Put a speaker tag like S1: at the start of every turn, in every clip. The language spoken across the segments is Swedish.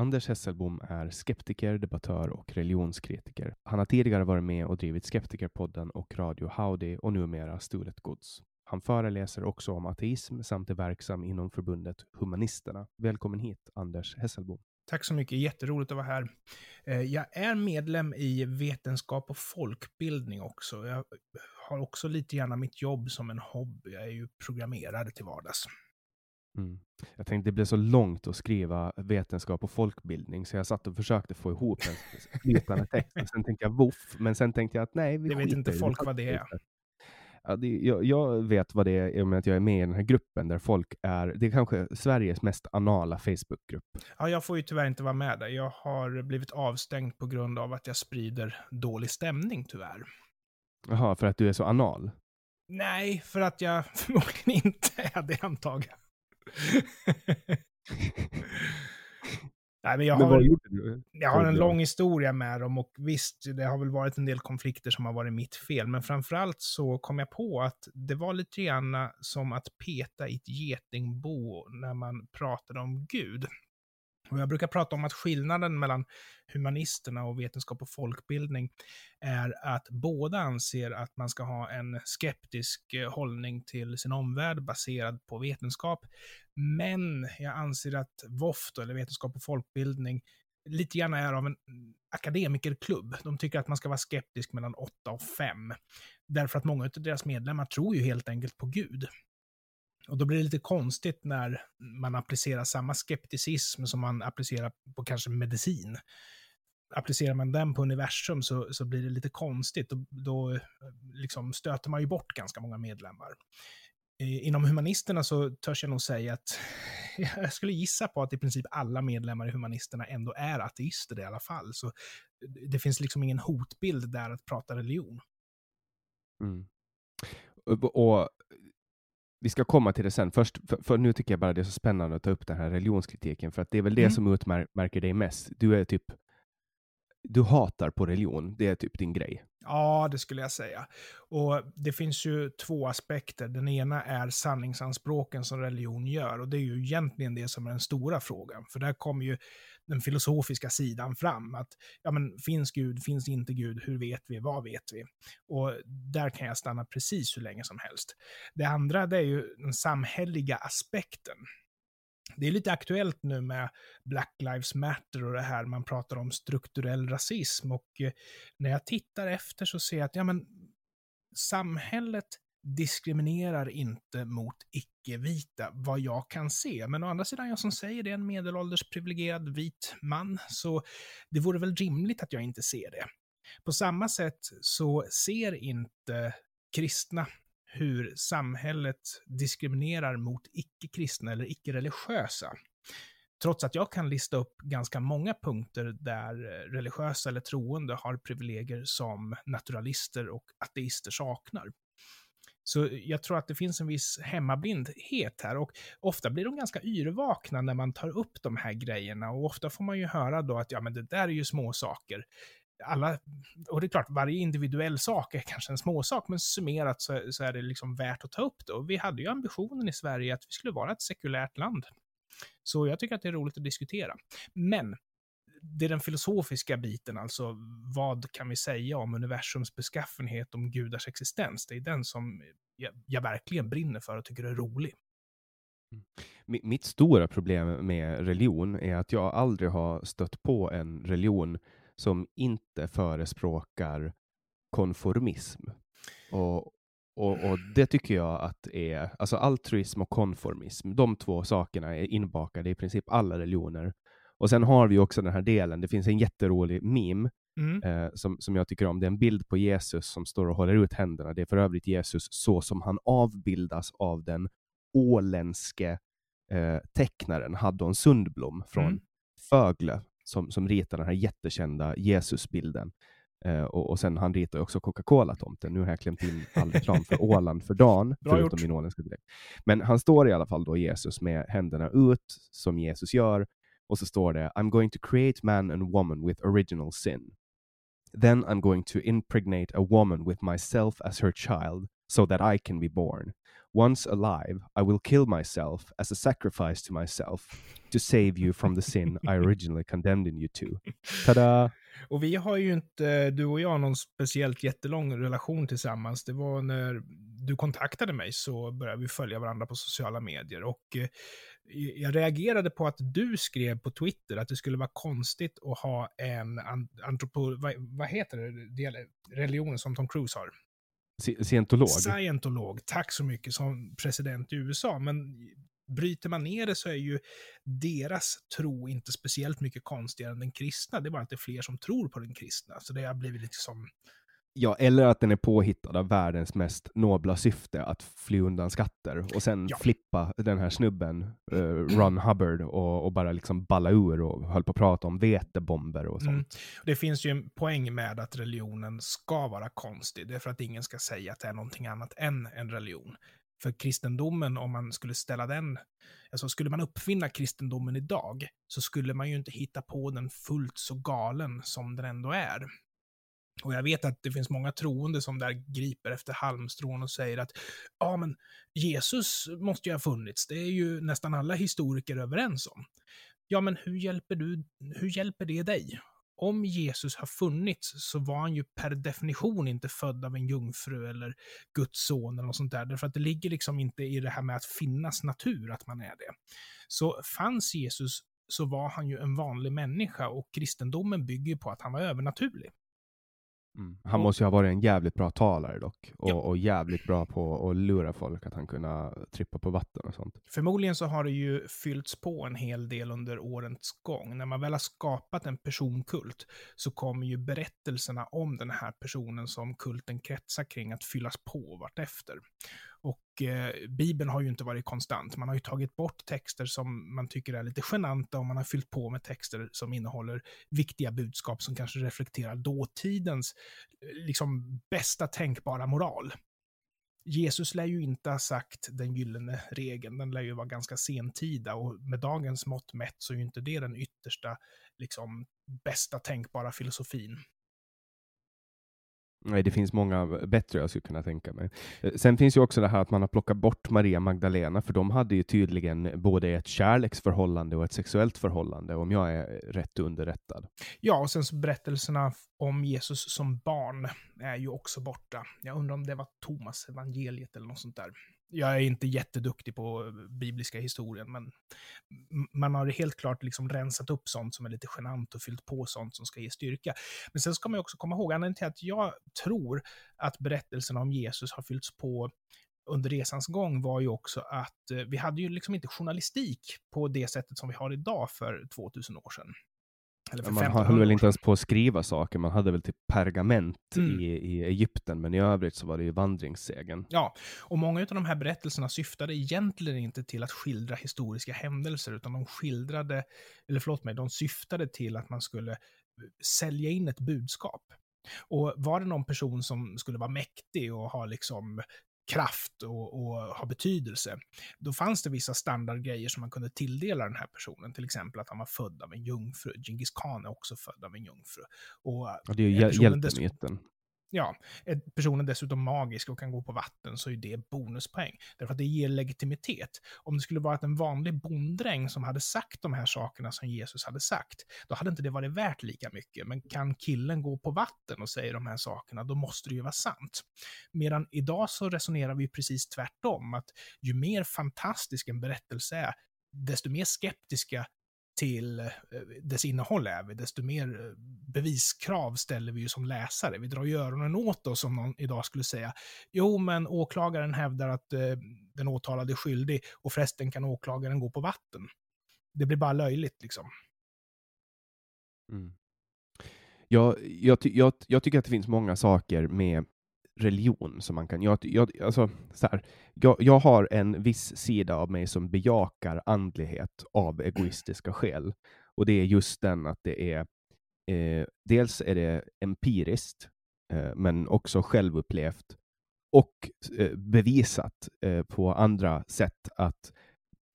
S1: Anders Hesselbom är skeptiker, debattör och religionskritiker. Han har tidigare varit med och drivit Skeptikerpodden och Radio Howdy och numera Stulet Gods. Han föreläser också om ateism samt är verksam inom förbundet Humanisterna. Välkommen hit, Anders Hesselbom.
S2: Tack så mycket, jätteroligt att vara här. Eh, jag är medlem i vetenskap och folkbildning också. Jag har också lite grann mitt jobb som en hobby. Jag är ju programmerare till vardags.
S1: Mm. Jag tänkte det blev så långt att skriva vetenskap och folkbildning så jag satt och försökte få ihop en flytande text. Och sen tänkte jag voff, men sen tänkte jag att nej, vi
S2: Det vet inte folk vad det är.
S1: Ja, det, jag, jag vet vad det är i och med att jag är med i den här gruppen där folk är, det är kanske Sveriges mest anala Facebookgrupp.
S2: Ja, jag får ju tyvärr inte vara med där. Jag har blivit avstängd på grund av att jag sprider dålig stämning, tyvärr.
S1: Jaha, för att du är så anal?
S2: Nej, för att jag förmodligen inte är det, antar jag. Nej, men jag
S1: Men
S2: har,
S1: du?
S2: jag har en lång historia med dem och visst, det har väl varit en del konflikter som har varit mitt fel, men framförallt så kom jag på att det var lite grann som att peta i ett getingbo när man pratade om Gud. Och jag brukar prata om att skillnaden mellan humanisterna och vetenskap och folkbildning är att båda anser att man ska ha en skeptisk eh, hållning till sin omvärld baserad på vetenskap. Men jag anser att VOFT, eller vetenskap och folkbildning, lite grann är av en akademikerklubb. De tycker att man ska vara skeptisk mellan 8 och 5. Därför att många av deras medlemmar tror ju helt enkelt på Gud. Och då blir det lite konstigt när man applicerar samma skepticism som man applicerar på kanske medicin. Applicerar man den på universum så, så blir det lite konstigt. Då, då liksom stöter man ju bort ganska många medlemmar. Inom humanisterna så törs jag nog säga att jag skulle gissa på att i princip alla medlemmar i humanisterna ändå är ateister i alla fall. Så det finns liksom ingen hotbild där att prata religion.
S1: Mm. Och vi ska komma till det sen. Först, för, för nu tycker jag bara det är så spännande att ta upp den här religionskritiken, för att det är väl det
S2: Mm.
S1: som utmärker dig mest. Du är typ, du hatar på religion, det är typ din grej.
S2: Ja, det skulle jag säga. Och det finns ju två aspekter. Den ena är sanningsanspråken som religion gör. Och det är ju egentligen det som är den stora frågan. För där kommer ju den filosofiska sidan fram. Att, ja men, finns Gud, finns inte Gud, hur vet vi, vad vet vi? Och där kan jag stanna precis hur länge som helst. Det andra, det är ju den samhälleliga aspekten. Det är lite aktuellt nu med Black Lives Matter och det här man pratar om strukturell rasism. Och eh, när jag tittar efter så ser jag att ja, men, samhället diskriminerar inte mot icke-vita, vad jag kan se. Men å andra sidan, jag som säger det är en medelålders privilegierad vit man, så det vore väl rimligt att jag inte ser det. På samma sätt så ser inte kristna hur samhället diskriminerar mot icke-kristna eller icke-religiösa. trots att jag kan lista upp ganska många punkter där eh, religiösa eller troende har privilegier som naturalister och ateister saknar. Så jag tror att det finns en viss hemmablindhet här och ofta blir de ganska yrvakna när man tar upp de här grejerna och ofta får man ju höra då att ja, men det där är ju små saker. Alla, och det är klart, varje individuell sak är kanske en småsak, men summerat så, så är det liksom värt att ta upp det. Och vi hade ju ambitionen i Sverige att vi skulle vara ett sekulärt land. Så jag tycker att det är roligt att diskutera. Men det är den filosofiska biten, alltså vad kan vi säga om universums beskaffenhet, om gudars existens? Det är den som jag, jag verkligen brinner för och tycker är rolig.
S1: Mm. Mitt stora problem med religion är att jag aldrig har stött på en religion som inte förespråkar konformism. Och, och, och, det tycker jag att är, alltså altruism och konformism, de två sakerna är inbakade i princip alla religioner. Och sen har vi också den här delen, det finns en jätterolig meme mm. eh, som, som jag tycker om. Det är en bild på Jesus som står och håller ut händerna. Det är för övrigt Jesus så som han avbildas av den åländske eh, tecknaren Haddon Sundblom från mm. Fögle, som, som ritar den här jättekända Jesusbilden. Uh, och, och, sen han ritar också Coca-Cola-tomten. Nu har jag klämt in all reklam för Åland för dagen, förutom min åländska direkt. Men han står i alla fall då Jesus med händerna ut, som Jesus gör, och så står det I'm going to create man and woman with original sin. Then I'm going to impregnate a woman with myself as her child so that I can be born. Once alive, I will kill myself as a sacrifice to myself to save you from the sin I originally condemned in you to. Tada!
S2: Och vi har ju inte, du och jag, någon speciellt jättelång relation tillsammans. Det var när du kontaktade mig så började vi följa varandra på sociala medier. Och eh, jag reagerade på att du skrev på Twitter att det skulle vara konstigt att ha en antropo... Vad, vad heter det? Religionen som Tom Cruise har.
S1: Scientolog?
S2: Scientolog, tack så mycket, som president i USA. Men bryter man ner det så är ju deras tro inte speciellt mycket konstigare än den kristna. Det är bara att det är fler som tror på den kristna. Så det har blivit liksom
S1: Ja, eller att den är påhittad av världens mest nobla syfte, att fly undan skatter och sen ja. flippa den här snubben, uh, Ron Hubbard, och, och, bara liksom balla ur och höll på att prata om vetebomber och sånt. Mm.
S2: Det finns ju en poäng med att religionen ska vara konstig, det är för att ingen ska säga att det är någonting annat än en religion. För kristendomen, om man skulle ställa den, alltså skulle man uppfinna kristendomen idag, så skulle man ju inte hitta på den fullt så galen som den ändå är. Och jag vet att det finns många troende som där griper efter halmstrån och säger att ja, men Jesus måste ju ha funnits. Det är ju nästan alla historiker överens om. Ja, men hur hjälper, du, hur hjälper det dig? Om Jesus har funnits så var han ju per definition inte född av en jungfru eller Guds son eller något sånt där. Därför att det ligger liksom inte i det här med att finnas natur att man är det. Så fanns Jesus så var han ju en vanlig människa och kristendomen bygger på att han var övernaturlig.
S1: Mm. Han måste ju ha varit en jävligt bra talare dock, och, ja. och, jävligt bra på att lura folk att han kunna trippa på vatten och sånt.
S2: Förmodligen så har det ju fyllts på en hel del under årens gång. När man väl har skapat en personkult så kommer ju berättelserna om den här personen som kulten kretsar kring att fyllas på vartefter. Och eh, Bibeln har ju inte varit konstant. Man har ju tagit bort texter som man tycker är lite genanta och man har fyllt på med texter som innehåller viktiga budskap som kanske reflekterar dåtidens eh, liksom, bästa tänkbara moral. Jesus lär ju inte ha sagt den gyllene regeln, den lär ju vara ganska sentida och med dagens mått mätt så är ju inte det den yttersta, liksom, bästa tänkbara filosofin.
S1: Nej, det finns många bättre jag skulle kunna tänka mig. Eh, sen finns ju också det här att man har plockat bort Maria Magdalena, för de hade ju tydligen både ett kärleksförhållande och ett sexuellt förhållande, om jag är rätt underrättad.
S2: Ja, och sen så berättelserna om Jesus som barn är ju också borta. Jag undrar om det var Thomas evangeliet eller något sånt där jag är inte jätteduktig på eh, bibliska historien, men man har helt klart liksom rensat upp sånt som är lite genant och fyllt på sånt som ska ge styrka. Men sen ska man också komma ihåg, anledningen till att jag tror att berättelserna om Jesus har fyllts på under resans gång var ju också att eh, vi hade ju liksom inte journalistik på det sättet som vi har idag för 2000 år sedan.
S1: Man
S2: 1500
S1: höll väl inte ens på att skriva saker, man hade väl typ pergament
S2: Mm.
S1: i, i Egypten, men i övrigt så var det ju vandringssegen.
S2: Ja, och många av de här berättelserna syftade egentligen inte till att skildra historiska händelser, utan de skildrade, eller förlåt mig, de syftade till att man skulle eh, sälja in ett budskap. Och var det någon person som skulle vara mäktig och ha liksom kraft och, och ha betydelse, då fanns det vissa standardgrejer som man kunde tilldela den här personen. Till exempel att han var född av en jungfru. Genghis khan är också född av en jungfru. Och
S1: Ja, det är ju
S2: dessutom-
S1: hjältemyten
S2: ja, är personen dessutom magisk och kan gå på vatten så är det bonuspoäng. Därför att det ger legitimitet. Om det skulle vara att en vanlig bonddräng som hade sagt de här sakerna som Jesus hade sagt, då hade inte det varit värt lika mycket. Men kan killen gå på vatten och säga de här sakerna, då måste det ju vara sant. Medan idag så resonerar vi precis tvärtom, att ju mer fantastisk en berättelse är, desto mer skeptiska till eh, dess innehåll är vi, desto mer eh, beviskrav ställer vi ju som läsare. Vi drar ju öronen åt oss om någon idag skulle säga jo, men åklagaren hävdar att eh, den åtalade är skyldig och förresten kan åklagaren gå på vatten. Det blir bara löjligt liksom.
S1: Mm. Jag, jag, ty- jag, jag tycker att det finns många saker med religion som man kan... Jag, jag, alltså, så här, jag, jag har en viss sida av mig som bejakar andlighet av egoistiska skäl. Och det är just den att det är... Eh, dels är det empiriskt, eh, men också självupplevt och eh, bevisat eh, på andra sätt att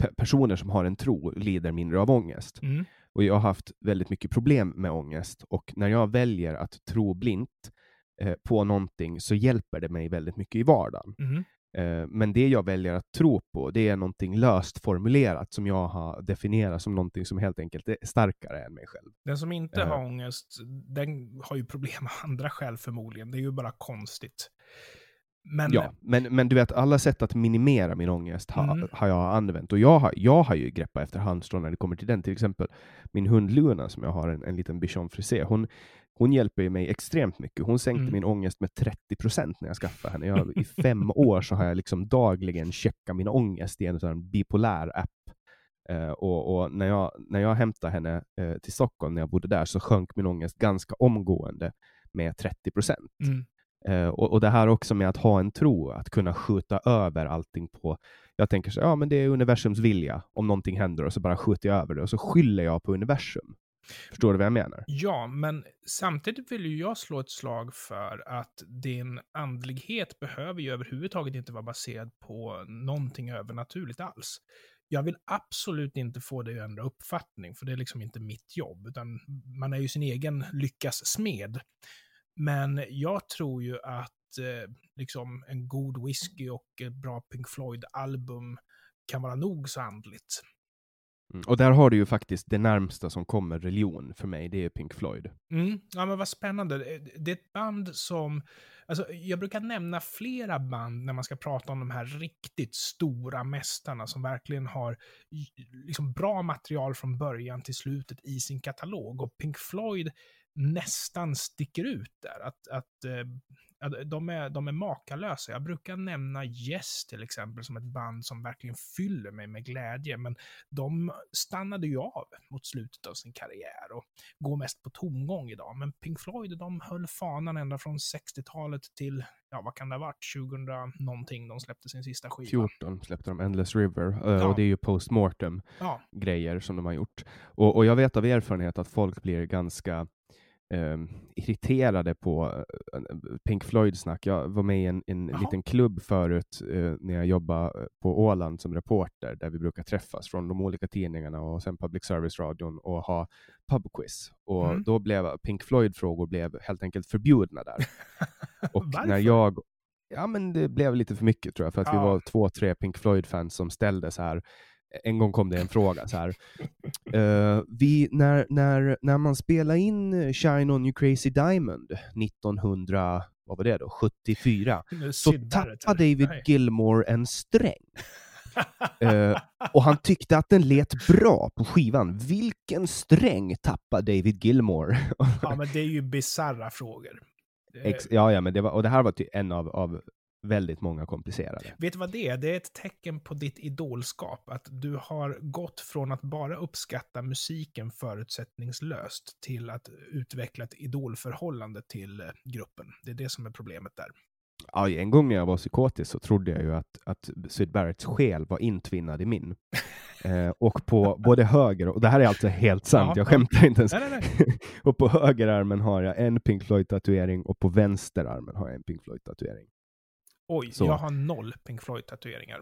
S1: pe- personer som har en tro lider mindre av ångest.
S2: Mm.
S1: Och jag har haft väldigt mycket problem med ångest och när jag väljer att tro blint eh, på någonting så hjälper det mig väldigt mycket i vardagen.
S2: Mm.
S1: Eh, men det jag väljer att tro på, det är någonting löst formulerat som jag har definierat som någonting som helt enkelt är starkare än mig själv.
S2: Den som inte
S1: Eh.
S2: har ångest, den har ju problem av andra skäl förmodligen. Det är ju bara konstigt. Men
S1: Ja, men, men du vet, alla sätt att minimera min ångest ha,
S2: Mm.
S1: har jag använt. Och jag har, jag har ju greppat efter halmstrån när det kommer till den. Till exempel min hund Luna, som jag har, en, en liten bichon frisé, hon, hon hjälper ju mig extremt mycket. Hon sänkte
S2: Mm.
S1: min ångest med 30 procent när jag skaffade henne. Jag, I fem år så har jag liksom dagligen checkat min ångest i en sån bipolär app. Eh, och, och när, jag, när jag hämtade henne eh, till Stockholm, när jag bodde där, så sjönk min ångest ganska omgående med 30 procent.
S2: Mm.
S1: Eh, och, och det här också med att ha en tro, att kunna skjuta över allting på... Jag tänker så ja men det är universums vilja om någonting händer och så bara skjuter jag över det och så skyller jag på universum. Förstår du vad jag menar?
S2: Ja, men samtidigt vill ju jag slå ett slag för att din andlighet behöver ju överhuvudtaget inte vara baserad på någonting övernaturligt alls. Jag vill absolut inte få dig att ändra uppfattning, för det är liksom inte mitt jobb, utan man är ju sin egen lyckas smed. Men jag tror ju att eh, liksom en god whisky och ett bra Pink Floyd-album kan vara nog så andligt.
S1: Mm. Och där har du ju faktiskt det närmsta som kommer religion för mig, det är Pink Floyd.
S2: Mm. Ja, men vad spännande. Eh, det är ett band som... Alltså, jag brukar nämna flera band när man ska prata om de här riktigt stora mästarna som verkligen har liksom bra material från början till slutet i sin katalog. Och Pink Floyd nästan sticker ut där. Att, att, eh, att de, är, de är makalösa. Jag brukar nämna Yes till exempel som ett band som verkligen fyller mig med glädje. Men de stannade ju av mot slutet av sin karriär och går mest på tomgång idag. Men Pink Floyd, de höll fanan ända från 60-talet till, ja vad kan det ha varit, 2000 någonting de släppte sin sista skiva.
S1: 14 släppte de Endless River, eh,
S2: Ja.
S1: och det är ju postmortem
S2: Ja,
S1: grejer som de har gjort. Och, och jag vet av erfarenhet att folk blir ganska eh, irriterade på eh, Pink Floyd-snack. Jag var med i en, en liten klubb förut eh, när jag jobbade på Åland som reporter, där vi brukar träffas från de olika tidningarna och sen public service-radion och ha pubquiz. Och
S2: Mm.
S1: då blev Pink Floyd-frågor blev helt enkelt förbjudna där. Och när jag Ja, men det blev lite för mycket tror jag, för att vi
S2: Ja.
S1: var två, tre Pink Floyd-fans som ställde så här. En gång kom det en fråga så här. Eh, vi, när, när, när man spelade in Shine On You Crazy Diamond 1900, vad var det då, 74, så tappade? David
S2: Nej.
S1: Gilmore en sträng. Eh, och han tyckte att den lät bra på skivan. Vilken sträng tappade David Gilmore?
S2: ja, men det är ju bisarra frågor. Eh,
S1: Ex- ja, ja, men det var, och det här var en av, av väldigt många komplicerade.
S2: Vet du vad det är? Det är ett tecken på ditt idolskap. Att du har gått från att bara uppskatta musiken förutsättningslöst till att utveckla ett idolförhållande till eh, gruppen. Det är det som är problemet där.
S1: Ja, en gång när jag var psykotisk så trodde jag ju att, att Syd Barretts själ var intvinnad i min. Eh, och på både höger, och det här är alltså helt sant,
S2: Ja,
S1: jag
S2: ja.
S1: skämtar inte ens.
S2: Nej, nej.
S1: och på högerarmen har jag en Pink Floyd-tatuering och på vänsterarmen har jag en Pink Floyd-tatuering.
S2: Oj,
S1: Så.
S2: jag har noll Pink Floyd-tatueringar.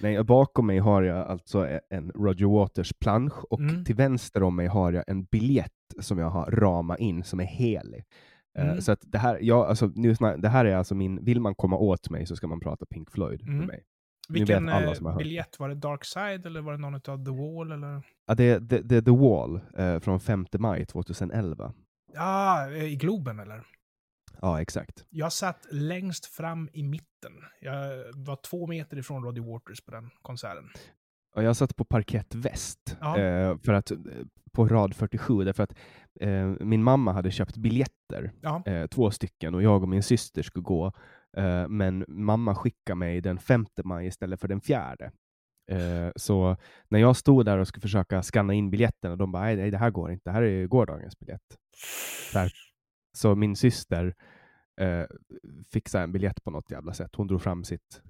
S1: Nej, bakom mig har jag alltså en Roger Waters-plansch och
S2: Mm.
S1: till vänster om mig har jag en biljett som jag har ramat in som är helig. Eh,
S2: Mm.
S1: Så att det här, ja, alltså, nu, det här är alltså min, vill man komma åt mig så ska man prata Pink Floyd
S2: Mm.
S1: med mig.
S2: Vilken
S1: alla
S2: eh, biljett? Var det Dark Side eller var det någon av The Wall? Eller?
S1: Ja, det är det, det är The Wall eh, från 5 maj 2011.
S2: Ja, eh, i Globen eller?
S1: Ja, exakt.
S2: Jag satt längst fram i mitten. Jag var två meter ifrån Roddy Waters på den konserten.
S1: Och jag satt på parkett väst
S2: Ja.
S1: eh, för att, eh, på rad 47, därför att eh, min mamma hade köpt biljetter,
S2: Ja.
S1: eh, två stycken, och jag och min syster skulle gå. Eh, men mamma skickade mig den 5 maj istället för den fjärde. Eh, så när jag stod där och skulle försöka scanna in biljetterna, de bara, nej, nej det här går inte, det här är gårdagens biljett. Där. Så min syster eh, fixade en biljett på något jävla sätt. Hon drog fram sitt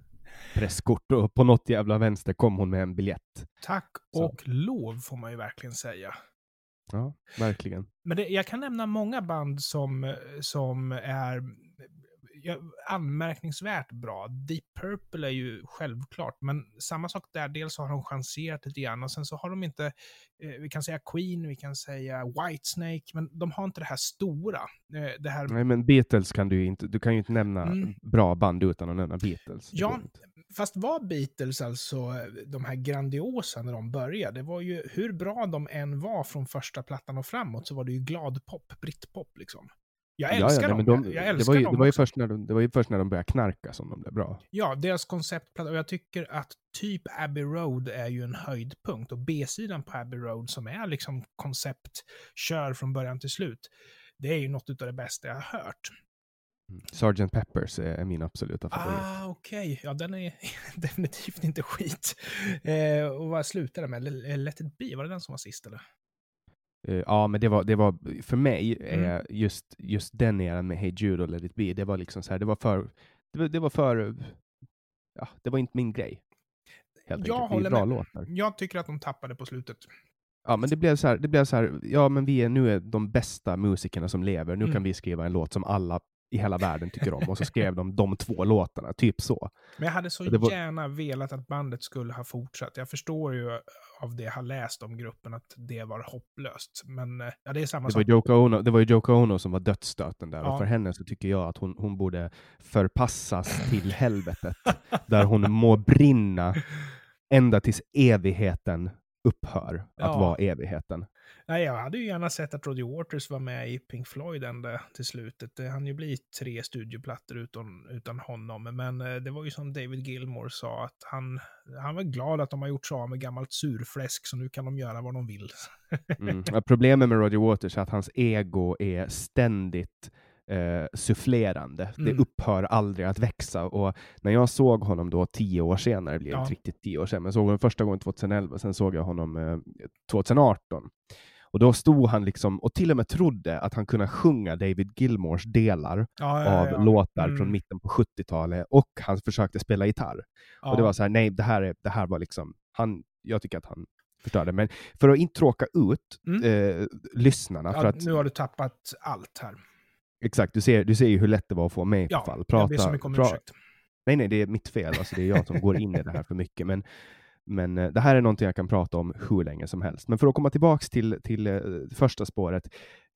S1: presskort och på något jävla vänster kom hon med en biljett.
S2: Tack
S1: Så.
S2: och lov får man ju verkligen säga.
S1: Ja, verkligen.
S2: Men det, jag kan nämna många band som, som är anmärkningsvärt bra. Deep Purple är ju självklart, men samma sak där. Dels har de chanserat lite grann och sen så har de inte, eh, vi kan säga Queen, vi kan säga Whitesnake, men de har inte det här stora. Eh, det här,
S1: Nej, men Beatles kan du ju inte, du kan ju inte nämna
S2: Mm.
S1: bra band utan att nämna Beatles.
S2: Ja. Fast var Beatles alltså de här grandiosa när de började? Det var ju hur bra de än var från första plattan och framåt så var det ju glad pop, brittpop liksom. Jag älskar
S1: nej, men
S2: dem.
S1: de,
S2: jag
S1: det,
S2: älskar
S1: var ju,
S2: dem
S1: det, var ju först när de, det var ju först när de började knarka som de blev bra.
S2: Ja, deras konceptplatta. Och jag tycker att typ Abbey Road är ju en höjdpunkt. Och B-sidan på Abbey Road som är liksom koncept, kör från början till slut. Det är ju något av det bästa jag har hört.
S1: Sgt. Peppers är, min absoluta favorit.
S2: Ah, okej. Ja, den är definitivt inte skit. Eh, och vad slutade det med? Let it be, var det den som var sist eller?
S1: Eh, ja, men det var, det var för mig,
S2: Mm.
S1: eh, just, just den eran med Hey Jude och Let it be, det var liksom så här, det var för, det var, det var för, ja, det var inte min grej. Helt
S2: Jag
S1: enkelt.
S2: Håller
S1: bra
S2: med.
S1: låtar.
S2: Jag tycker att de tappade på slutet.
S1: Ja, men det blev så här, det blev så här, ja men vi är nu är de bästa musikerna som lever, nu
S2: Mm.
S1: kan vi skriva en låt som alla i hela världen tycker om, och så skrev de de två låtarna, typ så.
S2: Men jag hade så
S1: var-
S2: gärna velat att bandet skulle ha fortsatt. Jag förstår ju av det jag har läst om gruppen att det var hopplöst. Men eh, ja, det är samma
S1: Det var,
S2: sak.
S1: Yoko Ono, det var ju Yoko Ono som var dödsstöten där,
S2: Ja.
S1: och för henne så tycker jag att hon, hon borde förpassas till helvetet, där hon må brinna ända tills evigheten upphör att
S2: Ja.
S1: vara evigheten.
S2: Nej, jag hade ju gärna sett att Roger Waters var med i Pink Floyd ända till slutet. Det hann ju bli tre studioplattor utan, utan honom. Men eh, det var ju som David Gilmore sa, att han, han var glad att de har gjort sig av med gammalt surfläsk, så nu kan de göra vad de vill.
S1: Mm. Ja, Problemet med Roger Waters är att hans ego är ständigt eh, sufflerande. Det
S2: Mm.
S1: upphör aldrig att växa. Och när jag såg honom då tio år senare, det blir
S2: Ja.
S1: inte riktigt tio år sedan, men jag såg honom första gången 2011, sen såg jag honom eh, 2018. Och då stod han liksom och till och med trodde att han kunde sjunga David Gilmores delar
S2: Ja, ja,
S1: av
S2: ja.
S1: låtar
S2: Mm.
S1: från mitten på 70-talet och han försökte spela gitarr. Och det var så här, nej, det här, är, det här var liksom, han, jag tycker att han förstörde. Men för att inte tråka ut
S2: Mm.
S1: eh, lyssnarna, för att
S2: Nu har du tappat allt här.
S1: Exakt, du ser, du ser ju hur lätt det var att få mig
S2: Ja,
S1: på fall.
S2: jag ber så mycket om
S1: pra-
S2: ursäkt.
S1: Nej, nej, det är mitt fel. Alltså, det är jag som går in i det här för mycket. Men, men eh, det här är någonting jag kan prata om hur länge som helst. Men för att komma tillbaks till, till eh, första spåret.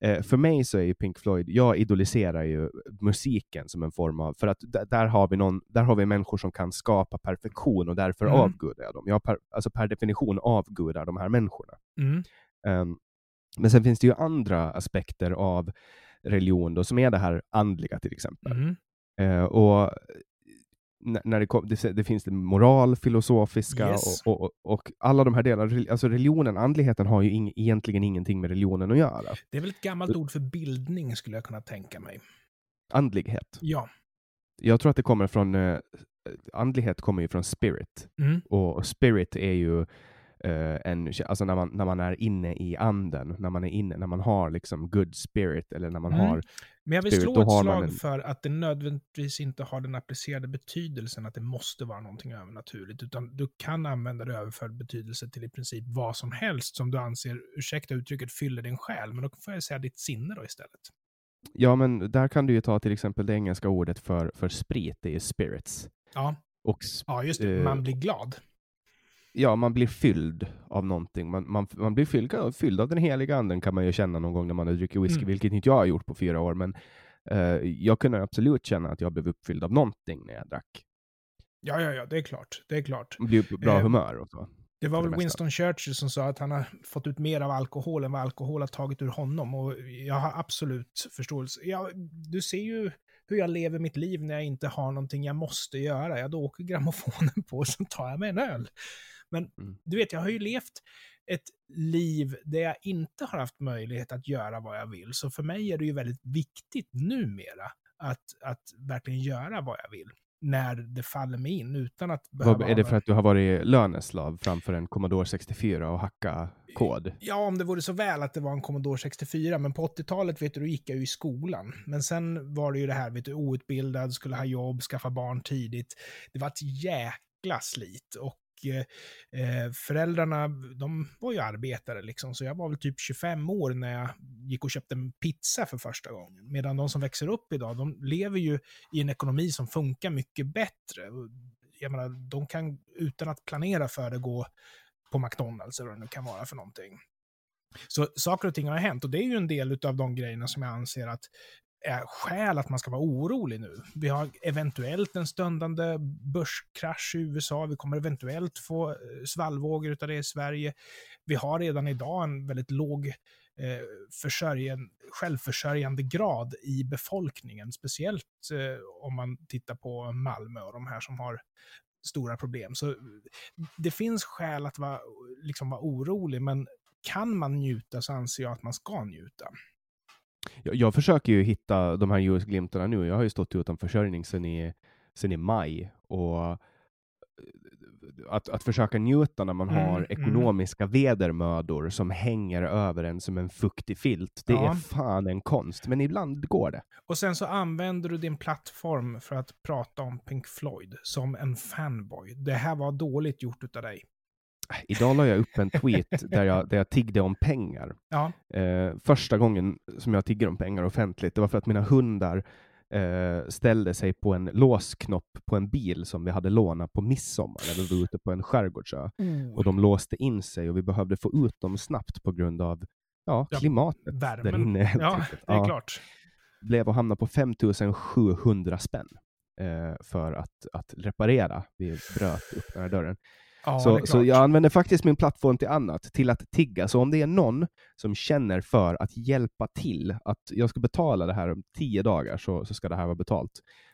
S1: Eh, för mig så är ju Pink Floyd, jag idoliserar ju musiken som en form av, för att d- där har vi någon, där har vi människor som kan skapa perfektion och därför
S2: Mm.
S1: avgudar jag dem. Jag per, alltså per definition avgudar de här människorna.
S2: Mm.
S1: Ehm, men sen finns det ju andra aspekter av religion då, som är det här andliga till exempel.
S2: Mm.
S1: Eh, och när det, kom, det, det finns det moral, filosofiska
S2: Yes.
S1: och, och, och alla de här delarna. Alltså religionen, andligheten har ju ing, egentligen ingenting med religionen att göra.
S2: Det är väl ett gammalt ord för bildning, skulle jag kunna tänka mig.
S1: Andlighet.
S2: Ja.
S1: Jag tror att det kommer från, eh, andlighet kommer ju från spirit.
S2: Mm.
S1: Och spirit är ju eh, en, alltså när man, när man är inne i anden, när man är inne, när man har liksom good spirit, eller när man
S2: Mm.
S1: har
S2: Men jag vill
S1: Spirit,
S2: slå ett slag
S1: en-
S2: för att det nödvändigtvis inte har den applicerade betydelsen att det måste vara någonting övernaturligt, utan du kan använda det överförd betydelse till i princip vad som helst som du anser, ursäkta uttrycket, fyller din själ, men då får jag säga ditt sinne då istället.
S1: Ja, men där kan du ju ta till exempel det engelska ordet för, för sprit, det är spirits.
S2: Ja,
S1: Och
S2: ja just det,
S1: Eh,
S2: man blir glad.
S1: Ja, man blir fylld av någonting. Man, man, man blir fylld, fylld av den heliga anden kan man ju känna någon gång när man har druckit whisky,
S2: Mm.
S1: vilket inte jag har gjort på fyra år. Men eh, jag kunde absolut känna att jag blev uppfylld av någonting när jag drack.
S2: Ja, ja, ja, det är klart. Det är klart.
S1: Blev på bra
S2: Eh,
S1: humör och så.
S2: Det var
S1: det
S2: väl
S1: mesta.
S2: Winston Churchill som sa att han har fått ut mer av alkohol än vad alkohol har tagit ur honom. Och jag har absolut förståelse. Ja, du ser ju hur jag lever mitt liv när jag inte har någonting jag måste göra. Ja, då åker grammofonen på och så tar jag mig en öl. Men
S1: Mm.
S2: du vet, jag har ju levt ett liv där jag inte har haft möjlighet att göra vad jag vill. Så för mig är det ju väldigt viktigt numera att, att verkligen göra vad jag vill. När det faller mig in utan att behöva...
S1: Vad, är det för att du har varit löneslav framför en Commodore 64 och hacka kod?
S2: Ja, om det vore så väl att det var en Commodore 64, men på 80-talet vet du, då gick jag ju i skolan. Men sen var det ju det här, vet du, outbildad, skulle ha jobb, skaffa barn tidigt. Det var ett jäkla slit och eh, föräldrarna, de var ju arbetare liksom, så jag var väl typ 25 år när jag gick och köpte en pizza för första gången. Medan de som växer upp idag, de lever ju i en ekonomi som funkar mycket bättre. Jag menar, de kan utan att planera för det gå på McDonalds eller vad det nu kan vara för någonting. Så saker och ting har hänt och det är ju en del av de grejerna som jag anser att är skäl att man ska vara orolig nu. Vi har eventuellt en stundande börskrasch i USA. Vi kommer eventuellt få eh, svallvågor av det i Sverige. Vi har redan idag en väldigt låg eh, självförsörjande grad i befolkningen, speciellt eh, om man tittar på Malmö och de här som har stora problem. Så det finns skäl att vara, liksom vara orolig, men kan man njuta så anser jag att man ska njuta.
S1: Jag, jag försöker ju hitta de här ljusglimtarna nu. Jag har ju stått utan försörjning sedan i, sedan i maj. Och eh, att, att försöka njuta när man
S2: Mm,
S1: har
S2: mm.
S1: ekonomiska vedermödor som hänger över en som en fuktig filt, det
S2: Ja.
S1: är fan en konst. Men ibland går det.
S2: Och sen så använder du din plattform för att prata om Pink Floyd som en fanboy. Det här var dåligt gjort utav dig.
S1: Idag la jag upp en tweet där jag, där jag tiggde om pengar.
S2: Ja,
S1: Eh, första gången som jag tigger om pengar offentligt, det var för att mina hundar eh, ställde sig på en låsknopp på en bil som vi hade lånat på midsommar när vi var ute på en skärgårdsö. Och de låste in sig och vi behövde få ut dem snabbt på grund av ja,
S2: Ja,
S1: klimatet där
S2: värmen.
S1: inne. helt
S2: Ja, det är
S1: Ja,
S2: klart.
S1: Blev att hamna på 5700 spänn eh, för att, att reparera. Vi bröt upp den här dörren.
S2: Ja,
S1: Så, så jag använder faktiskt min plattform till annat, till att tigga. Så om det är någon som känner för att hjälpa till, att jag ska betala det här om tio dagar, så, så ska det här vara betalt.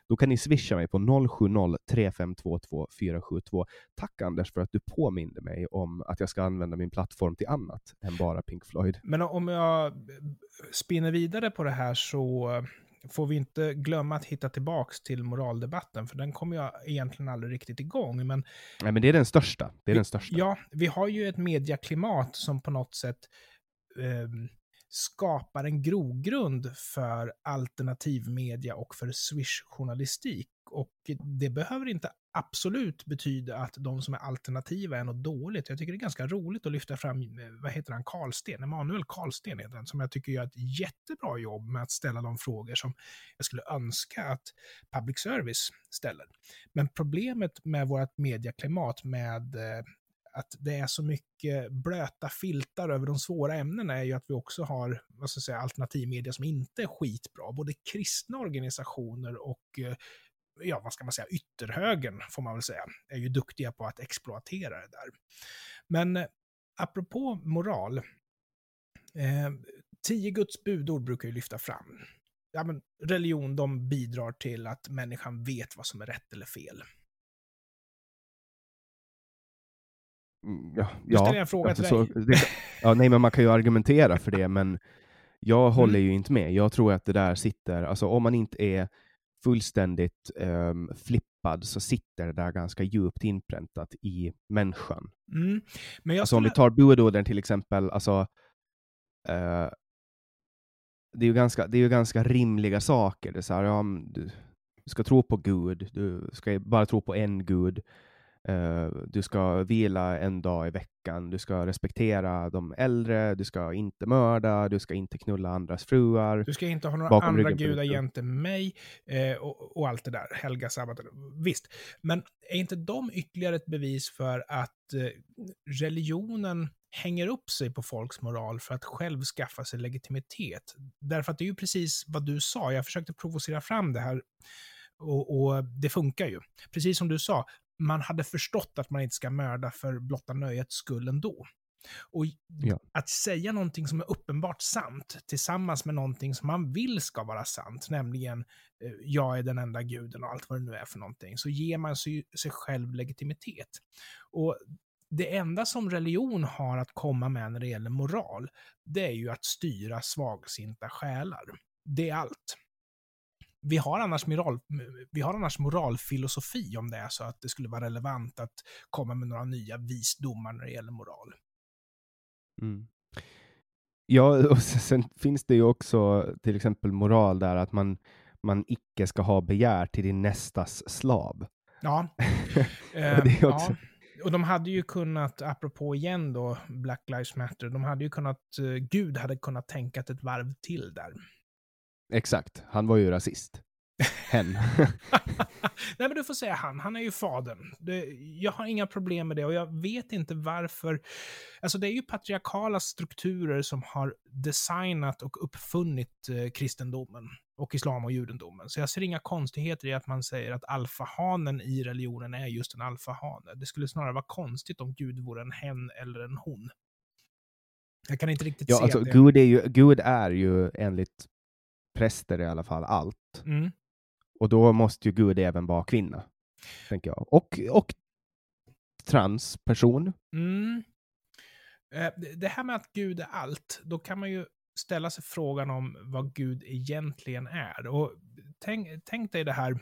S1: Då kan ni swisha mig på 070 3522 472. Tack Anders för att du påminde mig om att jag ska använda min plattform till annat än bara Pink Floyd.
S2: Men om jag spinner vidare på det här så får vi inte glömma att hitta tillbaks till moraldebatten, för den kommer jag egentligen aldrig riktigt igång. Men
S1: Nej, men det är den största. Det är den största.
S2: Ja, vi har ju ett mediaklimat som på något sätt ehm, skapar en grogrund för alternativmedia och för Swish-journalistik. Och det behöver inte absolut betyda att de som är alternativa är något dåligt. Jag tycker det är ganska roligt att lyfta fram, eh, vad heter han, Karlsten, Emanuel Karlsten heter han, som jag tycker gör ett jättebra jobb med att ställa de frågor som jag skulle önska att public service ställer. Men problemet med vårt medieklimat med eh, att det är så mycket blöta filtar över de svåra ämnena är ju att vi också har vad ska jag säga, alternativmedia som inte är skitbra. Både kristna organisationer och eh, ja, vad ska man säga, ytterhögern får man väl säga, är ju duktiga på att exploatera det där. Men eh, apropå moral, eh, tio Guds budord brukar ju lyfta fram. Ja, men religion, de bidrar till att människan vet vad som är rätt eller fel.
S1: Mm, Ja,
S2: Nu ställer jag en fråga till
S1: så-
S2: dig.
S1: det, ja, nej, men man kan ju argumentera för det, men jag håller
S2: Mm.
S1: ju inte med. Jag tror att det där sitter, alltså om man inte är fullständigt um, flippad så sitter det där ganska djupt inpräntat i människan.
S2: Mm. Men
S1: Alltså om vi tar budorden till exempel, alltså, eh, det, är ju ganska, det är ju ganska rimliga saker. Det är så här, ja, du, du ska tro på Gud, du ska bara tro på en Gud. Eh, du ska vila en dag i veckan, du ska respektera de äldre, du ska inte mörda, du ska inte knulla andras fruar.
S2: Du ska inte ha några andra gudar jämte mig eh, och, och allt det där. Helga sabbaten. Visst, men är inte de ytterligare ett bevis för att eh, religionen hänger upp sig på folks moral för att själv skaffa sig legitimitet? Därför att det är ju precis vad du sa. Jag försökte provocera fram det här och, och det funkar ju. Precis som du sa, man hade förstått att man inte ska mörda för blotta nöjets skull ändå. Och
S1: Ja.
S2: att säga någonting som är uppenbart sant tillsammans med någonting som man vill ska vara sant, nämligen eh, jag är den enda guden och allt vad det nu är för någonting, så ger man sig, sig själv legitimitet. Och det enda som religion har att komma med när det gäller moral, det är ju att styra svagsinta själar. Det är allt. Vi har, annars moral, vi har annars moralfilosofi om det är så att det skulle vara relevant att komma med några nya visdomar när det gäller moral.
S1: Mm. Ja, och sen finns det ju också till exempel moral där att man, man icke ska ha begär till din nästas slav.
S2: Ja.
S1: Och det är också-
S2: ja. Och de hade ju kunnat, apropå igen då, Black Lives Matter, de hade ju kunnat, eh, Gud hade kunnat tänka ett varv till där.
S1: Exakt, han var ju rasist. Hen.
S2: Nej, men du får säga han. Han är ju fadern. Det, jag har inga problem med det och jag vet inte varför. Alltså det är ju patriarkala strukturer som har designat och uppfunnit eh, kristendomen och islam och judendomen. Så jag ser inga konstigheter i att man säger att alfahanen i religionen är just en alfahane. Det skulle snarare vara konstigt om Gud vore en hen eller en hon. Jag kan inte riktigt
S1: ja,
S2: se
S1: alltså,
S2: det...
S1: Gud, är ju, Gud är ju enligt präster i alla fall allt.
S2: Mm.
S1: Och då måste ju Gud även vara kvinna. Tänker jag. Och, och transperson.
S2: Mm. Eh, det- Det här med att Gud är allt, då kan man ju ställa sig frågan om vad Gud egentligen är. Och tänk, tänk dig det här,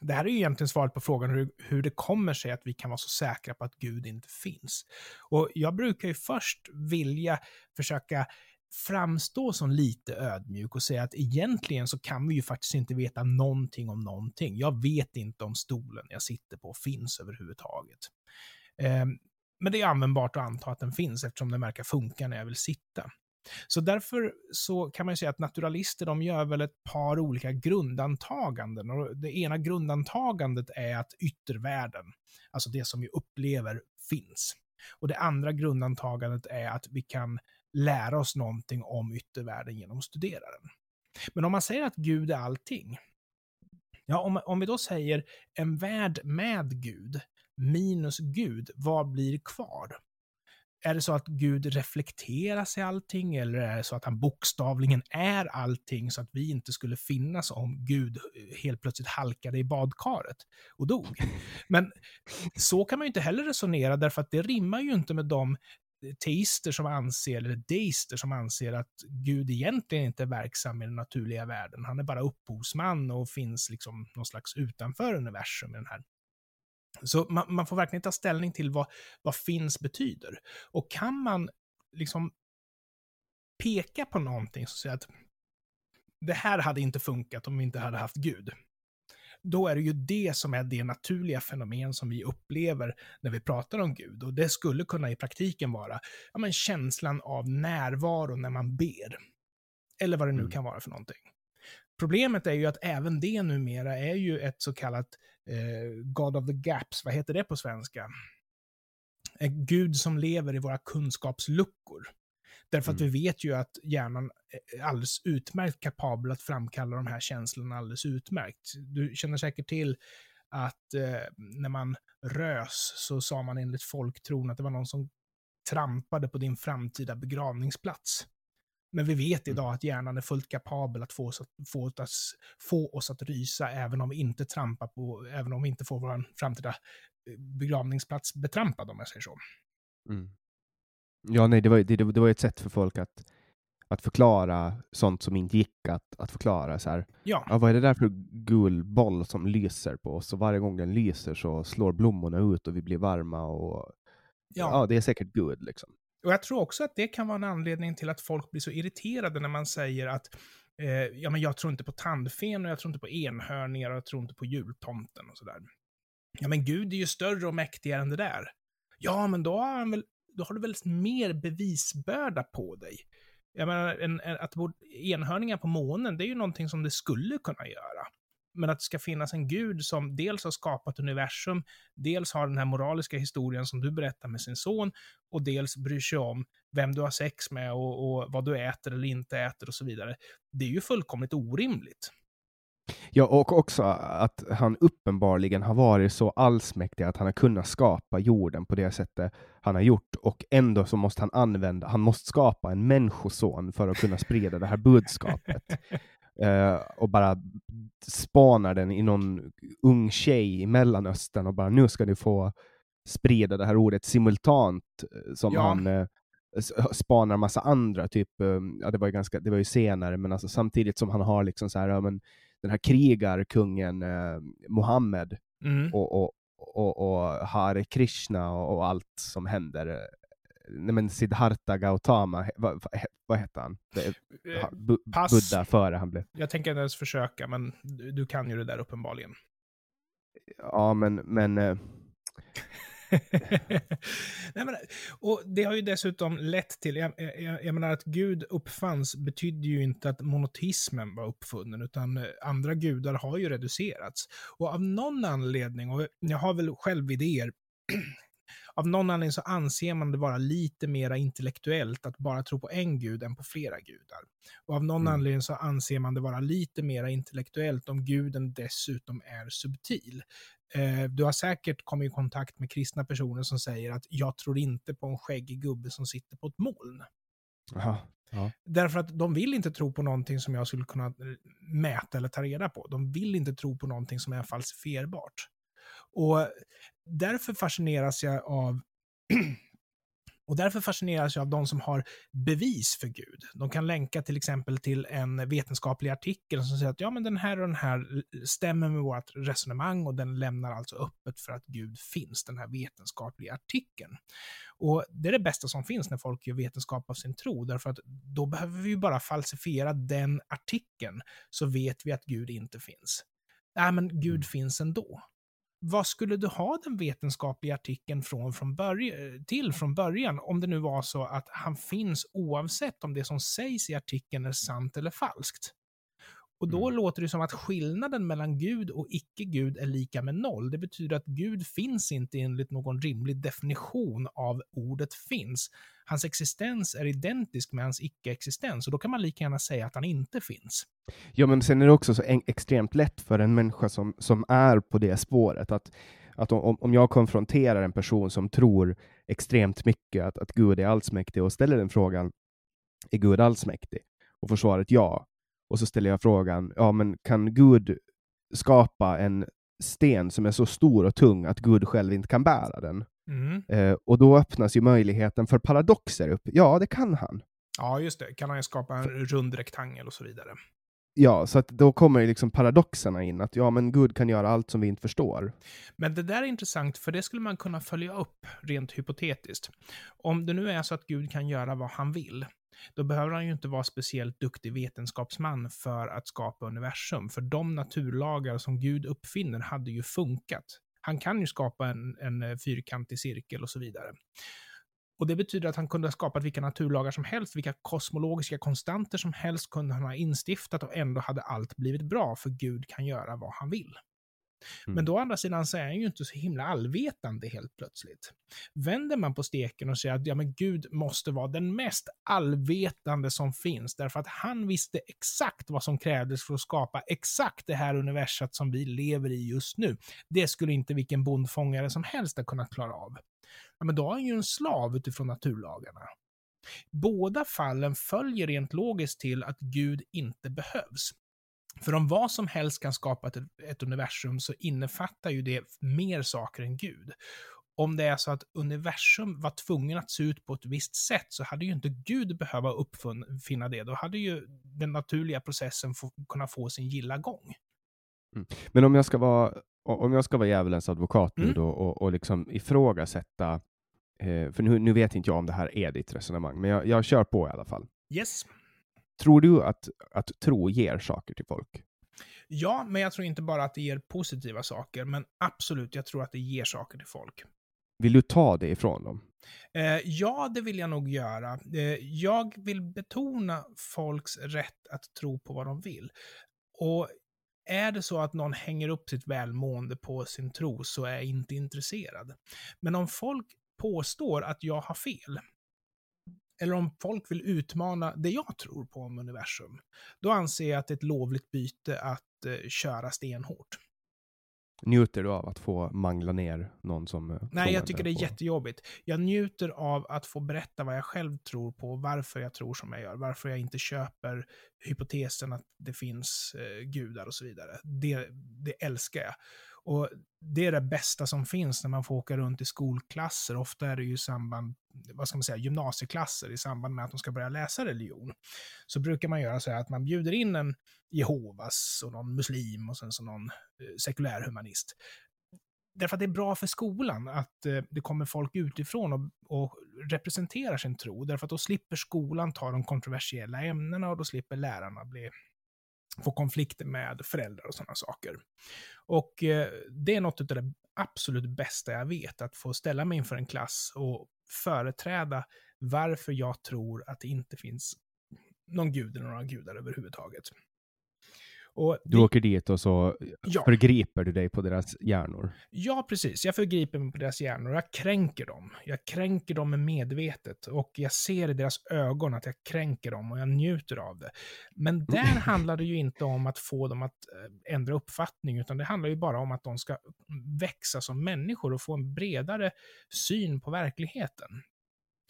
S2: det här är ju egentligen svaret på frågan hur, hur det kommer sig att vi kan vara så säkra på att Gud inte finns. Och jag brukar ju först vilja försöka framstå som lite ödmjuk och säga att egentligen så kan vi ju faktiskt inte veta någonting om någonting. Jag vet inte om stolen jag sitter på finns överhuvudtaget. Ehm, men det är användbart att anta att den finns eftersom den verkar funka när jag vill sitta. Så därför så kan man ju säga att naturalister de gör väl ett par olika grundantaganden. Och det ena grundantagandet är att yttervärlden, alltså det som vi upplever, finns. Och det andra grundantagandet är att vi kan lära oss någonting om yttervärlden genom att studera den. Men om man säger att Gud är allting, ja, om, om vi då säger en värld med Gud minus Gud, vad blir kvar? Är det så att Gud reflekteras i allting eller är det så att han bokstavligen är allting så att vi inte skulle finnas om Gud helt plötsligt halkade i badkaret och dog? Men så kan man ju inte heller resonera därför att det rimmar ju inte med de teister som anser, eller deister som anser att Gud egentligen inte är verksam i den naturliga världen. Han är bara upphovsman och finns liksom någon slags utanför universum i den här så man, man får verkligen ta ställning till vad, vad finns betyder. Och kan man liksom peka på någonting som säger att det här hade inte funkat om vi inte hade haft Gud. Då är det ju det som är det naturliga fenomen som vi upplever när vi pratar om Gud. Och det skulle kunna i praktiken vara ja, men känslan av närvaro när man ber. Eller vad det nu
S1: Mm.
S2: kan vara för någonting. Problemet är ju att även det numera är ju ett så kallat eh, God of the Gaps, vad heter det på svenska? En gud som lever i våra kunskapsluckor. Därför att
S1: Mm.
S2: vi vet ju att hjärnan är alldeles utmärkt kapabel att framkalla de här känslorna alldeles utmärkt. Du känner säkert till att eh, när man rös så sa man enligt folktron att det var någon som trampade på din framtida begravningsplats. Men vi vet idag att hjärnan är fullt kapabel att få oss att, få oss, få oss att rysa även om vi inte trampar på, även om vi inte får vår framtida eh, begravningsplats betrampad om jag säger så.
S1: Mm. Ja, nej, det var, det, det var ett sätt för folk att, att förklara sånt som inte gick att, att förklara. Så här,
S2: Ja,
S1: ja, vad är det där för gul boll som lyser på oss? Och varje gång den lyser så slår blommorna ut och vi blir varma. Och, ja.
S2: ja.
S1: det är säkert Gud. Liksom.
S2: Och jag tror också att det kan vara en anledning till att folk blir så irriterade när man säger att eh, ja, men jag tror inte på tandfen och jag tror inte på enhörningar och jag tror inte på jultomten och sådär. Ja, men Gud är ju större och mäktigare än det där. Ja, men då har, han väl, då har du väl mer bevisbörda på dig. Jag menar, en, en, att enhörningar på månen, det är ju någonting som det skulle kunna göra. Men att det ska finnas en gud som dels har skapat universum, dels har den här moraliska historien som du berättar med sin son, och dels bryr sig om vem du har sex med och, och vad du äter eller inte äter och så vidare. Det är ju fullkomligt orimligt.
S1: Ja, och också att han uppenbarligen har varit så allsmäktig att han har kunnat skapa jorden på det sättet han har gjort, och ändå så måste han använda, han måste skapa en människoson för att kunna sprida det här budskapet. Uh, och bara spanar den i någon ung tjej i Mellanöstern och bara nu ska du få sprida det här ordet simultant eh, som
S2: Ja.
S1: han uh, spanar massa andra, typ, ja det var ju ganska, det var ju senare, men alltså samtidigt som han har liksom så här, ja, men den här krigarkungen uh, Mohammed
S2: Mm.
S1: och, och, och, och Hare Krishna och, och allt som händer. eh, Nej, men Siddhartha Gautama, vad, vad, vad hette han?
S2: Eh,
S1: Bu,
S2: pass.
S1: Buddha före han blev...
S2: Jag tänker inte ens försöka, men du, du kan ju det där uppenbarligen.
S1: Ja, men, men eh,
S2: Nej, men, och det har ju dessutom lett till, jag, jag, jag menar att Gud uppfanns betydde ju inte att monoteismen var uppfunnen, utan eh, andra gudar har ju reducerats. Och av någon anledning, och jag har väl själv idéer, av någon anledning så anser man det vara lite mera intellektuellt att bara tro på en gud än på flera gudar. Och av någon
S1: Mm.
S2: anledning så anser man det vara lite mera intellektuellt om guden dessutom är subtil. Eh, du har säkert kommit i kontakt med kristna personer som säger att jag tror inte på en skäggig gubbe som sitter på ett moln.
S1: aha,
S2: Därför att de vill inte tro på någonting som jag skulle kunna mäta eller ta reda på. De vill inte tro på någonting som är falsifierbart. Och därför fascineras jag av och därför fascineras jag av de som har bevis för Gud. De kan länka till exempel till en vetenskaplig artikel som säger att ja, men den här och den här stämmer med vårt resonemang och den lämnar alltså öppet för att Gud finns, den här vetenskapliga artikeln. Och det är det bästa som finns när folk gör vetenskap av sin tro, därför att då behöver vi bara falsifiera den artikeln, så vet vi att Gud inte finns. Nej, men Gud
S1: Mm.
S2: finns ändå. Vad skulle du ha den vetenskapliga artikeln från, från början, till från början, om det nu var så att han finns oavsett om det som sägs i artikeln är sant eller falskt? Och då
S1: Mm.
S2: låter det som att skillnaden mellan Gud och icke-Gud är lika med noll. Det betyder att Gud finns inte enligt någon rimlig definition av ordet finns. Hans existens är identisk med hans icke-existens och då kan man lika gärna säga att han inte finns.
S1: Ja, men sen är det också så extremt lätt för en människa som, som är på det spåret att, att om, om jag konfronterar en person som tror extremt mycket att, att Gud är allsmäktig och ställer den frågan, är Gud allsmäktig? Och får svaret ja. Och så ställer jag frågan, ja men kan Gud skapa en sten som är så stor och tung att Gud själv inte kan bära den?
S2: Mm.
S1: Eh, och då öppnas ju möjligheten för paradoxer upp. Ja, det kan han.
S2: Ja, just det. Kan han ju skapa en rund rektangel och så vidare.
S1: Ja, så att då kommer ju liksom paradoxerna in, att ja, men Gud kan göra allt som vi inte förstår.
S2: Men det där är intressant, för det skulle man kunna följa upp rent hypotetiskt. Om det nu är så att Gud kan göra vad han vill, då behöver han ju inte vara speciellt duktig vetenskapsman för att skapa universum, för de naturlagar som Gud uppfinner hade ju funkat. Han kan ju skapa en, en eh, fyrkantig cirkel och så vidare. Och det betyder att han kunde ha skapat vilka naturlagar som helst, vilka kosmologiska konstanter som helst kunde han ha instiftat och ändå hade allt blivit bra, för Gud kan göra vad han vill.
S1: Mm.
S2: Men då å andra sidan så är han ju inte så himla allvetande helt plötsligt. Vänder man på steken och säger att ja, men Gud måste vara den mest allvetande som finns, därför att han visste exakt vad som krävdes för att skapa exakt det här universat som vi lever i just nu. Det skulle inte vilken bondfångare som helst ha kunnat klara av. Ja, men då är han ju en slav utifrån naturlagarna. Båda fallen följer rent logiskt till att Gud inte behövs. För om vad som helst kan skapa ett, ett universum så innefattar ju det mer saker än Gud. om det är så att universum var tvungen att se ut på ett visst sätt så hade ju inte Gud behöva uppfinna det. Då hade ju den naturliga processen få, kunna få sin gilla gång.
S1: Mm. Men om jag ska vara, om jag ska vara djävulens advokat nu
S2: Mm.
S1: då och, och liksom ifrågasätta, eh, för nu, nu vet inte jag om det här är ditt resonemang, men jag, jag kör på i alla fall.
S2: Yes.
S1: Tror du att, att tro ger saker till folk?
S2: Ja, men jag tror inte bara att det ger positiva saker, men absolut, jag tror att det ger saker till folk.
S1: Vill du ta det ifrån dem?
S2: Eh, ja, det vill jag nog göra. Eh, jag vill betona folks rätt att tro på vad de vill. Och är det så att någon hänger upp sitt välmående på sin tro så är jag inte intresserad. Men om folk påstår att jag har fel, eller om folk vill utmana det jag tror på om universum, då anser jag att det är ett lovligt byte att eh, köra stenhårt.
S1: Njuter du av att få mangla ner någon som eh,
S2: Nej, jag tycker det är
S1: på-
S2: jättejobbigt. Jag njuter av att få berätta vad jag själv tror på, varför jag tror som jag gör, varför jag inte köper hypotesen att det finns eh, gudar och så vidare. Det, det älskar jag. Och det är det bästa som finns när man får åka runt i skolklasser. Ofta är det ju i samband, vad ska man säga, gymnasieklasser i samband med att de ska börja läsa religion. Så brukar man göra så här att man bjuder in en Jehovas och någon muslim och sen så någon eh, sekulär humanist därför att det är bra för skolan att eh, det kommer folk utifrån och, och representerar sin tro. Därför att då slipper skolan ta de kontroversiella ämnena och då slipper lärarna bli, få konflikter med föräldrar och sådana saker. Och eh, det är något av det absolut bästa jag vet, att få ställa mig inför en klass och företräda varför jag tror att det inte finns någon gud eller några gudar överhuvudtaget. Och
S1: Du
S2: det-
S1: åker dit och så
S2: Ja.
S1: förgriper du dig på deras hjärnor.
S2: Ja, precis. Jag förgriper mig på deras hjärnor. Jag kränker dem. Jag kränker dem med medvetet. Och jag ser i deras ögon att jag kränker dem och jag njuter av det. Men där handlar det ju inte om att få dem att eh, ändra uppfattning, utan det handlar ju bara om att de ska växa som människor och få en bredare syn på verkligheten.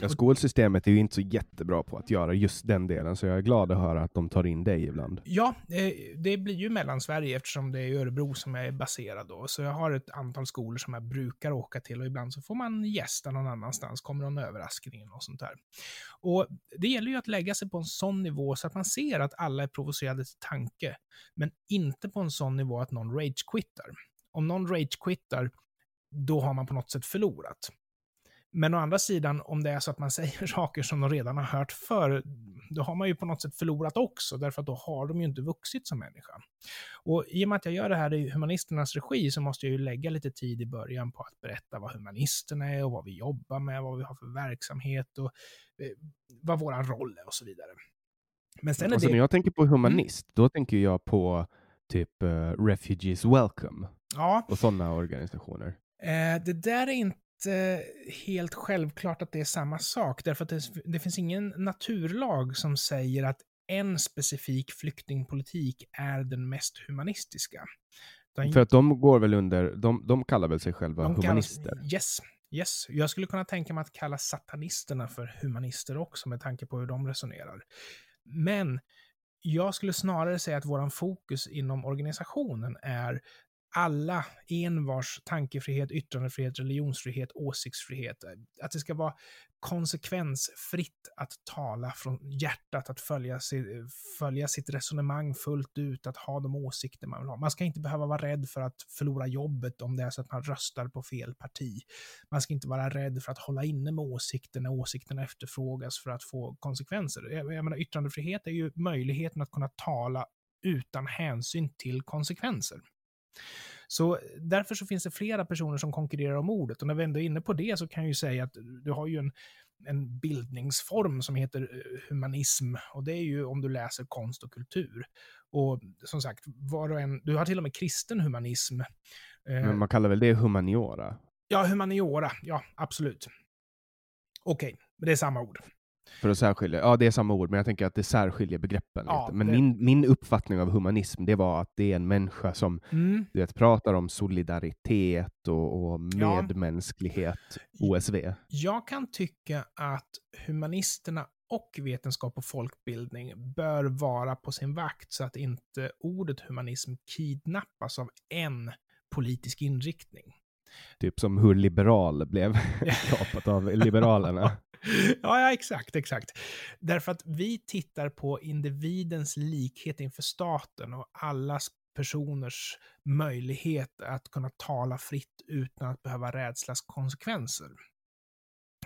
S1: Ja, skolsystemet är ju inte så jättebra på att göra just den delen, så jag är glad att höra att de tar in dig ibland.
S2: Ja, eh, det blir ju Mellansverige eftersom det är Örebro som jag är baserad då. Så jag har ett antal skolor som jag brukar åka till och ibland så får man gästa någon annanstans, kommer någon överraskning och sånt där. Och det gäller ju att lägga sig på en sån nivå så att man ser att alla är provocerade till tanke, men inte på en sån nivå att någon rage-quittar. Om någon rage-quittar, då har man på något sätt förlorat. Men å andra sidan, om det är så att man säger saker som de redan har hört förr, då har man ju på något sätt förlorat också, därför att då har de ju inte vuxit som människa. Och i och med att jag gör det här i humanisternas regi så måste jag ju lägga lite tid i början på att berätta vad humanisterna är och vad vi jobbar med, vad vi har för verksamhet och eh, vad vår roll är och så vidare. Men sen är
S1: Alltså,
S2: det...
S1: när jag tänker på humanist, då tänker jag på typ eh, Refugees Welcome
S2: Ja,
S1: och sådana organisationer.
S2: Eh, det där är inte helt självklart att det är samma sak, därför att det, det finns ingen naturlag som säger att en specifik flyktingpolitik är den mest humanistiska.
S1: För att de går väl under, de, de kallar väl sig själva
S2: de kallas-
S1: humanister?
S2: Yes, yes. Jag skulle kunna tänka mig att kalla satanisterna för humanister också, med tanke på hur de resonerar. Men jag skulle snarare säga att våran fokus inom organisationen är alla envars tankefrihet, yttrandefrihet, religionsfrihet, åsiktsfrihet. Att det ska vara konsekvensfritt att tala från hjärtat, att följa, si, följa sitt resonemang fullt ut, att ha de åsikter man vill ha. Man ska inte behöva vara rädd för att förlora jobbet om det är så att man röstar på fel parti. Man ska inte vara rädd för att hålla inne med åsikter när åsikterna efterfrågas för att få konsekvenser. Jag, jag menar, yttrandefrihet är ju möjligheten att kunna tala utan hänsyn till konsekvenser. Så därför så finns det flera personer som konkurrerar om ordet. Och när vi ändå är inne på det så kan jag ju säga att du har ju en, en bildningsform som heter eh, humanism. Och det är ju om du läser konst och kultur. Och som sagt, var och en, du har till och med kristen humanism. Eh,
S1: Men man kallar väl det humaniora?
S2: Ja, humaniora. Ja, absolut. Okej, men det är samma ord.
S1: För att särskilja, ja det är samma ord, men jag tänker att det särskiljer begreppen
S2: Ja,
S1: lite. Men
S2: det-
S1: min, min uppfattning av humanism, det var att det är en människa som
S2: Mm.
S1: du vet, pratar om solidaritet och, och
S2: Ja.
S1: medmänsklighet, OSV.
S2: Jag kan tycka att humanisterna och vetenskap och folkbildning bör vara på sin vakt så att inte ordet humanism kidnappas av en politisk inriktning.
S1: Typ som hur liberal blev kapat av Liberalerna.
S2: ja, ja, exakt, exakt. Därför att vi tittar på individens likhet inför staten och allas personers möjlighet att kunna tala fritt utan att behöva rädslas konsekvenser.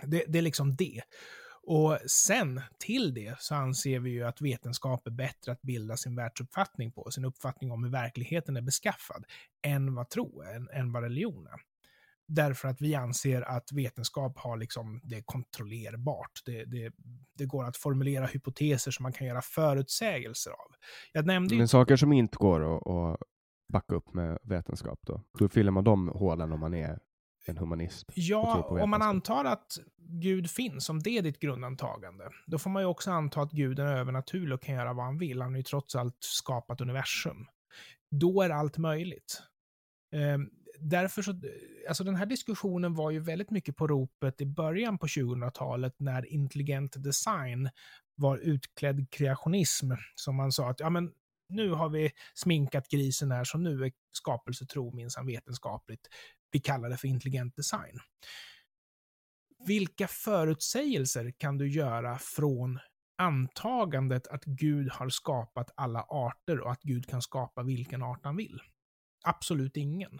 S2: Det, det är liksom det. Och sen till det så anser vi ju att vetenskap är bättre att bilda sin världsuppfattning på, sin uppfattning om hur verkligheten är beskaffad, än vad tro än, än vad religion är. Därför att vi anser att vetenskap har liksom, det är kontrollerbart. Det, det, det går att formulera hypoteser som man kan göra förutsägelser av. Jag nämnde.
S1: Men saker som inte går att, att backa upp med vetenskap då? Hur fyller man de hålen om man är en humanist?
S2: Ja, om man antar att Gud finns, om det är ditt grundantagande, då får man ju också anta att Gud är övernaturlig och kan göra vad han vill. Han har ju trots allt skapat universum. Då är allt möjligt. Därför så, alltså den här diskussionen var ju väldigt mycket på ropet i början på 2000-talet när intelligent design var utklädd kreationism. Som man sa att ja, men nu har vi sminkat grisen här, så nu är skapelsetro minsann vetenskapligt. Vi kallar det för intelligent design. Vilka förutsägelser kan du göra från antagandet att Gud har skapat alla arter och att Gud kan skapa vilken art han vill? Absolut ingen.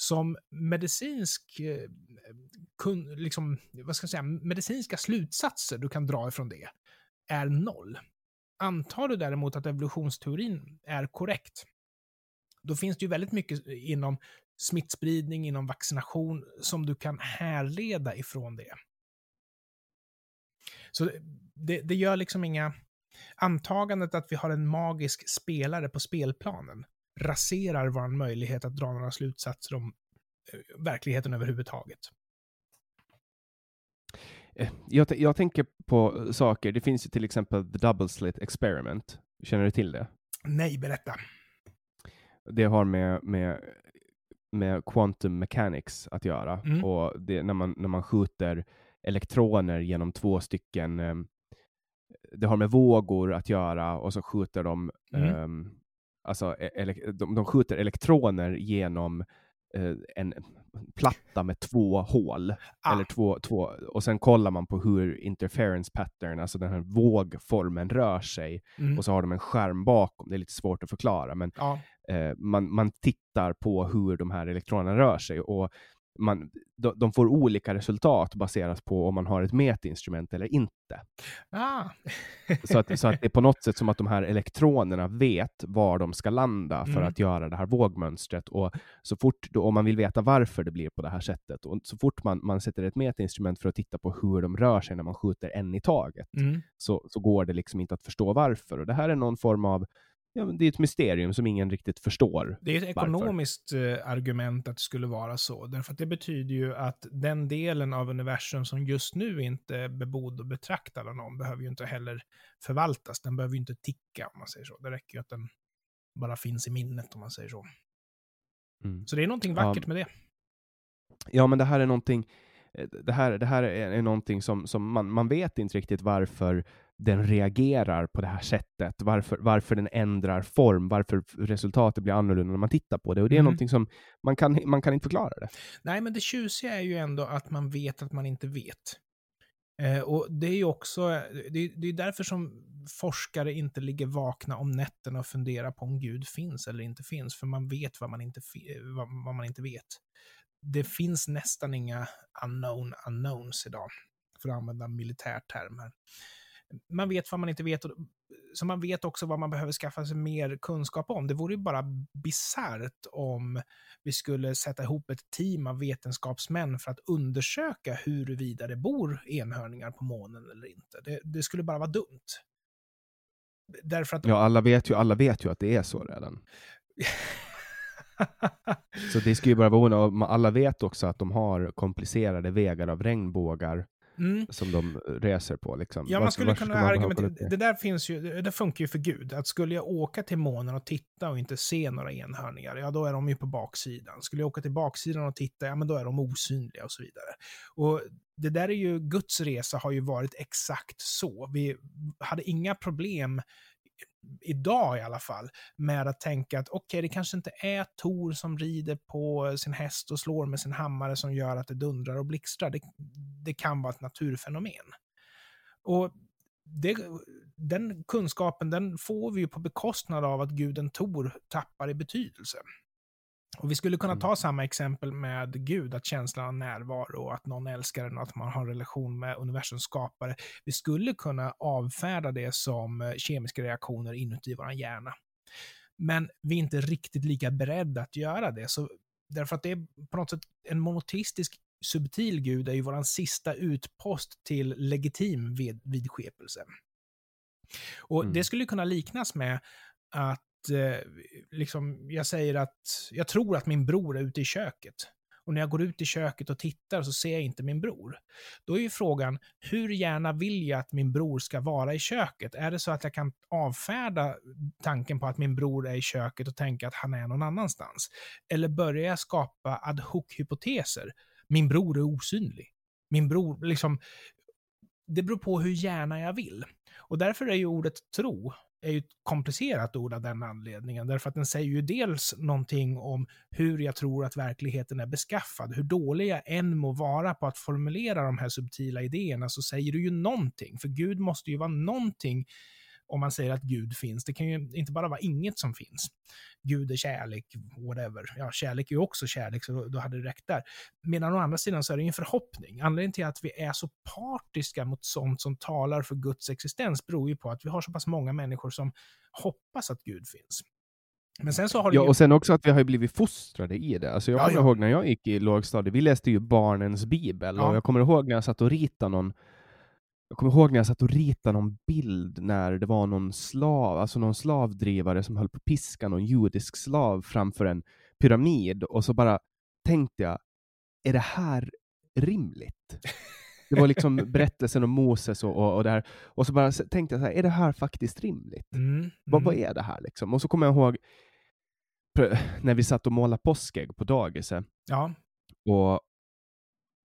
S2: Som medicinsk, eh, kun, liksom, vad ska jag säga, medicinska slutsatser du kan dra ifrån det är noll. Antar du däremot att evolutionsteorin är korrekt, då finns det ju väldigt mycket inom smittspridning, inom vaccination som du kan härleda ifrån det. Så det, det gör liksom inga... Antagandet att vi har en magisk spelare på spelplanen raserar vår möjlighet att dra några slutsatser om eh, verkligheten överhuvudtaget.
S1: Eh, jag, jag, tänker på saker, det finns ju till exempel The Double Slit Experiment. Känner du till det?
S2: Nej, berätta.
S1: Det har med, med, med quantum mechanics att göra. Mm. Och det, när, man, när man skjuter elektroner genom två stycken, det har med vågor att göra och så skjuter de, mm. um, alltså ele, de, de skjuter elektroner genom uh, en platta med två hål. Ah. Eller två, två, och sen kollar man på hur interference pattern, alltså den här vågformen rör sig. Mm. Och så har de en skärm bakom, det är lite svårt att förklara. Men ah. eh, man, man tittar på hur de här elektronerna rör sig. Och man, de, de, får olika resultat baserat på om man har ett mätinstrument eller inte.
S2: Ah.
S1: så, att, så att det är på något sätt som att de här elektronerna vet var de ska landa för mm. att göra det här vågmönstret. Och så fort, då, om man vill veta varför det blir på det här sättet, och så fort man, man sätter ett mätinstrument för att titta på hur de rör sig när man skjuter en i taget, mm. så, så går det liksom inte att förstå varför. Och det här är någon form av ja, det är ett mysterium som ingen riktigt förstår.
S2: Det är ett ekonomiskt varför. Eh, argument att det skulle vara så. Därför att det betyder ju att den delen av universum som just nu inte är bebodd och betraktad av någon behöver ju inte heller förvaltas. Den behöver ju inte ticka om man säger så. Det räcker ju att den bara finns i minnet om man säger så. Mm. Så det är någonting vackert ja. med det.
S1: Ja, men det här är någonting eh, det här, det här är, är någonting som, som man, man vet inte riktigt varför den reagerar på det här sättet, varför, varför den ändrar form, varför resultatet blir annorlunda när man tittar på det. Och det är mm. någonting som man kan, man kan inte förklara det.
S2: Nej, men det tjusiga är ju ändå att man vet att man inte vet. Eh, och det är ju också, det är, det är därför som forskare inte ligger vakna om nätterna och funderar på om Gud finns eller inte finns, för man vet vad man inte, vad, vad man inte vet. Det finns nästan inga unknown unknowns idag, för att använda militärtermer man vet vad man inte vet. Och, så man vet också vad man behöver skaffa sig mer kunskap om. Det vore ju bara bisarrt om vi skulle sätta ihop ett team av vetenskapsmän för att undersöka huruvida det bor enhörningar på månen eller inte. Det, det skulle bara vara dumt. Därför att...
S1: Ja, alla vet, ju, alla vet ju att det är så redan. så det skulle ju bara vara onödigt. Alla vet också att de har komplicerade vägar av regnbågar mm. som de reser på. Liksom.
S2: Ja, man skulle kunna argumentera, det där finns ju, det funkar ju för Gud. Att skulle jag åka till månen och titta och inte se några enhörningar, ja då är de ju på baksidan. Skulle jag åka till baksidan och titta, ja men då är de osynliga och så vidare. Och det där är ju, Guds resa har ju varit exakt så. Vi hade inga problem idag i alla fall, med att tänka att okej, okay, det kanske inte är Tor som rider på sin häst och slår med sin hammare som gör att det dundrar och blixtrar. Det, det kan vara ett naturfenomen. Och det, den kunskapen den får vi ju på bekostnad av att guden Tor tappar i betydelse. Och vi skulle kunna
S1: Mm.
S2: ta samma exempel med Gud, att känslan av närvaro och att någon älskar en och att man har en relation med universums skapare. Vi skulle kunna avfärda det som eh, kemiska reaktioner inuti vår hjärna. Men vi är inte riktigt lika beredda att göra det. Så, därför att det är på något sätt en monoteistisk subtil gud är ju vår sista utpost till legitim vid, vidskepelse. Och
S1: Mm.
S2: det skulle kunna liknas med att eh, liksom, jag säger att jag tror att min bror är ute i köket. Och när jag går ut i köket och tittar så ser jag inte min bror. Då är ju frågan, hur gärna vill jag att min bror ska vara i köket? Är det så att jag kan avfärda tanken på att min bror är i köket och tänka att han är någon annanstans? Eller börjar jag skapa ad hoc-hypoteser? Min bror är osynlig. Min bror, liksom, det beror på hur gärna jag vill. Och därför är ju ordet tro är ju ett komplicerat ord av den anledningen. Därför att den säger ju dels någonting om hur jag tror att verkligheten är beskaffad. Hur dålig jag än må vara på att formulera de här subtila idéerna så säger du ju någonting. För Gud måste ju vara någonting om man säger att Gud finns. Det kan ju inte bara vara inget som finns. Gud är kärlek, whatever. Ja, kärlek är ju också kärlek, så då, då hade det räckt där. Medan å andra sidan så är det ju en förhoppning. Anledningen till att vi är så partiska mot sånt som talar för Guds existens beror ju på att vi har så pass många människor som hoppas att Gud finns. Men sen så har
S1: Ja,
S2: ju...
S1: och sen också att vi har blivit fostrade i det. Alltså jag
S2: Ja,
S1: kommer
S2: ja.
S1: ihåg när jag gick i lågstadiet, vi läste ju barnens bibel,
S2: Ja.
S1: och jag kommer ihåg när jag satt och ritade någon jag kommer ihåg när jag satt och ritade någon bild när det var någon slav, alltså någon slavdrivare som höll på att piska någon judisk slav framför en pyramid och så bara tänkte jag, är det här rimligt? Det var liksom berättelsen om Moses och, och, och det här. Och så bara tänkte jag så här, är det här faktiskt rimligt?
S2: Mm,
S1: Vad, vad
S2: mm.
S1: är det här liksom? Och så kommer jag ihåg när vi satt och målade påskägg på dagiset
S2: Ja,
S1: och,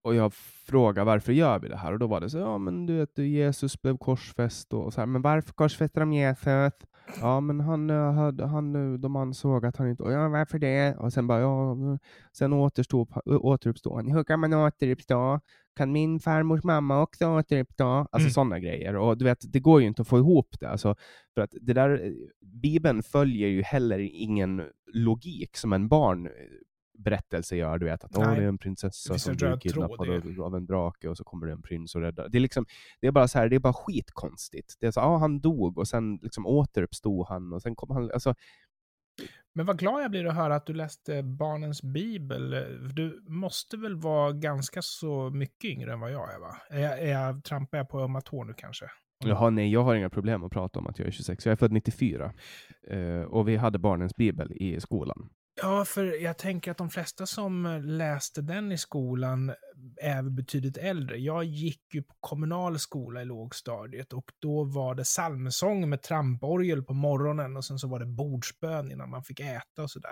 S1: och jag frågade varför gör vi det här? Och då var det så, ja men du vet, Jesus blev korsfäst och så här, men varför korsfäste de Jesus? Ja men han, eh, hade, han, eh, de ansåg att han inte, och ja varför det? Och sen bara, ja, sen återstod, återuppstod han. Hur kan man återuppstå? Kan min farmors mamma också återuppstå? Alltså
S2: Mm.
S1: sådana grejer. Och du vet, det går ju inte att få ihop det. Alltså, för att det där, eh, Bibeln följer ju heller ingen logik som en barn berättelse gör, du vet att åh, det är en prinsessa som
S2: en
S1: blir kidnappad av, av en drake och så kommer det en prins och räddar. Det är liksom, det är bara så här, det är bara skitkonstigt. Det är så, ja han dog och sen liksom återuppstod han och sen kom han, alltså
S2: Men vad glad jag blir att höra att du läste Barnens Bibel. Du måste väl vara ganska så mycket yngre än vad jag är, va? Är jag, är jag, trampar jag på ömma tår nu kanske?
S1: Jaha, nej, jag har inga problem att prata om att jag är 26. Jag är född 94. Eh, och vi hade barnens bibel i skolan.
S2: Ja, för jag tänker att de flesta som läste den i skolan är betydligt äldre. Jag gick ju på kommunal skola i lågstadiet och då var det psalmsång med tramporgel på morgonen och sen så var det bordsbön innan man fick äta och sådär.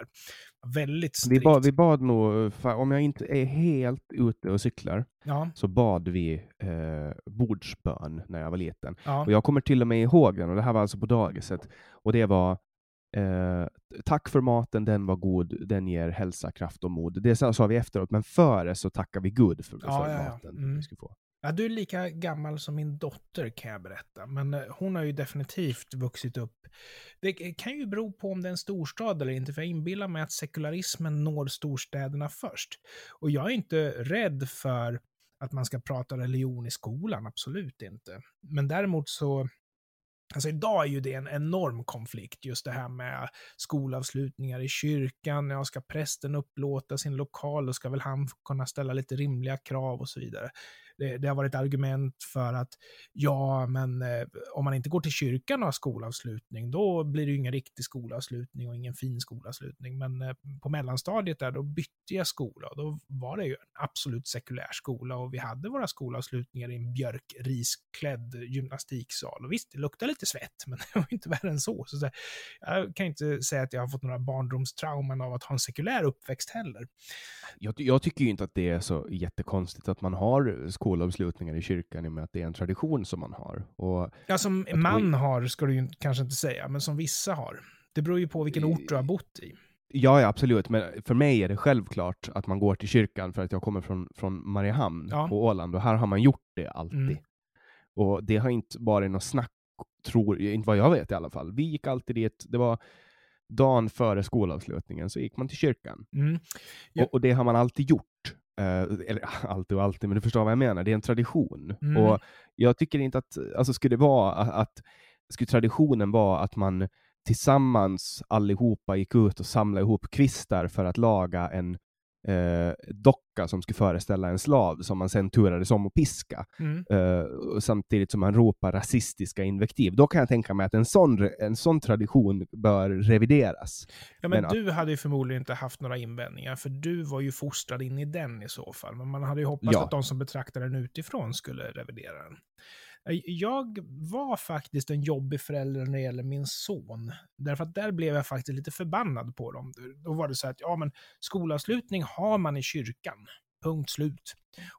S2: Väldigt
S1: Vi
S2: strikt.
S1: bad, vi bad nog, för om jag inte är helt ute och cyklar,
S2: Ja,
S1: så bad vi eh, bordsbön när jag var liten.
S2: ja.
S1: Och jag kommer till och med ihåg den, och det här var alltså på dagiset. Och det var eh, Tack för maten, den var god, den ger hälsa, kraft och mod. Det sa vi efteråt, men före så tackar vi Gud för,
S2: Ja,
S1: för
S2: ja, ja.
S1: maten
S2: Mm.
S1: vi skulle få.
S2: Ja, du är lika gammal som min dotter kan jag berätta, men eh, hon har ju definitivt vuxit upp. Det kan ju bero på om det är en storstad eller inte, för jag inbillar mig att sekularismen når storstäderna först. Och jag är inte rädd för att man ska prata religion i skolan, absolut inte. Men däremot så, alltså idag är ju det en enorm konflikt, just det här med skolavslutningar i kyrkan, ja, ska prästen upplåta sin lokal, då ska väl han kunna ställa lite rimliga krav och så vidare det, det har varit argument för att ja, men eh, om man inte går till kyrkan och har skolavslutning, då blir det ju ingen riktig skolavslutning och ingen fin skolavslutning. Men eh, på mellanstadiet där, då bytte jag skola och då var det ju en absolut sekulär skola och vi hade våra skolavslutningar i en björkrisklädd gymnastiksal. Och visst, det luktade lite svett, men det var inte värre än så. så, så jag kan inte säga att jag har fått några barndomstrauman av att ha en sekulär uppväxt heller.
S1: Jag, jag tycker ju inte att det är så jättekonstigt att man har skolavslutningar i kyrkan i och med att det är en tradition som man har. Och
S2: Ja, som man har ska du ju kanske inte säga, men som vissa har. Det beror ju på vilken ort du har bott i.
S1: Ja, ja, absolut. Men för mig är det självklart att man går till kyrkan för att jag kommer från, från Mariehamn
S2: Ja.
S1: på Åland och här har man gjort det alltid.
S2: Mm.
S1: Och det har inte varit något snack, tror inte vad jag vet i alla fall. Vi gick alltid dit, det var dagen före skolavslutningen så gick man till kyrkan.
S2: Mm. Ja.
S1: Och, och det har man alltid gjort. Eh, eller alltid och alltid, men du förstår vad jag menar. Det är en tradition.
S2: Mm.
S1: Och jag tycker inte att, alltså skulle det vara att skulle traditionen vara att man tillsammans allihopa gick ut och samlade ihop kvistar för att laga en eh, docka som skulle föreställa en slav som man sen turades om och piska.
S2: Mm.
S1: eh, samtidigt som man ropar rasistiska invektiv. Då kan jag tänka mig att en sån, en sån tradition bör revideras.
S2: Ja, men,
S1: Men att-
S2: du hade ju förmodligen inte haft några invändningar, för du var ju fostrad in i den i så fall. Men man hade ju hoppats
S1: Ja.
S2: att de som betraktar den utifrån skulle revidera den. Jag var faktiskt en jobbig förälder när det gäller min son. Därför att där blev jag faktiskt lite förbannad på dem. Då var det så att, ja men skolavslutning har man i kyrkan. Punkt slut.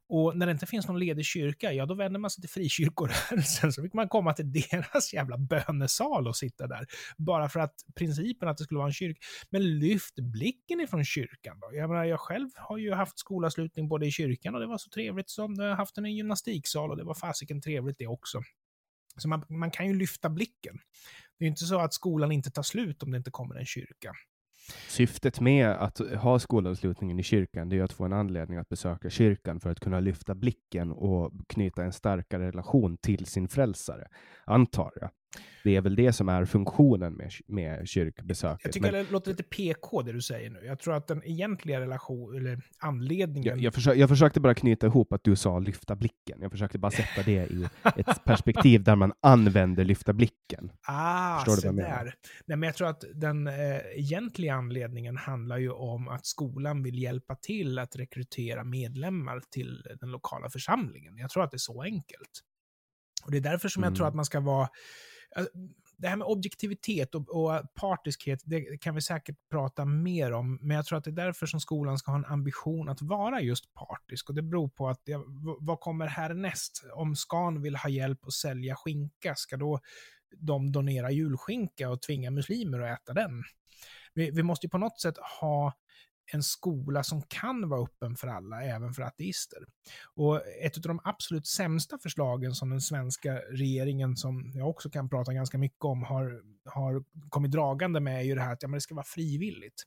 S2: Och när det inte finns någon ledig kyrka, ja då vänder man sig till frikyrkorörelsen. Så fick man komma till deras jävla bönesal och sitta där. Bara för att principen att det skulle vara en kyrka. Men lyft blicken ifrån kyrkan då. Jag menar, jag själv har ju haft skolavslutning både i kyrkan och det var så trevligt som jag har haft den i en gymnastiksal och det var fasiken trevligt det också. Så man, man kan ju lyfta blicken. Det är ju inte så att skolan inte tar slut om det inte kommer en kyrka.
S1: Syftet med att ha skolavslutningen i kyrkan det är ju att få en anledning att besöka kyrkan för att kunna lyfta blicken och knyta en starkare relation till sin frälsare, antar jag. Det är väl det som är funktionen med, med kyrkbesöket.
S2: Jag tycker
S1: Men
S2: det låter lite PK det du säger nu. Jag tror att den egentliga relation, eller anledningen...
S1: jag, jag, försö- jag försökte bara knyta ihop att du sa lyfta blicken. Jag försökte bara sätta det i ett perspektiv där man använder lyfta blicken.
S2: Ah,
S1: Förstår du vad jag menar?
S2: där. Nej, men jag tror att den eh, egentliga anledningen handlar ju om att skolan vill hjälpa till att rekrytera medlemmar till den lokala församlingen. Jag tror att det är så enkelt. Och det är därför som jag
S1: Mm.
S2: tror att man ska vara... Alltså, det här med objektivitet och, och partiskhet, det kan vi säkert prata mer om, men jag tror att det är därför som skolan ska ha en ambition att vara just partisk. Och det beror på att, det, vad kommer härnäst? Om Scan vill ha hjälp att sälja skinka, ska då de donera julskinka och tvinga muslimer att äta den? Vi, vi måste ju på något sätt ha en skola som kan vara öppen för alla, även för ateister. Och ett av de absolut sämsta förslagen som den svenska regeringen, som jag också kan prata ganska mycket om, har, har kommit dragande med är ju det här att ja, men det ska vara frivilligt.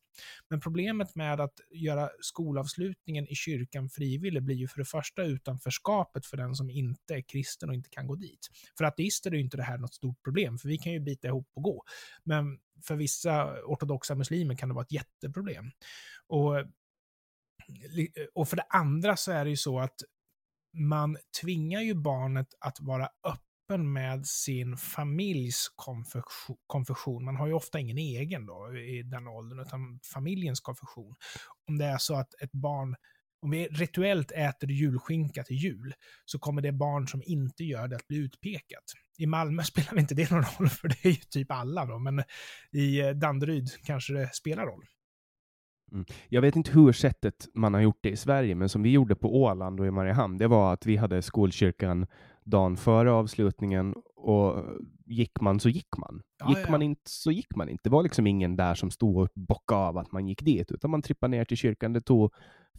S2: Men problemet med att göra skolavslutningen i kyrkan frivillig blir ju för det första utanförskapet för den som inte är kristen och inte kan gå dit. För ateister är ju inte det här något stort problem, för vi kan ju bita ihop och gå. Men för vissa ortodoxa muslimer kan det vara ett jätteproblem. Och, och för det andra så är det ju så att man tvingar ju barnet att vara öppen med sin familjs konfession. konfession. Man har ju ofta ingen egen då i den åldern, utan familjens konfession. Om det är så att ett barn, om vi rituellt äter julskinka till jul, så kommer det barn som inte gör det att bli utpekat. I Malmö spelar inte det någon roll, för det är ju typ alla då, men i Danderyd kanske det spelar roll.
S1: Jag vet inte hur sättet man har gjort det i Sverige, men som vi gjorde på Åland och i Mariehamn, det var att vi hade skolkyrkan dagen före avslutningen och gick man så gick man.
S2: Ja,
S1: gick
S2: ja.
S1: man inte så gick man inte. Det var liksom ingen där som stod och bockade av att man gick dit, utan man trippade ner till kyrkan. Det tog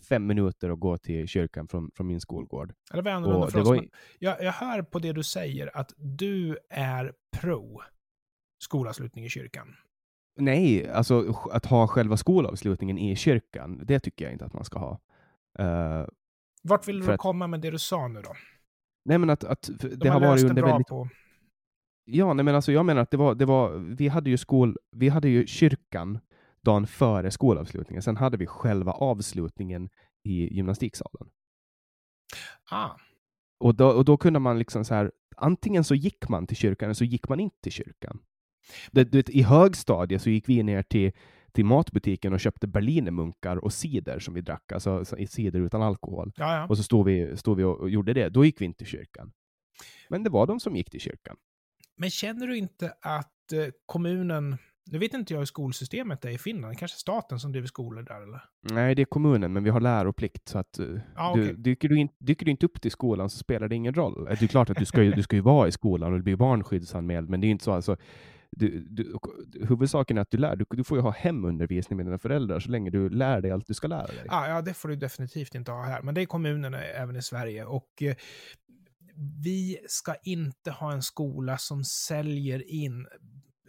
S1: fem minuter att gå till kyrkan från, från min skolgård.
S2: Ja, Det var annorlunda
S1: Och
S2: för oss.
S1: var
S2: Jag, jag hör på det du säger att du är pro skolavslutning i kyrkan.
S1: Nej, alltså att ha själva skolavslutningen i kyrkan, det tycker jag inte att man ska ha. Eh,
S2: Vart vill du
S1: att-
S2: komma med det du sa nu då?
S1: nej, men att, att
S2: De
S1: det
S2: har
S1: varit under
S2: bra
S1: väldigt
S2: på...
S1: Ja, nej men alltså jag menar att det var, det var, vi hade ju skol, vi hade ju kyrkan dagen före skolavslutningen. Sen hade vi själva avslutningen i gymnastiksalen.
S2: Ah,
S1: Och då, och då kunde man liksom så här, antingen så gick man till kyrkan eller så gick man inte till kyrkan. Det, du vet, I högstadiet så gick vi ner till, till matbutiken och köpte berlinermunkar och cider som vi drack, alltså så- cider utan alkohol.
S2: ja, ja.
S1: Och så stod vi, stod vi och, gjorde det. Då gick vi inte till kyrkan. Men det var de som gick till kyrkan.
S2: Men känner du inte att eh, kommunen, Nu vet inte jag hur skolsystemet är i Finland. Kanske staten som driver skolor där eller?
S1: Nej, det är kommunen, men vi har läroplikt. Så att, uh,
S2: Ah,
S1: du, dyker, du in, dyker du inte upp till skolan så spelar det ingen roll. Det är klart att du ska ju, du ska ju vara i skolan och du blir barnskyddsanmäld, men det är inte så. Alltså, du, du, huvudsaken är att du lär. Du, du får ju ha hemundervisning med dina föräldrar så länge du lär dig allt du ska lära dig.
S2: Ah, ja, det får du definitivt inte ha här. Men det är kommunerna eh, även i Sverige. Och eh, vi ska inte ha en skola som säljer in.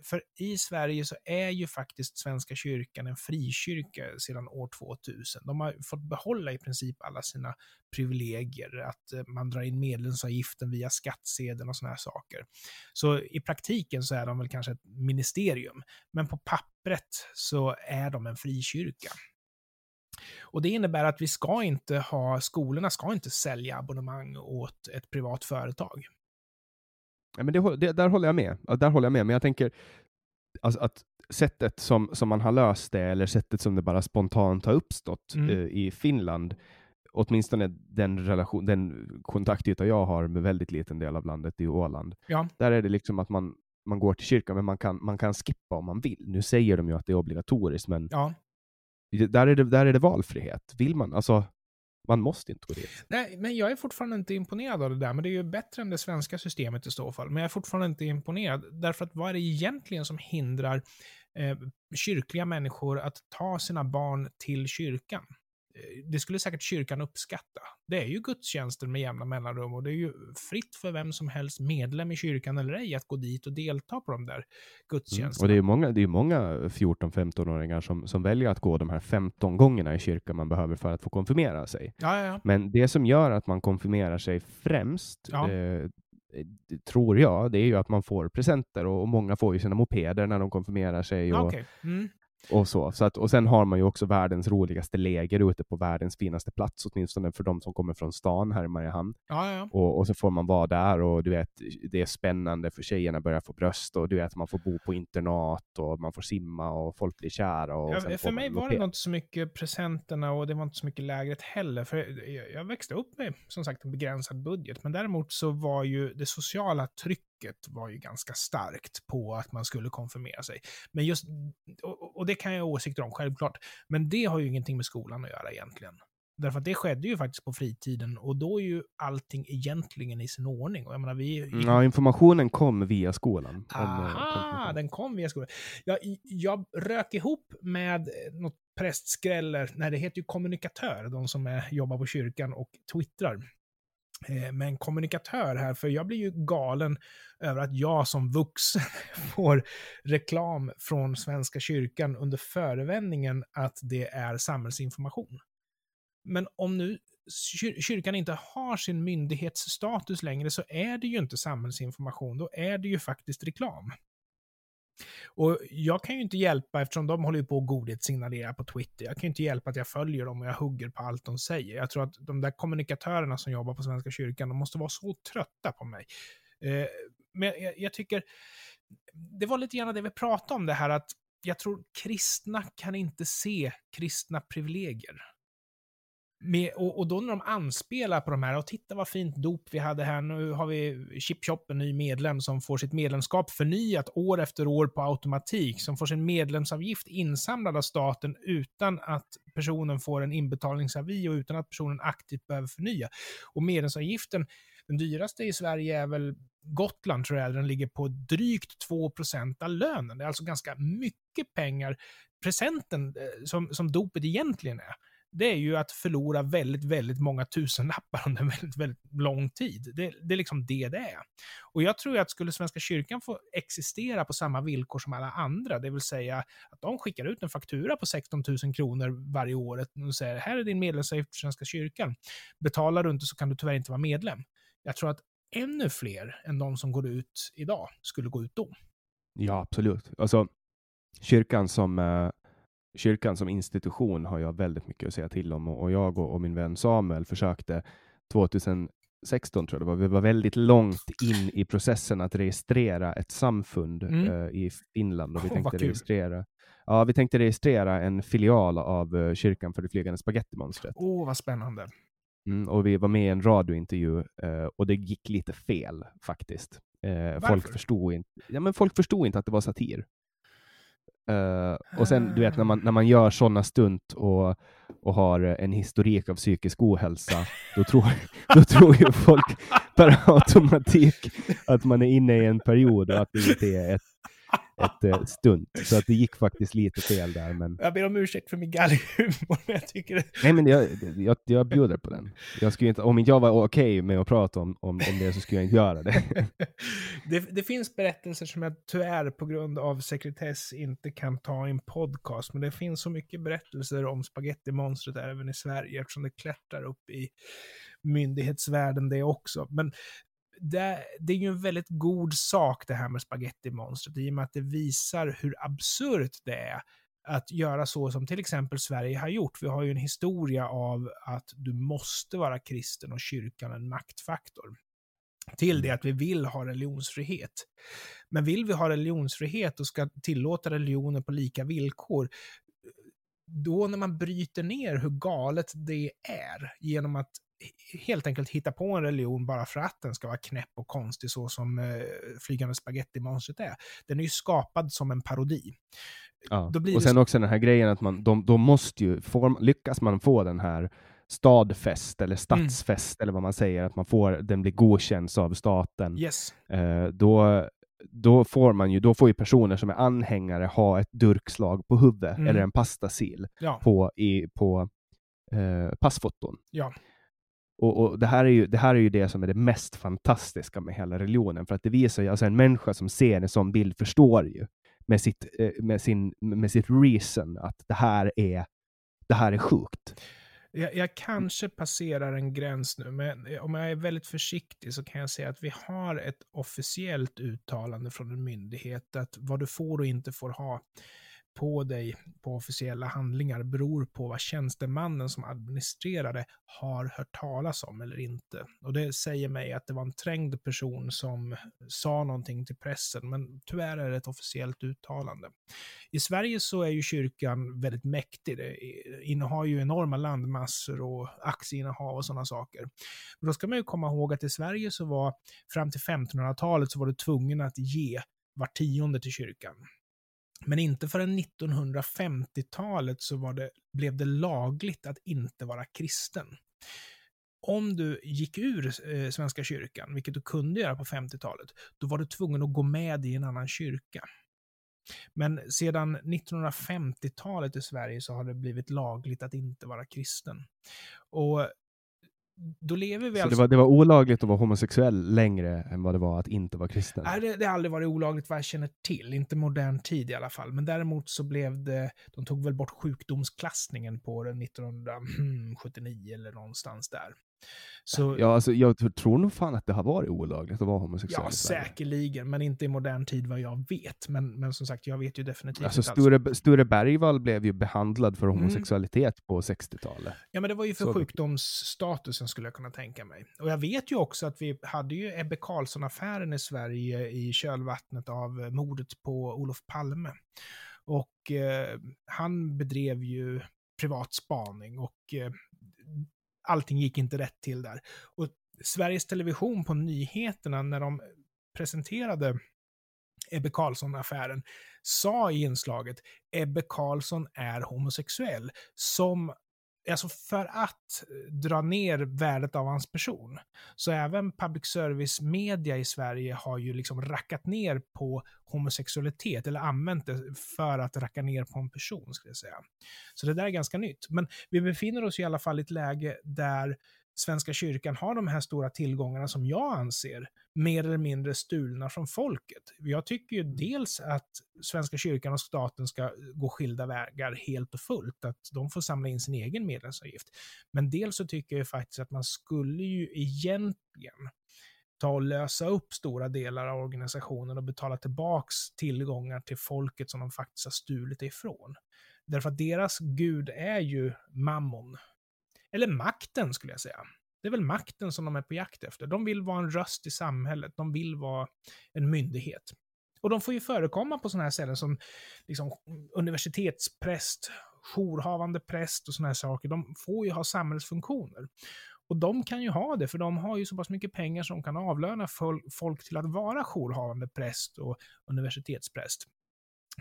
S2: För i Sverige så är ju faktiskt Svenska kyrkan en frikyrka sedan år 2000. De har fått behålla i princip alla sina privilegier, att eh, man drar in medlemsavgiften via skattsedeln och sådana här saker. Så i praktiken så är de väl kanske ett ministerium, men på pappret så är de en frikyrka. Och det innebär att vi ska inte ha, skolorna ska inte sälja abonnemang åt ett privat företag.
S1: Ja, men det, det, där håller jag med. Där håller jag med. Men jag tänker alltså, att sättet som, som man har löst det, eller sättet som det bara spontant har uppstått
S2: Mm.
S1: eh, i Finland, åtminstone den, relation, den kontaktyta jag har med väldigt liten del av landet i Åland,
S2: Ja.
S1: där är det liksom att man, man går till kyrkan, men man kan, man kan skippa om man vill. Nu säger de ju att det är obligatoriskt, men
S2: Ja.
S1: där, är det, där är det valfrihet. Vill man, alltså, man måste inte gå dit.
S2: Nej, men jag är fortfarande inte imponerad av det där, men det är ju bättre än det svenska systemet i så fall. Men jag är fortfarande inte imponerad, därför att vad är det egentligen som hindrar eh, kyrkliga människor att ta sina barn till kyrkan? Det skulle säkert kyrkan uppskatta. Det är ju gudstjänster med jämna mellanrum och det är ju fritt för vem som helst, medlem i kyrkan eller ej, att gå dit och delta på de där
S1: Mm.
S2: gudstjänsterna.
S1: Och det är många, det är många 14-15-åringar som, som väljer att gå de här 15 gångerna i kyrkan man behöver för att få konfirmera sig.
S2: Ja, ja, ja.
S1: Men det som gör att man konfirmerar sig främst, eh, tror jag, det är ju att man får presenter och, många får ju sina mopeder när de konfirmerar sig. Och,
S2: okej. Mm.
S1: Och så. så att, och sen har man ju också världens roligaste läger ute på världens finaste plats, åtminstone för de som kommer från stan här i Mariehamn.
S2: Ja, ja.
S1: Och, och så får man vara där och du vet, det är spännande för tjejerna börjar få bröst och du vet, man får bo på internat och man får simma och folk blir kära. Och
S2: Ja, för mig var det nog inte så mycket presenterna och det var inte så mycket lägret heller. För jag, jag växte upp med som sagt en begränsad budget. Men däremot så var ju det sociala trycket var ju ganska starkt på att man skulle konfirmera sig. Men just, och, och det kan jag ha åsikter om, självklart. Men det har ju ingenting med skolan att göra egentligen. Därför att det skedde ju faktiskt på fritiden och då är ju allting egentligen i sin ordning. Och jag menar, vi,
S1: Mm, Ja, informationen kom via skolan. eh,
S2: Aha, den kom via skolan. Jag, jag rök ihop med något prästskräller, nej det heter ju kommunikatör, de som är, jobbar på kyrkan och twittrar. Eh, med en kommunikatör här, för jag blir ju galen över att jag som vuxen får reklam från Svenska kyrkan under förevändningen att det är samhällsinformation. Men om nu kyrkan inte har sin myndighetsstatus längre så är det ju inte samhällsinformation, då är det ju faktiskt reklam. Och jag kan ju inte hjälpa, eftersom de håller på att godhetssignalera på Twitter, jag kan ju inte hjälpa att jag följer dem och jag hugger på allt de säger. Jag tror att de där kommunikatörerna som jobbar på Svenska kyrkan, de måste vara så trötta på mig. Eh, men jag, jag tycker, det var lite grann det vi pratade om, det här att jag tror kristna kan inte se kristna privilegier. Med, och, och då när de anspelar på de här, och titta vad fint dop vi hade här, nu har vi Chip Chop, en ny medlem som får sitt medlemskap förnyat år efter år på automatik, som får sin medlemsavgift insamlad av staten utan att personen får en inbetalningsavi och utan att personen aktivt behöver förnya. Och medlemsavgiften, den dyraste i Sverige är väl Gotland tror jag, den ligger på drygt 2% av lönen. Det är alltså ganska mycket pengar. Presenten eh, som, som dopet egentligen är, det är ju att förlora väldigt, väldigt många tusenlappar under en väldigt, väldigt lång tid. Det, det är liksom det det är. Och jag tror ju att skulle Svenska kyrkan få existera på samma villkor som alla andra, det vill säga att de skickar ut en faktura på 16 000 kronor varje år och säger här är din medlemsavgift för Svenska kyrkan. Betalar du inte så kan du tyvärr inte vara medlem. Jag tror att ännu fler än de som går ut idag skulle gå ut då.
S1: Ja, absolut. Alltså, kyrkan som, eh, kyrkan som institution har jag väldigt mycket att säga till om och, jag och, och min vän Samuel försökte 2016 tror jag det var. Vi var väldigt långt in i processen att registrera ett samfund
S2: Mm.
S1: eh, i Finland och vi tänkte
S2: kul.
S1: registrera Ja, vi tänkte registrera en filial av eh, kyrkan för det flygande spagettimonstret.
S2: Åh, vad spännande.
S1: Mm, och vi var med i en radiointervju eh, och det gick lite fel faktiskt. Folk, förstod inte, ja, men folk förstod inte att det var satir. Uh, och sen, du vet, när man, när man gör sådana stunt och, och har en historik av psykisk ohälsa, då tror, då tror ju folk per automatik att man är inne i en period och att det inte är ett ett eh, stunt. Så att det gick faktiskt lite fel där. Men...
S2: Jag ber om ursäkt för min galghumor, men jag tycker det...
S1: Nej, men jag, jag, jag bjuder på den. Jag skulle inte, om inte jag var okej okay med att prata om, om, om det så skulle jag inte göra det.
S2: det. Det finns berättelser som jag tyvärr på grund av sekretess inte kan ta i en podcast, men det finns så mycket berättelser om spagettimonstret även i Sverige eftersom det klättrar upp i myndighetsvärlden det också. Men det, det, är ju en väldigt god sak det här med spagettimonstret, i och med att det visar hur absurt det är att göra så som till exempel Sverige har gjort. Vi har ju en historia av att du måste vara kristen och kyrkan en maktfaktor. Till det mm. att vi vill ha religionsfrihet. Men vill vi ha religionsfrihet och ska tillåta religioner på lika villkor, då när man bryter ner hur galet det är genom att helt enkelt hitta på en religion bara för att den ska vara knäpp och konstig så som eh, Flygande Spagettimonstret är. Den är ju skapad som en parodi.
S1: Ja. och sen också den här grejen att man, de, de måste ju, får, lyckas man få den här stadfest eller mm. stadsfest mm. eller vad man säger, att man får, den blir godkänd av staten,
S2: yes.
S1: eh, då, då får man ju, då får ju personer som är anhängare ha ett durkslag på huvudet mm. eller en pastasil ja. på, i, på eh, passfoton.
S2: Ja.
S1: Och, och, det, här är ju, det här är ju det som är det mest fantastiska med hela religionen, för att det visar ju, alltså en människa som ser en sån bild förstår ju med sitt, eh, med sin, med sitt reason att det här är, det här är sjukt.
S2: Jag, jag, kanske passerar en gräns nu, men om jag är väldigt försiktig så kan jag säga att vi har ett officiellt uttalande från en myndighet att vad du får och inte får ha på dig på officiella handlingar beror på vad tjänstemannen som administrerade har hört talas om eller inte. Och det säger mig att det var en trängd person som sa någonting till pressen, men tyvärr är det ett officiellt uttalande. I Sverige så är ju kyrkan väldigt mäktig. Det innehar ju enorma landmassor och aktieinnehav och sådana saker. Men då ska man ju komma ihåg att i Sverige så var fram till 1500-talet så var du tvungen att ge var tionde till kyrkan. Men inte förrän 1950-talet så var det, blev det lagligt att inte vara kristen. Om du gick ur eh, Svenska kyrkan, vilket du kunde göra på 50-talet, då var du tvungen att gå med i en annan kyrka. Men sedan 1950-talet i Sverige så har det blivit lagligt att inte vara kristen. Och då lever vi
S1: så
S2: alltså...
S1: det, var, det var olagligt att vara homosexuell längre än vad det var att inte vara kristen?
S2: Nej, det, det har aldrig varit olagligt vad jag känner till. Inte modern tid i alla fall. Men däremot så blev det, de tog väl bort sjukdomsklassningen på det 1979 eller någonstans där.
S1: Så, ja, alltså, jag tror nog fan att det har varit olagligt att vara homosexuell
S2: Ja, säkerligen, men inte i modern tid vad jag vet. Men, men som sagt, jag vet ju definitivt
S1: alltså, inte Sture, alls. Sture Bergvall blev ju behandlad för mm. homosexualitet mm. på 60-talet.
S2: Ja, men det var ju för Så sjukdomsstatusen skulle jag kunna tänka mig. Och jag vet ju också att vi hade ju Ebbe Carlsson-affären i Sverige i kölvattnet av mordet på Olof Palme. Och eh, han bedrev ju privat spaning och eh, allting gick inte rätt till där. Och Sveriges Television på nyheterna när de presenterade Ebbe Carlsson-affären sa i inslaget Ebbe Carlsson är homosexuell som alltså för att eh, dra ner värdet av hans person. Så även public service-media i Sverige har ju liksom rackat ner på homosexualitet, eller använt det för att racka ner på en person, skulle jag säga. Så det där är ganska nytt. Men vi befinner oss i alla fall i ett läge där Svenska kyrkan har de här stora tillgångarna som jag anser mer eller mindre stulna från folket. Jag tycker ju dels att Svenska kyrkan och staten ska gå skilda vägar helt och fullt, att de får samla in sin egen medlemsavgift. Men dels så tycker jag faktiskt att man skulle ju egentligen ta och lösa upp stora delar av organisationen och betala tillbaks tillgångar till folket som de faktiskt har stulit ifrån. Därför att deras gud är ju mammon, eller makten skulle jag säga. Det är väl makten som de är på jakt efter. De vill vara en röst i samhället. De vill vara en myndighet. Och de får ju förekomma på sådana här ställen som liksom, universitetspräst, jourhavande präst och sådana här saker. De får ju ha samhällsfunktioner. Och de kan ju ha det, för de har ju så pass mycket pengar som kan avlöna folk till att vara jourhavande präst och universitetspräst.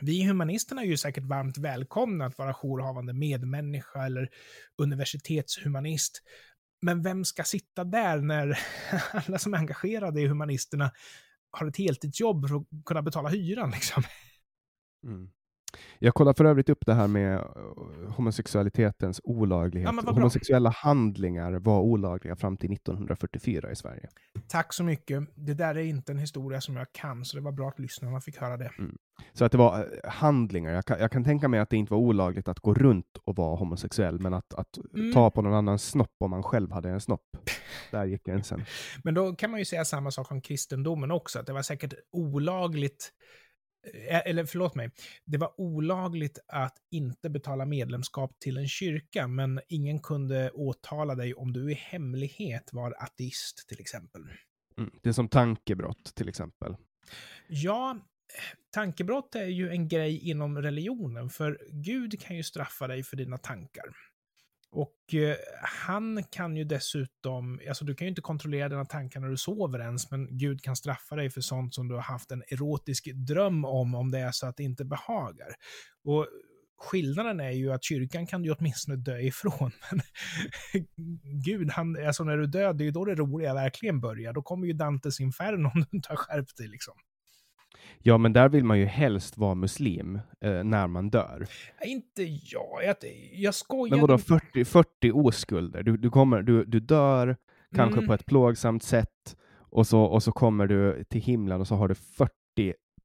S2: Vi humanisterna är ju säkert varmt välkomna att vara jourhavande medmänniska eller universitetshumanist. Men vem ska sitta där när alla som är engagerade i humanisterna har ett heltidsjobb för att kunna betala hyran liksom?
S1: Mm. Jag kollar för övrigt upp det här med eh, homosexualitetens olaglighet.
S2: Ja,
S1: Homosexuella handlingar var olagliga fram till 1944 i Sverige.
S2: Tack så mycket. Det där är inte en historia som jag kan, så det var bra att lyssnarna fick höra det.
S1: Mm. Så att det var eh, handlingar. Jag kan, jag kan, tänka mig att det inte var olagligt att gå runt och vara homosexuell, men att, att mm. ta på någon annans snopp om man själv hade en snopp. Där gick gränsen.
S2: Men då kan man ju säga samma sak om kristendomen också, att det var säkert olagligt eller förlåt mig, det var olagligt att inte betala medlemskap till en kyrka, men ingen kunde åtala dig om du i hemlighet var ateist till exempel.
S1: Mm, det är som tankebrott till exempel.
S2: Ja, tankebrott är ju en grej inom religionen, för Gud kan ju straffa dig för dina tankar. Och eh, han kan ju dessutom, alltså du kan ju inte kontrollera dina tankar när du sover ens, men Gud kan straffa dig för sånt som du har haft en erotisk dröm om, om det är så att det inte behagar. Och skillnaden är ju att kyrkan kan du åtminstone dö ifrån, men Gud, han, alltså när du dör, det är ju då det roliga verkligen börjar. Då kommer ju Dantes inferno om du inte har skärpt dig liksom.
S1: Ja, men där vill man ju helst vara muslim eh, när man dör.
S2: Inte jag. Jag, jag skojar.
S1: Men vadå 40, 40 oskulder? Du, du, kommer, du, du dör kanske mm. på ett plågsamt sätt och så, och så kommer du till himlen och så har du 40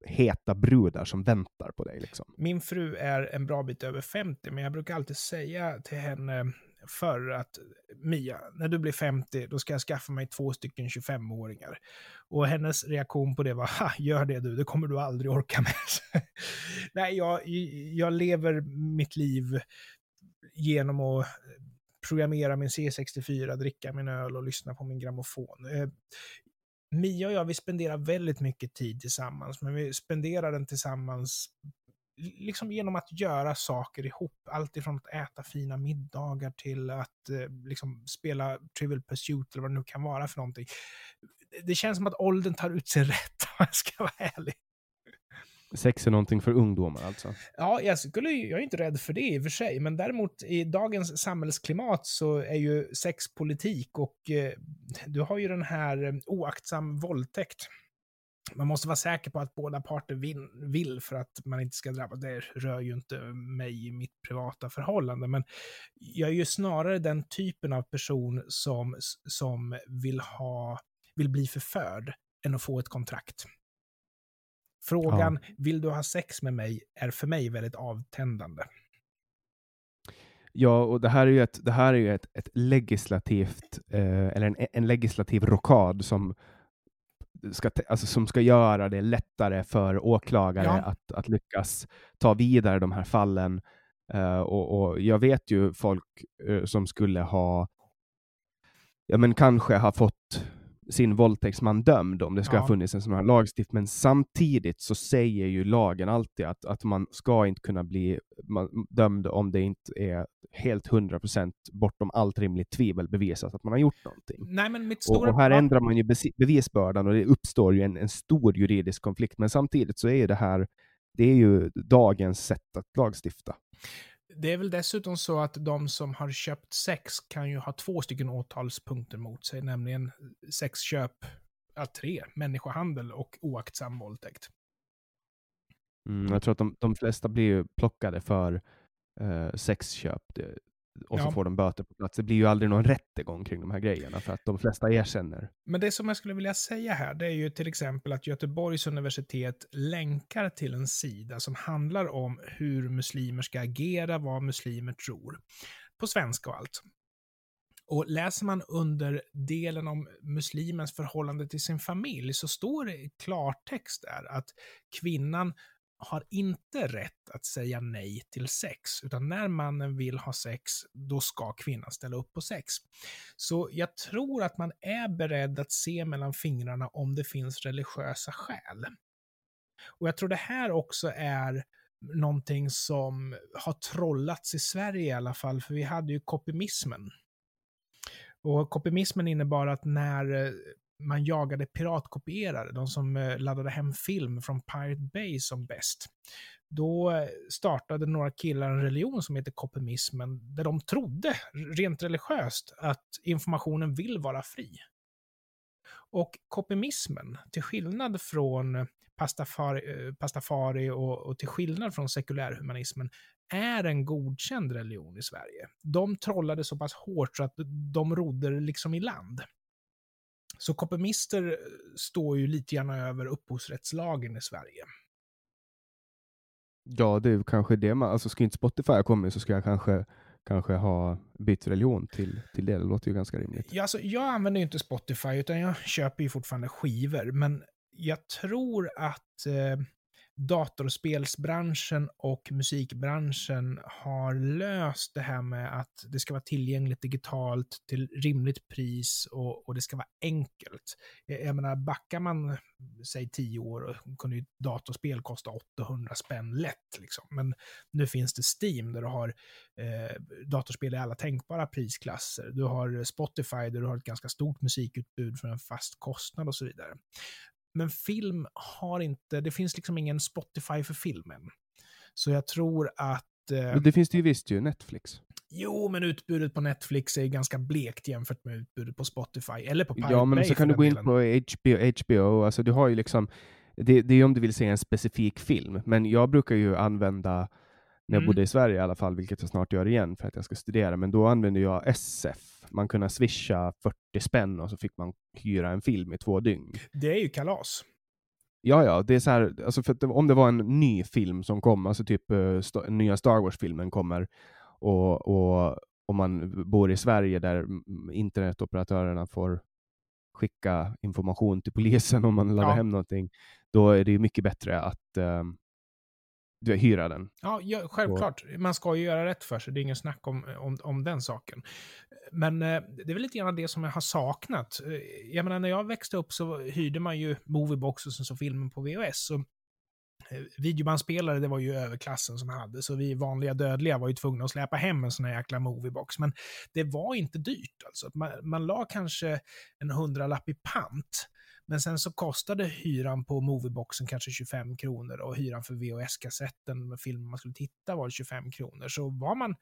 S1: heta brudar som väntar på dig. Liksom.
S2: Min fru är en bra bit över 50, men jag brukar alltid säga till henne för att eh, Mia, när du blir 50, då ska jag skaffa mig två stycken 25-åringar. Och hennes reaktion på det var, ha, gör det du, det kommer du aldrig orka med. Nej, jag, jag lever mitt liv genom att eh, programmera min C64, dricka min öl och lyssna på min grammofon. Eh, Mia och jag, vi spenderar väldigt mycket tid tillsammans, men vi spenderar den tillsammans liksom genom att göra saker ihop. Allt ifrån att äta fina middagar till att eh, liksom spela Trivial Pursuit eller vad det nu kan vara för någonting. Det känns som att åldern tar ut sig rätt om jag ska vara ärlig.
S1: Sex är någonting för ungdomar alltså?
S2: Ja, jag, skulle, jag är inte rädd för det i och för sig, men däremot i dagens samhällsklimat så är ju sex politik och eh, du har ju den här eh, oaktsam våldtäkt man måste vara säker på att båda parter vill för att man inte ska drabbas. Det rör ju inte mig i mitt privata förhållande, men jag är ju snarare den typen av person som, som vill, ha, vill bli förförd än att få ett kontrakt. Frågan, ja. vill du ha sex med mig, är för mig väldigt avtändande.
S1: Ja, och det här är ju ett, det här är ju ett, ett legislativt, eh, eller en, en legislativ rockad som ska, alltså, som ska göra det lättare för åklagare ja. att, att lyckas ta vidare de här fallen. Uh, och, och, jag vet ju folk uh, som skulle ha, ja men kanske ha fått sin våldtäktsman dömd om det ska ja. ha funnits en sån här lagstiftning. Men samtidigt så säger ju lagen alltid att, att man ska inte kunna bli dömd om det inte är helt 100% bortom allt rimligt tvivel bevisat att man har gjort någonting.
S2: Nej, men mitt stora...
S1: och, och här ändrar man ju bevisbördan och det uppstår ju en, en stor juridisk konflikt. Men samtidigt så är ju det här, det är ju dagens sätt att lagstifta.
S2: Det är väl dessutom så att de som har köpt sex kan ju ha två stycken åtalspunkter mot sig, nämligen sexköp, ja, tre, människohandel och oaktsam våldtäkt.
S1: Mm, jag tror att de, de flesta blir ju plockade för eh, sexköp och så ja. får de böter på plats. Det blir ju aldrig någon rättegång kring de här grejerna för att de flesta erkänner.
S2: Men det som jag skulle vilja säga här, det är ju till exempel att Göteborgs universitet länkar till en sida som handlar om hur muslimer ska agera, vad muslimer tror. På svenska och allt. Och läser man under delen om muslimens förhållande till sin familj så står det i klartext där att kvinnan har inte rätt att säga nej till sex, utan när mannen vill ha sex, då ska kvinnan ställa upp på sex. Så jag tror att man är beredd att se mellan fingrarna om det finns religiösa skäl. Och jag tror det här också är någonting som har trollats i Sverige i alla fall, för vi hade ju kopimismen. Och kopimismen innebar att när eh, man jagade piratkopierare, de som eh, laddade hem film från Pirate Bay som bäst. Då eh, startade några killar en religion som heter kopimismen, där de trodde, rent religiöst, att informationen vill vara fri. Och kopimismen, till skillnad från eh, pastafari, pastafari och, och till skillnad från sekulärhumanismen, är en godkänd religion i Sverige. De trollade så pass hårt så att de rodde liksom i land. Så kopimister eh, står ju lite grann över upphovsrättslagen i Sverige.
S1: Ja, det är kanske det man, alltså skulle inte Spotify ha kommit så skulle jag kanske, kanske ha bytt religion till, till det. Det låter ju ganska rimligt.
S2: Ja, alltså, jag använder ju inte Spotify, utan jag köper ju fortfarande skivor, men jag tror att eh, datorspelsbranschen och musikbranschen har löst det här med att det ska vara tillgängligt digitalt till rimligt pris och, och det ska vara enkelt. Jag menar, backar man, säg tio år, kunde ju datorspel kosta 800 spänn lätt. Liksom. Men nu finns det Steam där du har eh, datorspel i alla tänkbara prisklasser. Du har Spotify där du har ett ganska stort musikutbud för en fast kostnad och så vidare. Men film har inte, det finns liksom ingen Spotify för filmen. Så jag tror att... Eh,
S1: det finns det ju visst ju, Netflix.
S2: Jo, men utbudet på Netflix är ganska blekt jämfört med utbudet på Spotify, eller på Pirate
S1: Ja, men
S2: Bay
S1: så kan du gå in på HBO, HBO, alltså du har ju liksom, det, det är om du vill se en specifik film, men jag brukar ju använda, när jag
S2: Mm.
S1: bodde i Sverige i alla fall, vilket jag snart gör igen för att jag ska studera, men då använde jag SF. Man kunde swisha 40 spänn och så fick man hyra en film i två dygn.
S2: Det är ju kalas.
S1: Ja, ja, det är så här, alltså för om det var en ny film som kom, alltså typ uh, sta- nya Star Wars-filmen kommer, och, och om man bor i Sverige där internetoperatörerna får skicka information till polisen om man laddar
S2: Ja.
S1: hem någonting, då är det ju mycket bättre att um, du hyra den.
S2: Ja, ja, självklart. Man ska ju göra rätt för sig. Det är ingen snack om, om, om den saken. Men eh, det är väl lite grann det som jag har saknat. Eh, Jag menar, när jag växte upp så hyrde man ju Moviebox och sen så filmen på VHS. Och eh, videobandspelare, det var ju överklassen som hade, så vi vanliga dödliga var ju tvungna att släpa hem en sån här jäkla Moviebox. Men det var inte dyrt alltså. Man, man la kanske en hundralapp i pant. Men sen så kostade hyran på Movieboxen kanske 25 kronor och hyran för VHS-kassetten med filmen man skulle titta var 25 kronor. Så var man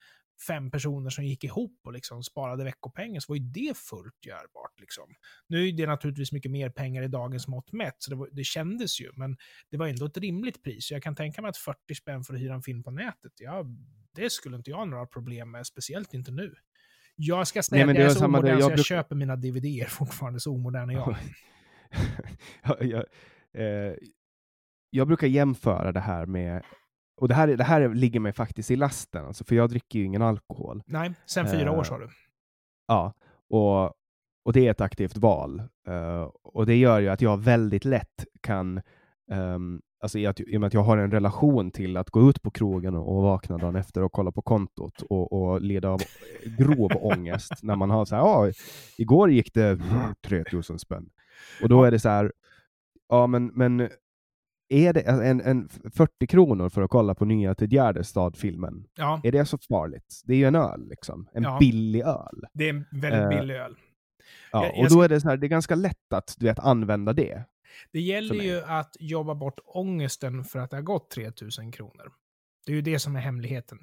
S2: fem personer som gick ihop och liksom sparade veckopengar så var ju det fullt görbart. Liksom. Nu är det naturligtvis mycket mer pengar i dagens mått mätt, så det, var, det kändes ju, men det var ändå ett rimligt pris. Så jag kan tänka mig att 40 spänn för att hyra en film på nätet, ja, det skulle inte jag ha några problem med, speciellt inte nu. Jag ska säga
S1: Nej, men
S2: att
S1: det
S2: jag är så omodern så
S1: Jag
S2: jag
S1: bruk-
S2: köper mina DVD fortfarande, så omodern är jag.
S1: Ja, jag, eh, jag brukar jämföra det här med, och det här, det här ligger mig faktiskt i lasten, alltså, för jag dricker ju ingen alkohol.
S2: Nej, sen fyra år
S1: Eh,
S2: sa du.
S1: Ja, och, och det är ett aktivt val. Eh, och det gör ju att jag väldigt lätt kan, ehm, alltså i, att, i och med att jag har en relation till att gå ut på krogen och, och vakna dagen efter och kolla på kontot och, och leda av grov ångest när man har så här, ja, igår gick det 3000 spänn. Och då är det så här, ja men, men är det en, en 40 kronor för att kolla på nya Ted Gärdestad-filmen?
S2: Ja,
S1: Är det så farligt? Det är ju en öl liksom, en
S2: Ja.
S1: billig öl.
S2: det är en väldigt
S1: eh,
S2: billig öl.
S1: Ja,
S2: Jag-
S1: och då är det så här, det är ganska lätt att du vet, använda det.
S2: Det gäller ju att jobba bort ångesten för att det har gått 3000 kronor. Det är ju det som är hemligheten.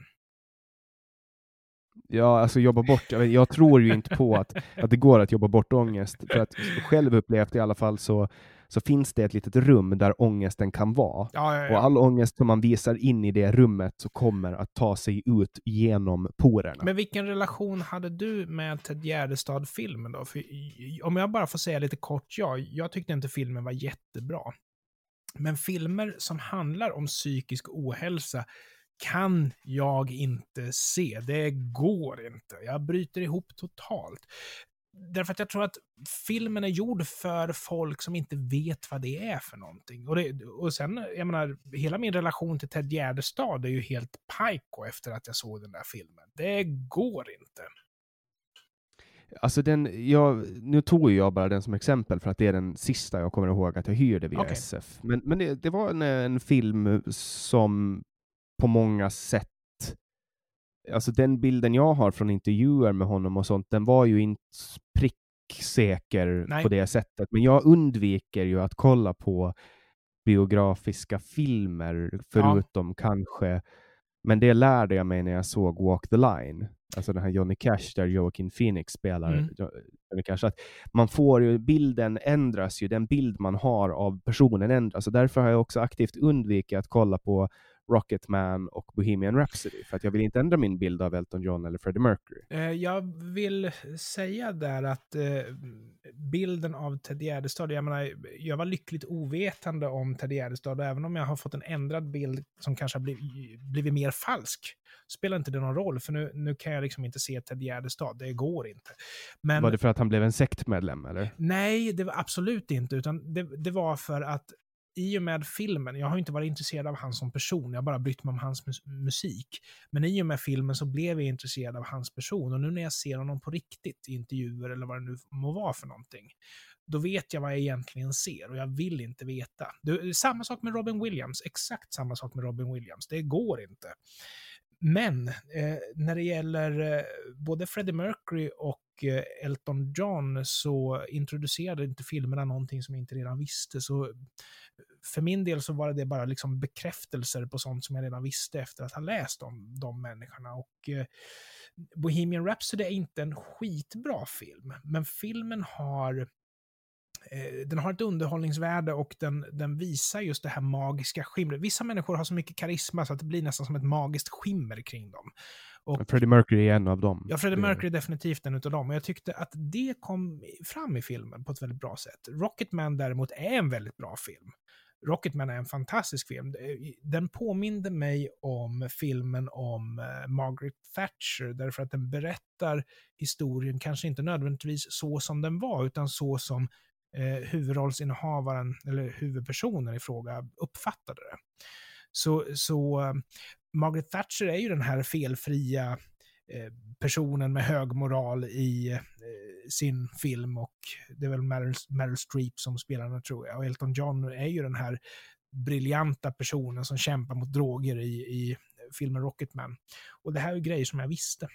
S1: Ja, alltså jobba bort. Jag, jag tror ju inte på att, att det går att jobba bort ångest. För att själv upplevt i alla fall så, så finns det ett litet rum där ångesten kan vara.
S2: Ja, ja,
S1: Och
S2: ja.
S1: all ångest som man visar in i det rummet så kommer att ta sig ut genom porerna.
S2: Men vilken relation hade du med Ted Gärdestad-filmen då? För, om jag bara får säga lite kort, ja, jag tyckte inte filmen var jättebra. Men filmer som handlar om psykisk ohälsa kan jag inte se. Det går inte. Jag bryter ihop totalt. Därför att jag tror att filmen är gjord för folk som inte vet vad det är för någonting. Och, det, och sen, jag menar, hela min relation till Ted Gärdestad är ju helt pajko efter att jag såg den där filmen. Det går inte.
S1: Alltså den, jag, nu tog jag bara den som exempel för att det är den sista jag kommer ihåg att jag hyrde via
S2: Okej.
S1: SF. Men, men det, det var en, en film som på många sätt, alltså den bilden jag har från intervjuer med honom och sånt, den var ju inte pricksäker
S2: Nej.
S1: på det sättet. Men jag undviker ju att kolla på biografiska filmer, förutom kanske, men det lärde jag mig när jag såg Walk the Line, alltså den här Johnny Cash där Joaquin Phoenix spelar
S2: Mm.
S1: Jo- Johnny Cash. Att man får ju, bilden ändras ju, den bild man har av personen ändras. Och därför har jag också aktivt undvikit att kolla på Rocketman och Bohemian Rhapsody, för att jag vill inte ändra min bild av Elton John eller Freddie Mercury.
S2: Eh, Jag vill säga där att eh, bilden av Ted Gärdestad, jag menar, jag var lyckligt ovetande om Ted Gärdestad och även om jag har fått en ändrad bild som kanske har blivit, blivit mer falsk, spelar inte det någon roll, för nu, nu kan jag liksom inte se Ted Gärdestad, det går inte. Men,
S1: Var det för att han blev en sektmedlem eller?
S2: Nej, det var absolut inte, utan det, det var för att i och med filmen, jag har inte varit intresserad av han som person, jag har bara brytt mig om hans mus- musik. Men i och med filmen så blev jag intresserad av hans person och nu när jag ser honom på riktigt i intervjuer eller vad det nu må vara för någonting, då vet jag vad jag egentligen ser och jag vill inte veta. Det är samma sak med Robin Williams, exakt samma sak med Robin Williams, det går inte. Men eh, när det gäller eh, både Freddie Mercury och Eh, Elton John så introducerade inte filmerna någonting som jag inte redan visste. Så eh, för min del så var det bara liksom bekräftelser på sånt som jag redan visste efter att ha läst om de människorna. Och eh, Bohemian Rhapsody är inte en skitbra film, men filmen har den har ett underhållningsvärde och den, den visar just det här magiska skimret. Vissa människor har så mycket karisma så att det blir nästan som ett magiskt skimmer kring dem. Och
S1: Freddie Mercury är en av dem.
S2: Ja, Freddie Mercury är definitivt en utav dem. Och jag tyckte att det kom fram i filmen på ett väldigt bra sätt. Rocketman däremot är en väldigt bra film. Rocketman är en fantastisk film. Den påminde mig om filmen om eh, Margaret Thatcher, därför att den berättar historien, kanske inte nödvändigtvis så som den var, utan så som eh, huvudrollsinnehavaren, eller huvudpersonen i fråga, uppfattade det. Så, så eh, Margaret Thatcher är ju den här felfria eh, personen med hög moral i eh, sin film och det är väl Meryl, Meryl Streep som spelar henne tror jag. Och Elton John är ju den här briljanta personen som kämpar mot droger i, i filmen Rocketman. Och det här är grejer som jag visste.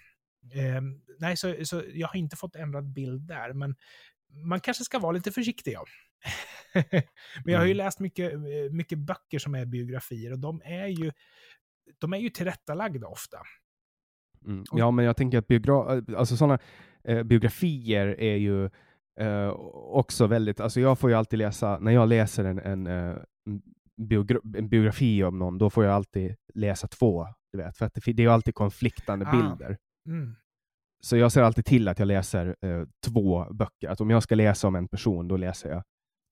S2: Eh, nej, så, så jag har inte fått ändrad bild där, men man kanske ska vara lite försiktig. Ja. men jag har ju
S1: Mm.
S2: läst mycket, eh, mycket böcker som är biografier och de är ju, de är ju tillrättalagda ofta.
S1: Mm. Ja, men jag tänker att biogra alltså såna, eh, biografier är ju eh, också väldigt, alltså jag får ju alltid läsa, när jag läser en, en, eh, en biogra en biografi om någon, då får jag alltid läsa två, du vet, för att det, det är ju alltid konfliktande
S2: Ah.
S1: bilder.
S2: Mm.
S1: Så jag ser alltid till att jag läser eh, två böcker. Att om jag ska läsa om en person, då läser jag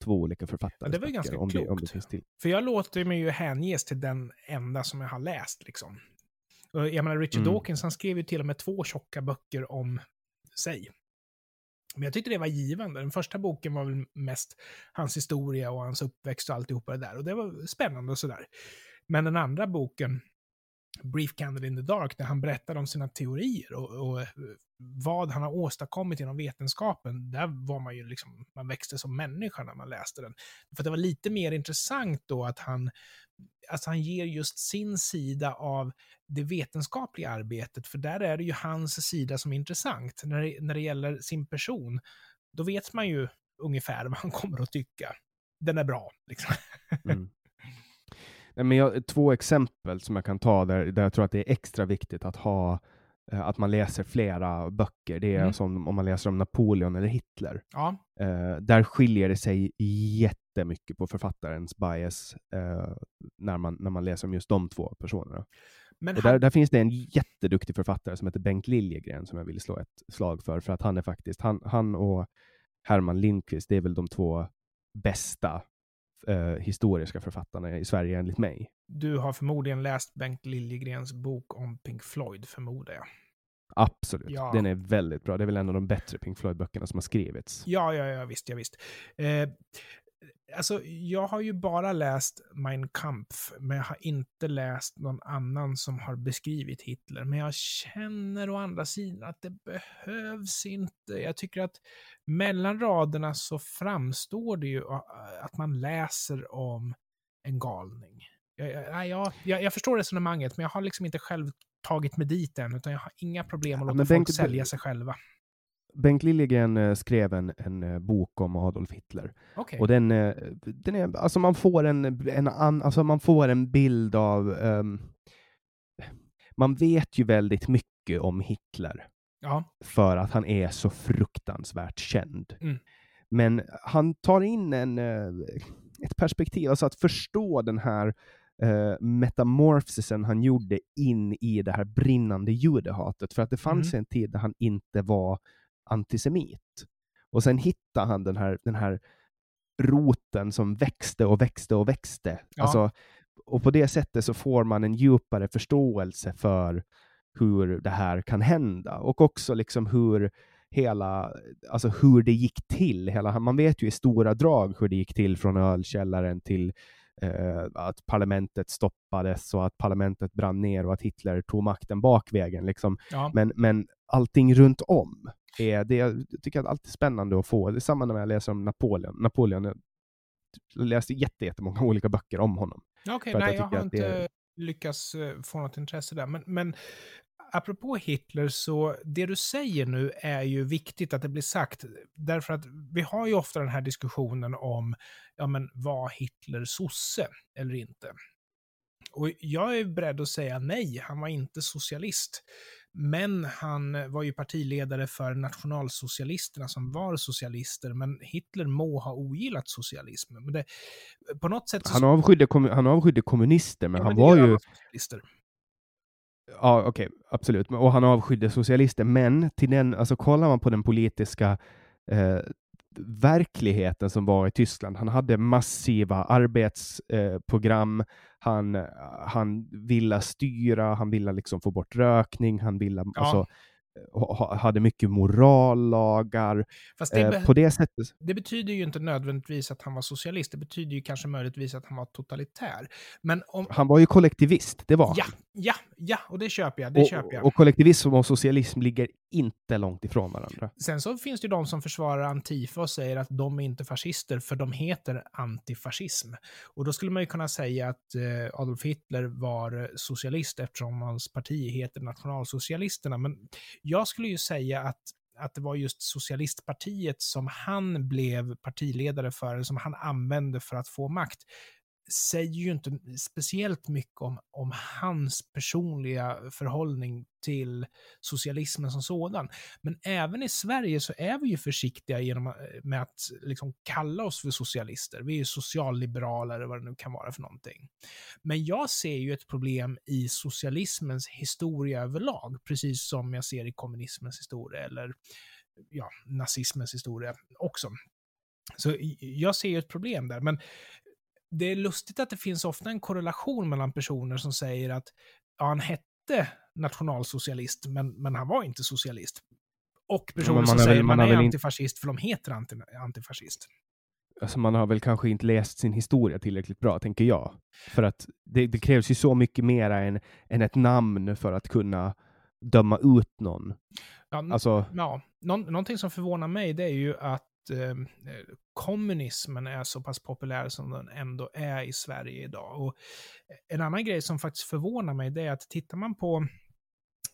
S1: två olika författare.
S2: det var ju ganska
S1: om det, om det
S2: klokt.
S1: finns till.
S2: För jag låter mig ju hänges till den enda som jag har läst. Liksom. Jag menar, Richard
S1: Mm.
S2: Dawkins han skrev ju till och med två tjocka böcker om sig. Men jag tyckte det var givande. Den första boken var väl mest hans historia och hans uppväxt och alltihopa det där. Och det var spännande och sådär. Men den andra boken, Brief Candle in the Dark, där han berättade om sina teorier och, och eh, vad han har åstadkommit genom vetenskapen, där var man ju liksom, man växte som människa när man läste den. För det var lite mer intressant då att han, alltså han ger just sin sida av det vetenskapliga arbetet, för där är det ju hans sida som är intressant. När det, när det gäller sin person, då vet man ju ungefär vad han kommer att tycka. Den är bra, liksom.
S1: Mm. Nej, men jag, två exempel som jag kan ta där, där jag tror att det är extra viktigt att ha eh, att man läser flera böcker. Det är
S2: Mm.
S1: som om man läser om Napoleon eller Hitler.
S2: Ja,
S1: Eh, där skiljer det sig jättemycket på författarens bias eh, när, man, när man läser om just de två personerna.
S2: men han,
S1: där, där finns det en jätteduktig författare som heter Bengt Liljegren som jag vill slå ett slag för, för att han är faktiskt, han, han och Herman Lindqvist, det är väl de två bästa eh, historiska författarna i Sverige enligt mig.
S2: du har förmodligen läst Bengt Liljegrens bok om Pink Floyd, förmodar jag.
S1: Absolut.
S2: Ja.
S1: Den är väldigt bra. Det är väl en av de bättre Pink Floyd-böckerna som har skrivits.
S2: Ja, ja, ja, visst, ja, visst. Eh, alltså, jag har ju bara läst Mein Kampf, men jag har inte läst någon annan som har beskrivit Hitler. Men jag känner å andra sidan att det behövs inte. Jag tycker att mellan raderna så framstår det ju att man läser om en galning. Jag, jag, jag, jag, förstår resonemanget, men jag har liksom inte själv tagit mig dit än, utan jag har inga problem att
S1: Ja,
S2: låta folk
S1: Bengt-
S2: sälja sig själva.
S1: Bengt Liljegren eh, skrev en, en eh, bok om Adolf Hitler.
S2: Okej.
S1: Och den, eh, den är, alltså man får en, en, an, alltså man får en bild av, ehm, man vet ju väldigt mycket om Hitler
S2: Ja.
S1: för att han är så fruktansvärt känd.
S2: Mm.
S1: Men han tar in en, ett perspektiv, alltså att förstå den här eh, metamorfsisen han gjorde in i det här brinnande judehatet, för att det fanns en tid där han inte var antisemit. Och sen hittade han den här, den här roten som växte och växte och växte.
S2: Ja.
S1: Alltså, och på det sättet så får man en djupare förståelse för hur det här kan hända och också liksom hur hela, alltså hur det gick till. Hela, man vet ju i stora drag hur det gick till från ölkällaren till eh, att parlamentet stoppades och att parlamentet brann ner och att Hitler tog makten bakvägen. Liksom.
S2: Ja.
S1: Men, men allting runt om, är, det jag tycker jag är alltid spännande att få. Det är samma när jag läser om Napoleon. Napoleon jag läste jätte- jättemånga olika böcker om honom.
S2: Okej,
S1: att
S2: nej,
S1: jag
S2: jag har
S1: att
S2: inte
S1: är-
S2: lyckats eh, få något intresse där. Men, men apropå Hitler, så det du säger nu är ju viktigt att det blir sagt. Därför att vi har ju ofta den här diskussionen om, ja men var Hitler sosse eller inte? Och jag är beredd att säga nej, han var inte socialist. Men han var ju partiledare för nationalsocialisterna som var socialister. Men Hitler må ha ogillat socialism. Men det, på något sätt så
S1: Han avskydde, han avskydde kommunister, men
S2: Ja,
S1: han var ju... Ja, okej, absolut. Men- Och han avskydde socialister, men till den, alltså kollar man på den politiska eh, verkligheten som var i Tyskland, han hade massiva arbetsprogram, eh, han, han ville styra, han ville liksom få bort rökning, han ville, alltså, ha, ha- hade mycket morallagar.
S2: Fast det,
S1: Eh, på det sättet,
S2: det betyder ju inte nödvändigtvis att han var socialist. Det betyder ju kanske möjligtvis att han var totalitär. Men om...
S1: han var ju kollektivist, det var
S2: Ja,
S1: han.
S2: ja, ja, och det köper jag. Det köper jag.
S1: Och, och kollektivism och socialism ligger inte långt ifrån varandra.
S2: Sen så finns det ju de som försvarar Antifa och säger att de är inte fascister för de heter antifascism. Och då skulle man ju kunna säga att eh, Adolf Hitler var socialist eftersom hans parti heter Nationalsocialisterna. Men jag skulle ju säga att att det var just socialistpartiet som han blev partiledare för, som han använde för att få makt, säger ju inte speciellt mycket om, om hans personliga förhållning till socialismen som sådan. Men även i Sverige så är vi ju försiktiga genom, att- med att eh, liksom kalla oss för socialister. Vi är ju socialliberaler eller vad det nu kan vara för någonting. Men jag ser ju ett problem i socialismens historia överlag, precis som jag ser i kommunismens historia eller ja, nazismens historia också. Så eh, jag ser ju ett problem där, men det är lustigt att det finns ofta en korrelation mellan personer som säger att ja, han hette nationalsocialist, men, men han var inte socialist. Och personer
S1: man
S2: som
S1: har väl-
S2: säger
S1: man
S2: man är
S1: inte-
S2: antifascist för de heter anti, antifascist.
S1: alltså man har väl kanske inte läst sin historia tillräckligt bra, tänker jag. För att det, det krävs ju så mycket mer än, än ett namn för att kunna döma ut någon.
S2: Ja,
S1: Alltså,
S2: ja, någon, någonting som förvånar mig det är ju att eh, kommunismen är så pass populär som den ändå är i Sverige idag. Och en annan grej som faktiskt förvånar mig det är att tittar man på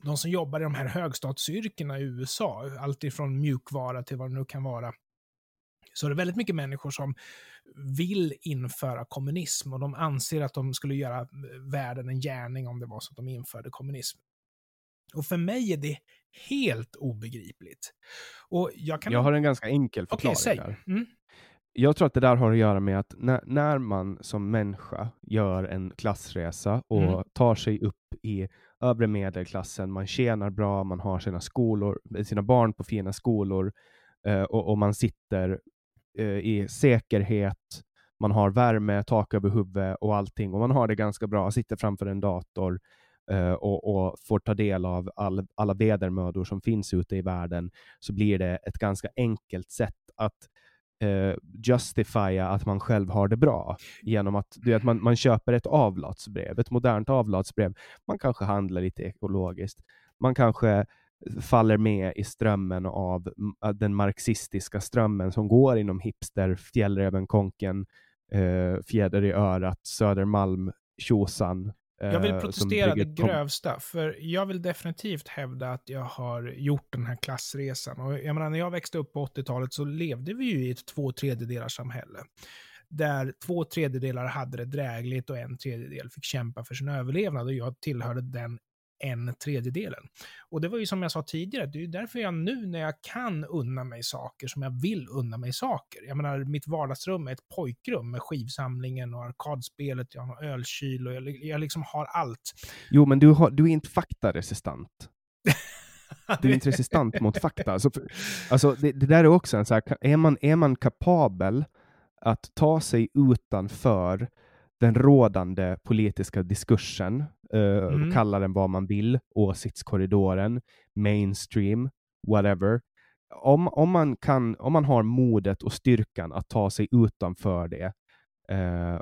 S2: de som jobbar i de här högstatsyrkena i USA, allt ifrån mjukvara till vad det nu kan vara, så är det väldigt mycket människor som vill införa kommunism och de anser att de skulle göra världen en gärning om det var så att de införde kommunism. Och för mig är det helt obegripligt. Och jag kan...
S1: jag har en ganska enkel förklaring
S2: säg.
S1: där.
S2: Mm.
S1: Jag tror att det där har att göra med att när, när man som människa gör en klassresa och
S2: Mm.
S1: tar sig upp i övre medelklassen, man tjänar bra, man har sina skolor, sina barn på fina skolor eh, och, och man sitter eh, i säkerhet, man har värme, tak över huvudet och allting och man har det ganska bra, sitter framför en dator Eh, och, och får ta del av all, alla vedermödor som finns ute i världen så blir det ett ganska enkelt sätt att eh, justifiera att man själv har det bra genom att, du vet, man, man köper ett avlatsbrev, ett modernt avlatsbrev. Man kanske handlar lite ekologiskt. Man kanske faller med i strömmen av eh, den marxistiska strömmen som går inom hipster, Fjällräven, Konken, eh, Fjäder i örat, Södermalm, Tjosan,
S2: jag vill
S1: eh,
S2: protestera det grövsta, för jag vill definitivt hävda att jag har gjort den här klassresan. Och jag menar, när jag växte upp på 80-talet så levde vi ju i ett två tredjedelars samhälle. Där två tredjedelar hade det drägligt och en tredjedel fick kämpa för sin överlevnad och jag tillhörde den en tredjedelen. Och det var ju som jag sa tidigare, det är ju därför jag nu när jag kan unna mig saker som jag vill unna mig saker. Jag menar, mitt vardagsrum är ett pojkrum med skivsamlingen och arkadspelet, jag har en ölkyl och jag, jag liksom har allt.
S1: Jo, men du, har, du är inte faktaresistent. Du är inte resistent mot fakta. Alltså, för, alltså det, det där är också en så här, är man, är man kapabel att ta sig utanför den rådande politiska diskursen, eh,
S2: Mm.
S1: kalla den vad man vill, åsiktskorridoren, mainstream, whatever. Om, om, man kan, om man har modet och styrkan att ta sig utanför det, eh,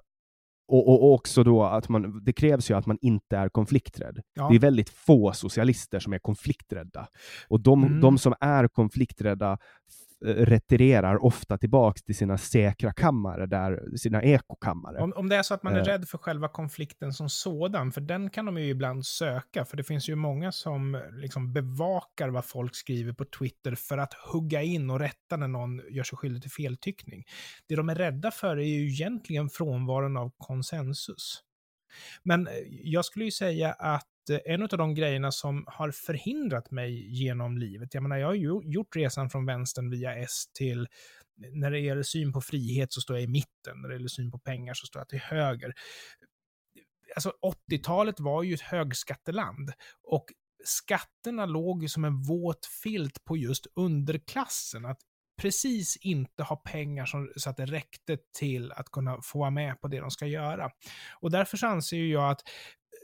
S1: och, och, också då att man, det krävs ju att man inte är konflikträdd.
S2: Ja.
S1: Det är väldigt få socialister som är konflikträdda. Och de,
S2: Mm.
S1: de som är konflikträdda retirerar ofta tillbaks till sina säkra kammare, där, sina ekokammare.
S2: Om, om det är så att man är
S1: Eh.
S2: rädd för själva konflikten som sådan, för den kan de ju ibland söka, för det finns ju många som liksom bevakar vad folk skriver på Twitter för att hugga in och rätta när någon gör sig skyldig till feltyckning. Det de är rädda för är ju egentligen frånvaron av konsensus. Men eh, jag skulle ju säga att eh, en av de grejerna som har förhindrat mig genom livet, jag menar jag har ju gjort resan från vänstern via S till eh, när det gäller syn på frihet så står jag i mitten, när det gäller syn på pengar så står jag till höger. Alltså 80-talet var ju ett högskatteland och skatterna låg ju som en våt filt på just underklassen. Att precis inte ha pengar som, så att det räckte till att kunna få vara med på det de ska göra. Och därför så anser ju jag att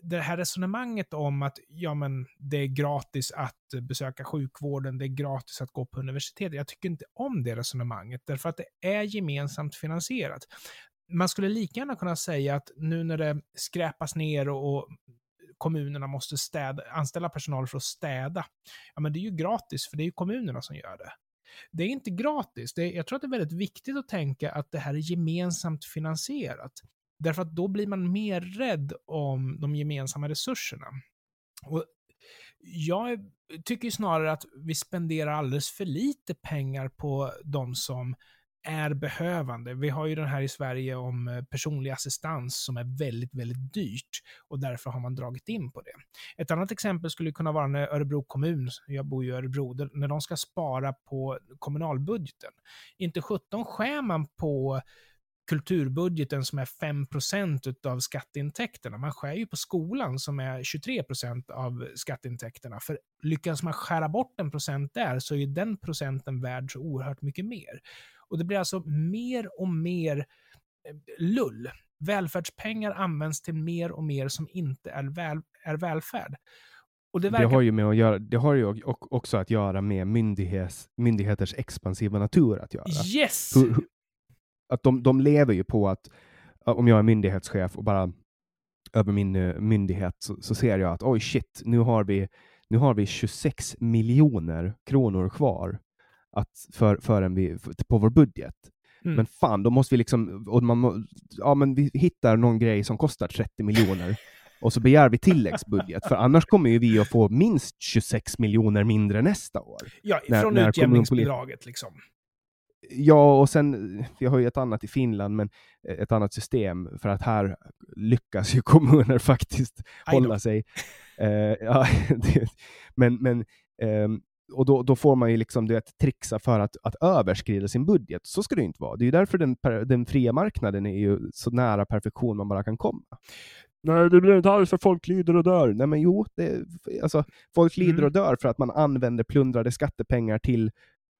S2: det här resonemanget om att ja, men det är gratis att besöka sjukvården, det är gratis att gå på universitetet. Jag tycker inte om det resonemanget, därför att det är gemensamt finansierat. Man skulle lika gärna kunna säga att nu när det skräpas ner och, och kommunerna måste städa, anställa personal för att städa, ja men det är ju gratis, för det är ju kommunerna som gör det. Det är inte gratis. Det är, jag tror att det är väldigt viktigt att tänka att det här är gemensamt finansierat. Därför att då blir man mer rädd om de gemensamma resurserna. Och jag tycker snarare att vi spenderar alldeles för lite pengar på de som är behövande. Vi har ju den här i Sverige om eh, personlig assistans som är väldigt, väldigt dyrt och därför har man dragit in på det. Ett annat exempel skulle kunna vara när Örebro kommun, jag bor ju i Örebro, när de ska spara på kommunalbudgeten. Inte 17 skär man på kulturbudgeten som är 5% av skatteintäkterna. Man skär ju på skolan som är 23% av skatteintäkterna. För lyckas man skära bort en procent där så är ju den procenten värd så oerhört mycket mer. Och det blir alltså mer och mer eh, lull. Välfärdspengar används till mer och mer som inte är, väl, är välfärd. Det
S1: Det
S2: verkar...
S1: har ju med att göra, det har ju också att göra med myndighets, myndigheters expansiva natur att göra.
S2: Yes!
S1: Hur- hur- att de, de lever ju på att, om jag är myndighetschef och bara över min eh, myndighet så, så ser jag att oj shit, nu har vi, nu har vi 26 miljoner kronor kvar att för, förrän vi, för, på vår budget.
S2: Mm.
S1: Men fan, då måste vi liksom, och man, ja men vi hittar någon grej som kostar 30 miljoner och så begär vi tilläggsbudget, för annars kommer ju vi att få minst 26 miljoner mindre nästa år.
S2: Ja,
S1: när-
S2: från
S1: när
S2: utjämningsbidraget liksom.
S1: Ja, och sen, vi har ju ett annat i Finland, men ett annat system, för att här lyckas ju kommuner faktiskt hålla sig. Eh, ja, det, men, men, ehm, och då, då får man ju liksom det, trixa för att, att överskrida sin budget. Så ska det ju inte vara. Det är ju därför den, den fria marknaden är ju så nära perfektion man bara kan komma. Nej, det blir inte alls för folk lider och dör. Nej, men jo, det, alltså, folk lider
S2: Mm.
S1: och dör för att man använder plundrade skattepengar till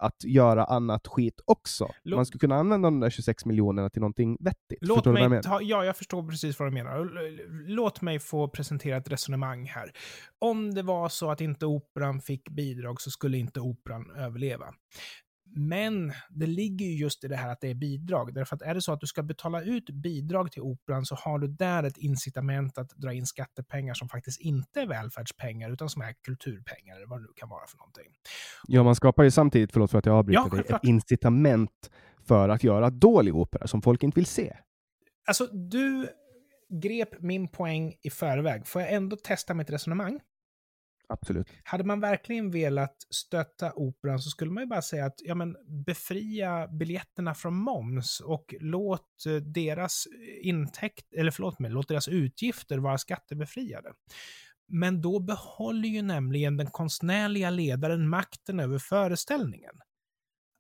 S1: att göra annat skit också.
S2: Lå-
S1: Man skulle kunna använda de där 26 miljonerna till någonting vettigt.
S2: Låt
S1: jag
S2: mig
S1: menar?
S2: ta, ja, jag förstår precis vad du menar. Låt mig få presentera ett resonemang här. Om det var så att inte operan fick bidrag så skulle inte operan överleva. Men det ligger ju just i det här att det är bidrag. Därför att är det så att du ska betala ut bidrag till operan så har du där ett incitament att dra in skattepengar som faktiskt inte är välfärdspengar utan som är kulturpengar eller vad det nu kan vara för någonting.
S1: Ja, man skapar ju samtidigt, förlåt för att jag avbryter
S2: Ja,
S1: dig, ett incitament för att göra dålig opera som folk inte vill se.
S2: Alltså, du grep min poäng i förväg. Får jag ändå testa mitt resonemang?
S1: Absolut.
S2: Hade man verkligen velat stötta operan så skulle man ju bara säga att ja, men, befria biljetterna från moms och låt eh, deras eh, intäkt, eller förlåt mig, låt deras utgifter vara skattebefriade. Men då behåller ju nämligen den konstnärliga ledaren makten över föreställningen.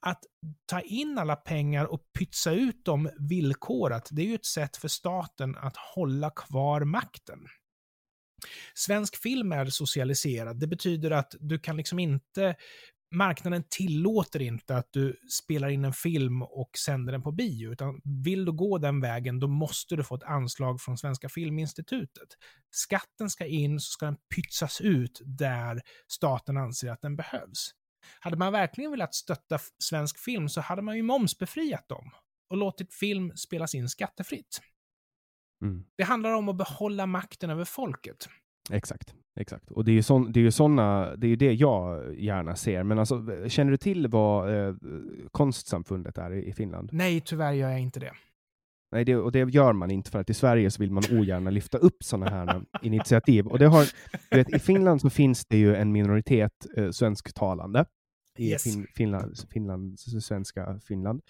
S2: Att ta in alla pengar och pytsa ut dem villkorat, det är ju ett sätt för staten att hålla kvar makten. Svensk film är socialiserad. Det betyder att du kan liksom inte marknaden tillåter inte att du spelar in en film och sänder den på bio, utan vill du gå den vägen, då måste du få ett anslag från Svenska Filminstitutet. Skatten ska in, så ska den pytsas ut där staten anser att den behövs. Hade man verkligen velat stötta svensk film så hade man ju momsbefriat dem och låtit film spelas in skattefritt.
S1: Mm.
S2: Det handlar om att behålla makten över folket.
S1: Exakt, exakt. Och det är ju, sån, det är ju såna, det är ju det jag gärna ser. Men alltså, känner du till vad eh, konstsamfundet är i, i Finland?
S2: Nej, tyvärr gör jag inte det.
S1: Nej, det, och det gör man inte för att i Sverige så vill man ogärna lyfta upp sådana här initiativ. Och det har, du vet, I Finland så finns det ju en minoritet eh, svensktalande i
S2: Yes.
S1: fin, Finland, Finland, svenska Finland.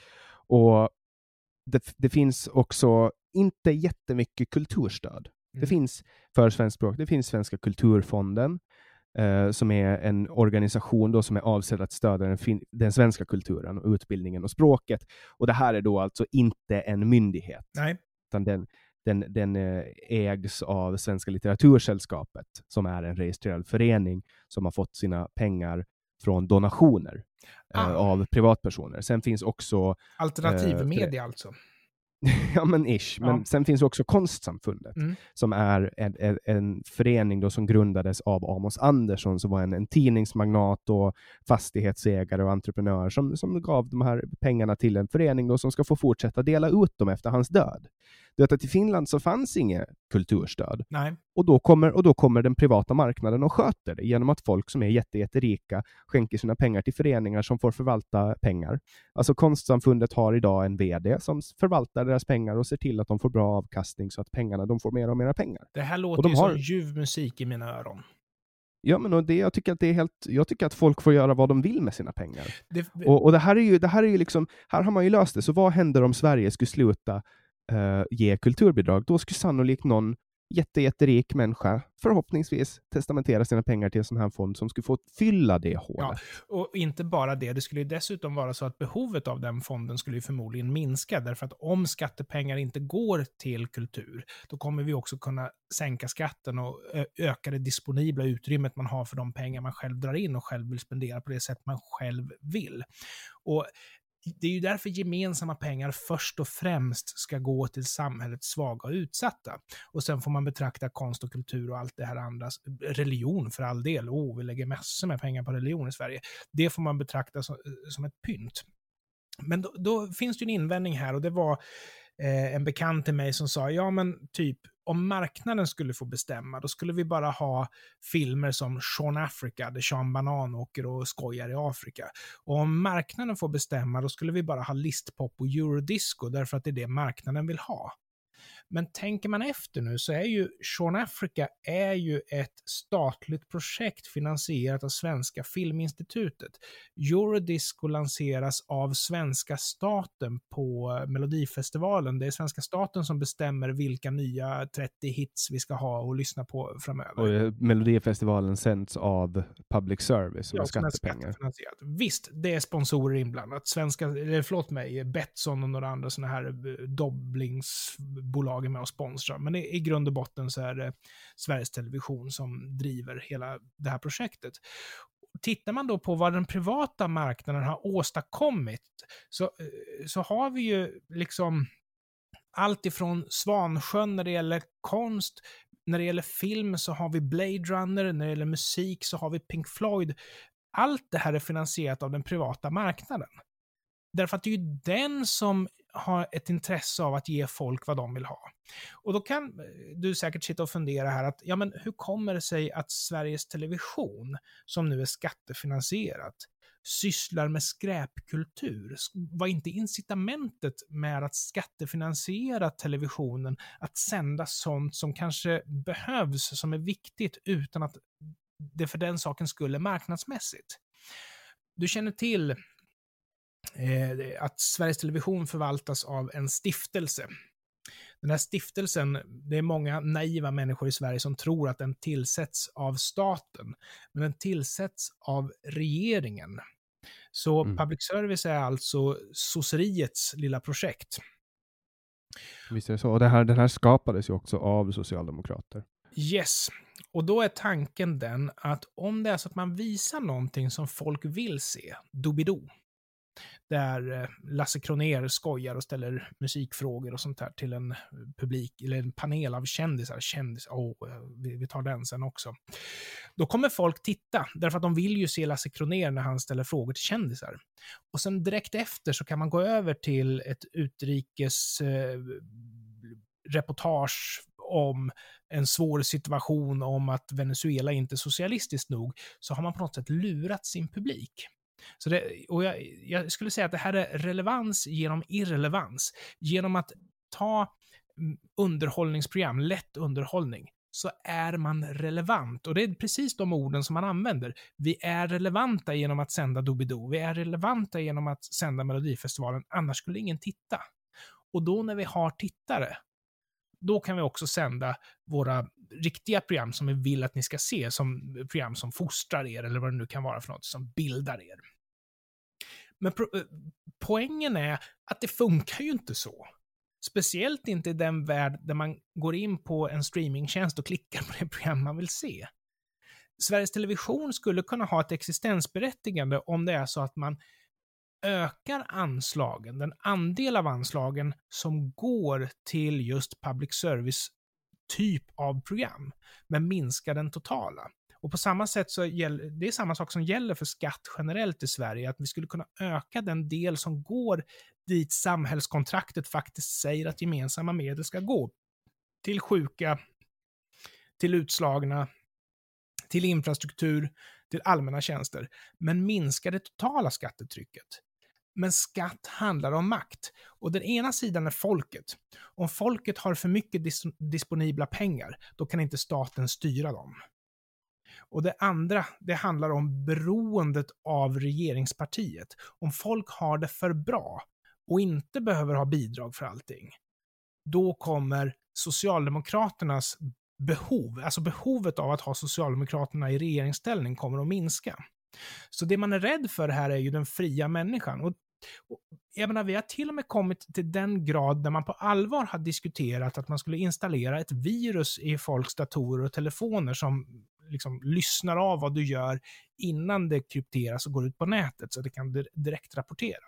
S1: Och det, det finns också inte jättemycket kulturstöd. Det
S2: Mm.
S1: finns för svenskt språk, det finns Svenska kulturfonden, eh, som är en organisation då som är avsedd att stödja den, fin- den svenska kulturen, och utbildningen och språket. Och det här är då alltså inte en myndighet,
S2: Nej.
S1: utan den, den, den eh, ägs av Svenska litteratursällskapet, som är en registrerad förening som har fått sina pengar från donationer eh,
S2: Ah.
S1: av privatpersoner. Sen finns också
S2: Alternativ
S1: Eh,
S2: alltså.
S1: ja, men ish. Men
S2: Ja.
S1: sen finns också Konstsamfundet,
S2: Mm.
S1: som är en, en, en förening då som grundades av Amos Andersson, som var en, en tidningsmagnat och fastighetsägare och entreprenör, som, som gav de här pengarna till en förening då som ska få fortsätta dela ut dem efter hans död. Du vet att i Finland så fanns inget kulturstöd.
S2: Nej.
S1: Och då, kommer, och då kommer den privata marknaden och sköter det genom att folk som är jätte, jätterika skänker sina pengar till föreningar som får förvalta pengar. Alltså Konstsamfundet har idag en VD som förvaltar deras pengar och ser till att de får bra avkastning så att pengarna, de får mer och mer pengar.
S2: Det här låter
S1: de
S2: ju
S1: har-
S2: som ljuv musik i mina öron.
S1: Ja, men och det, jag, tycker att det är helt, jag tycker att folk får göra vad de vill med sina pengar.
S2: Det,
S1: Och, och det här är ju, det här är ju liksom, här har man ju löst det. Så vad händer om Sverige skulle sluta eh, ge kulturbidrag? Då skulle sannolikt någon jätte, jätterik människa förhoppningsvis testamentera sina pengar till en sån här fond som skulle få fylla det hålet.
S2: Och inte bara det, det skulle ju dessutom vara så att behovet av den fonden skulle ju förmodligen minska, därför att om skattepengar inte går till kultur, då kommer vi också kunna sänka skatten och ö- öka det disponibla utrymmet man har för de pengar man själv drar in och själv vill spendera på det sätt man själv vill. Och det är ju därför gemensamma pengar först och främst ska gå till samhällets svaga och utsatta. Och sen får man betrakta konst och kultur och allt det här andra, religion för all del, oh, vi lägger massor med pengar på religion i Sverige. Det får man betrakta som, som ett pynt. Men då, då finns det ju en invändning här och det var eh, en bekant till mig som sa, ja men typ om marknaden skulle få bestämma, då skulle vi bara ha filmer som Sean Africa, där Sean Banan åker och skojar i Afrika. Och om marknaden får bestämma, då skulle vi bara ha listpop och eurodisco, därför att det är det marknaden vill ha. Men tänker man efter nu så är ju Sean Africa är ju ett statligt projekt finansierat av Svenska Filminstitutet. Eurodisco lanseras av svenska staten på Melodifestivalen. Det är svenska staten som bestämmer vilka nya 30 hits vi ska ha och lyssna på framöver.
S1: Och eh, Melodifestivalen sänds av public service och
S2: Ja,
S1: skattepengar.
S2: Visst, det är sponsorer inblandat. Svenska, eller förlåt mig, Betsson och några andra sådana här eh, bolag är med och sponsrar. Men i, i grund och botten så är det Sveriges Television som driver hela det här projektet. Tittar man då på vad den privata marknaden har åstadkommit så, eh, så har vi ju liksom allt ifrån Svansjön när det gäller konst, när det gäller film så har vi Blade Runner, när det gäller musik så har vi Pink Floyd. Allt det här är finansierat av den privata marknaden. Därför att det är ju den som har ett intresse av att ge folk vad de vill ha. Och då kan eh, du säkert sitta och fundera här att, ja men hur kommer det sig att Sveriges Television, som nu är skattefinansierat, sysslar med skräpkultur? Var inte incitamentet med att skattefinansiera televisionen att sända sånt som kanske behövs, som är viktigt, utan att det för den saken skulle marknadsmässigt? Du känner till eh, att Sveriges Television förvaltas av en stiftelse. Den här stiftelsen, det är många naiva människor i Sverige som tror att den tillsätts av staten, men den tillsätts av regeringen. Så
S1: Mm.
S2: public service är alltså sosseriets lilla projekt.
S1: Visst är det så. Och det här, den här skapades ju också av socialdemokrater.
S2: Yes. Och då är tanken den att om det är så att man visar någonting som folk vill se, Doobidoo, där eh, Lasse Kroner skojar och ställer musikfrågor och sånt där till en eh, publik, eller en panel av kändisar. Kändis, oh, vi, vi tar den sen också. Då kommer folk titta, därför att de vill ju se Lasse Kroner när han ställer frågor till kändisar. Och sen direkt efter så kan man gå över till ett utrikes eh, reportage om en svår situation om att Venezuela inte är socialistiskt nog, så har man på något sätt lurat sin publik. Så det, och jag, jag skulle säga att det här är relevans genom irrelevans. Genom att ta mm, underhållningsprogram, lätt underhållning, så är man relevant. Och det är precis de orden som man använder. Vi är relevanta genom att sända Doobidoo. Vi är relevanta genom att sända Melodifestivalen, annars skulle ingen titta. Och då när vi har tittare, då kan vi också sända våra riktiga program som vi vill att ni ska se, som program som fostrar er, eller vad det nu kan vara för något, som bildar er. Men eh, poängen är att det funkar ju inte så. Speciellt inte i den värld där man går in på en streamingtjänst och klickar på det program man vill se. Sveriges Television skulle kunna ha ett existensberättigande om det är så att man ökar anslagen, den andel av anslagen som går till just public service typ av program, men minskar den totala. Och på samma sätt så gäller, det är samma sak som gäller för skatt generellt i Sverige, att vi skulle kunna öka den del som går dit samhällskontraktet faktiskt säger att gemensamma medel ska gå. Till sjuka, till utslagna, till infrastruktur, till allmänna tjänster, men minska det totala skattetrycket. Men skatt handlar om makt. Och den ena sidan är folket. Om folket har för mycket dis disponibla pengar, då kan inte staten styra dem. Och det andra, det handlar om beroendet av regeringspartiet. Om folk har det för bra och inte behöver ha bidrag för allting, då kommer Socialdemokraternas behov, alltså behovet av att ha Socialdemokraterna i regeringsställning kommer att minska. Så det man är rädd för här är ju den fria människan. Och, och, jag menar, vi har till och med kommit till den grad där man på allvar har diskuterat att man skulle installera ett virus i folks datorer och telefoner som liksom lyssnar av vad du gör innan det krypteras och går ut på nätet, så det kan direkt rapportera.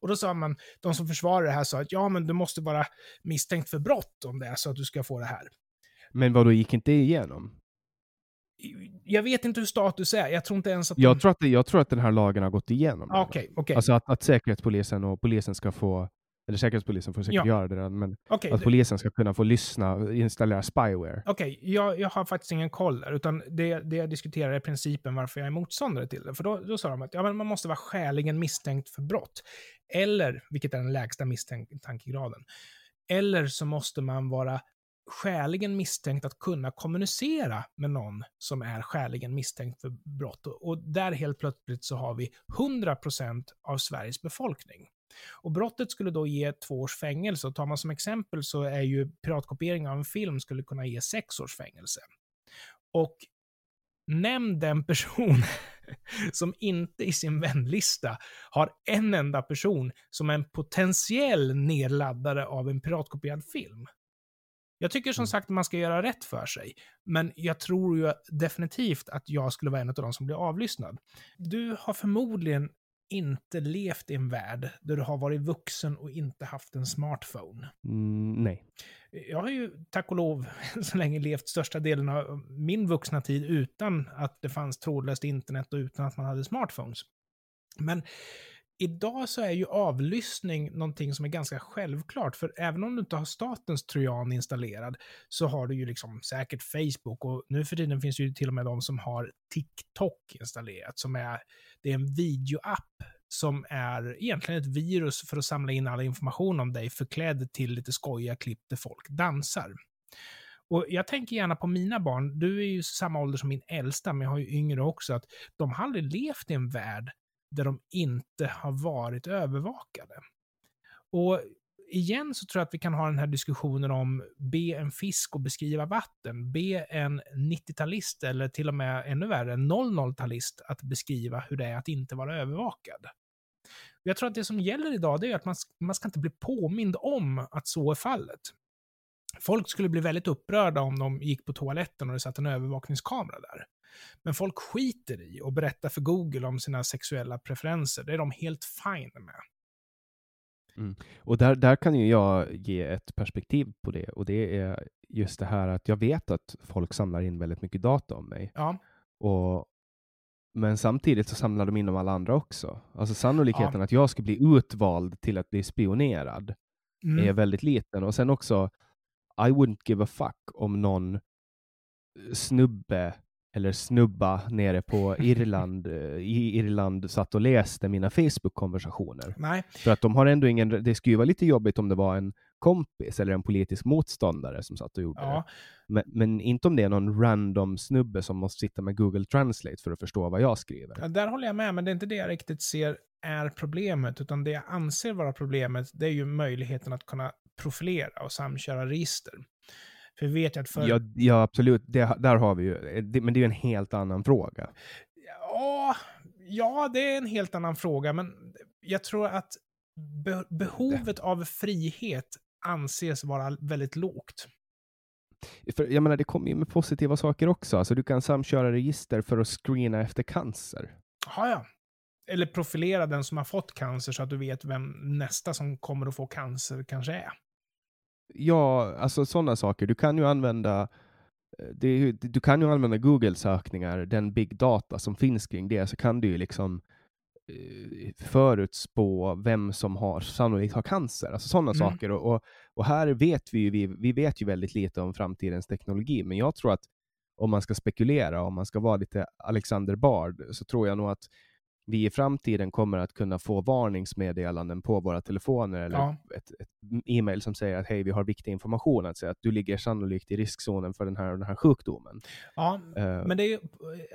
S2: Och då sa man, de som försvarar det här sa att ja, men du måste vara misstänkt för brott om det är så att du ska få det här.
S1: Men vad då gick inte igenom?
S2: Jag vet inte hur status är. Jag tror inte ens att
S1: Jag,
S2: de...
S1: tror att, det- jag tror att den här lagen har gått igenom.
S2: Ah, Okej, okej.
S1: Alltså att, att Säkerhetspolisen och polisen ska få, eller Säkerhetspolisen får säkert
S2: Ja.
S1: göra det redan, men
S2: Okej,
S1: att polisen ska kunna få lyssna och installera spyware.
S2: Okej, jag, jag har faktiskt ingen koll där, utan det, det jag diskuterar är principen varför jag är motståndare till det. För då, då sa de att ja, men man måste vara skäligen misstänkt för brott. Eller, vilket är den lägsta misstankegraden, eller så måste man vara skäligen misstänkt att kunna kommunicera med någon som är skäligen misstänkt för brott. Och, och där helt plötsligt så har vi 100% av Sveriges befolkning. Och brottet skulle då ge två års fängelse. Och tar man som exempel så är ju piratkopiering av en film skulle kunna ge sex års fängelse. Och nämn den person som inte i sin vänlista har en enda person som en potentiell nedladdare av en piratkopierad film. Jag tycker som sagt att man ska göra rätt för sig, men jag tror ju definitivt att jag skulle vara en av de som blir avlyssnad. Du har förmodligen inte levt i en värld där du har varit vuxen och inte haft en smartphone.
S1: Mm, nej.
S2: Jag har ju tack och lov så länge levt största delen av min vuxna tid utan att det fanns trådlöst internet och utan att man hade smartphones. Men idag så är ju avlyssning någonting som är ganska självklart, för även om du inte har statens trojan installerad så har du ju liksom säkert Facebook och nu för tiden finns det ju till och med de som har TikTok installerat, som är, det är en videoapp som är egentligen ett virus för att samla in all information om dig förklädd till lite skojiga klipp där folk dansar. Och jag tänker gärna på mina barn, du är ju samma ålder som min äldsta, men jag har ju yngre också, att de har aldrig levt i en värld där de inte har varit övervakade. Och igen så tror jag att vi kan ha den här diskussionen om be en fisk att beskriva vatten, be en 90-talist eller till och med ännu värre en 00-talist att beskriva hur det är att inte vara övervakad. Jag tror att det som gäller idag det är att man, man ska inte bli påmind om att så är fallet. Folk skulle bli väldigt upprörda om de gick på toaletten och det satt en övervakningskamera där. Men folk skiter i att berätta för Google om sina sexuella preferenser. Det är de helt fine med.
S1: Mm. Och där, där kan ju jag ge ett perspektiv på det och det är just det här att jag vet att folk samlar in väldigt mycket data om mig.
S2: Ja.
S1: Och, men samtidigt så samlar de in om alla andra också. Alltså sannolikheten
S2: Ja.
S1: att jag ska bli utvald till att bli spionerad
S2: Mm.
S1: är väldigt liten. Och sen också, I wouldn't give a fuck om någon snubbe eller snubba nere på Irland, eh, i Irland satt och läste mina Facebook-konversationer.
S2: Nej,
S1: För att de har ändå ingen, det skulle ju vara lite jobbigt om det var en kompis eller en politisk motståndare som satt och gjorde
S2: ja.
S1: det. Men, men inte om det är någon random snubbe som måste sitta med Google Translate för att förstå vad jag skriver.
S2: Ja, där håller jag med, men det är inte det jag riktigt ser är problemet, utan det jag anser vara problemet, det är ju möjligheten att kunna profilera och samköra register. För vi vet att för...
S1: Ja, ja absolut, det, där har vi ju, det, men det är ju en helt annan fråga.
S2: Ja, ja, det är en helt annan fråga, men jag tror att be behovet av frihet anses vara väldigt lågt.
S1: För, jag menar, det kommer ju med positiva saker också. Alltså, du kan samköra register för att screena efter cancer.
S2: Ja, ja. Eller profilera den som har fått cancer så att du vet vem nästa som kommer att få cancer kanske är.
S1: Ja, alltså sådana saker. Du kan ju använda eh, det du kan ju använda Google-sökningar, den big data som finns kring det, så kan du ju liksom eh, förutspå vem som har sannolikt har cancer, alltså sådana
S2: Mm.
S1: saker. Och, och, och här vet vi ju, vi, vi vet ju väldigt lite om framtidens teknologi, men jag tror att om man ska spekulera, om man ska vara lite Alexander Bard, så tror jag nog att vi i framtiden kommer att kunna få varningsmeddelanden på våra telefoner eller
S2: Ja.
S1: ett, ett e-mail som säger att hej, vi har viktig information att säga att du ligger sannolikt i riskzonen för den här den här sjukdomen.
S2: Ja,
S1: Eh,
S2: men det, är, ju-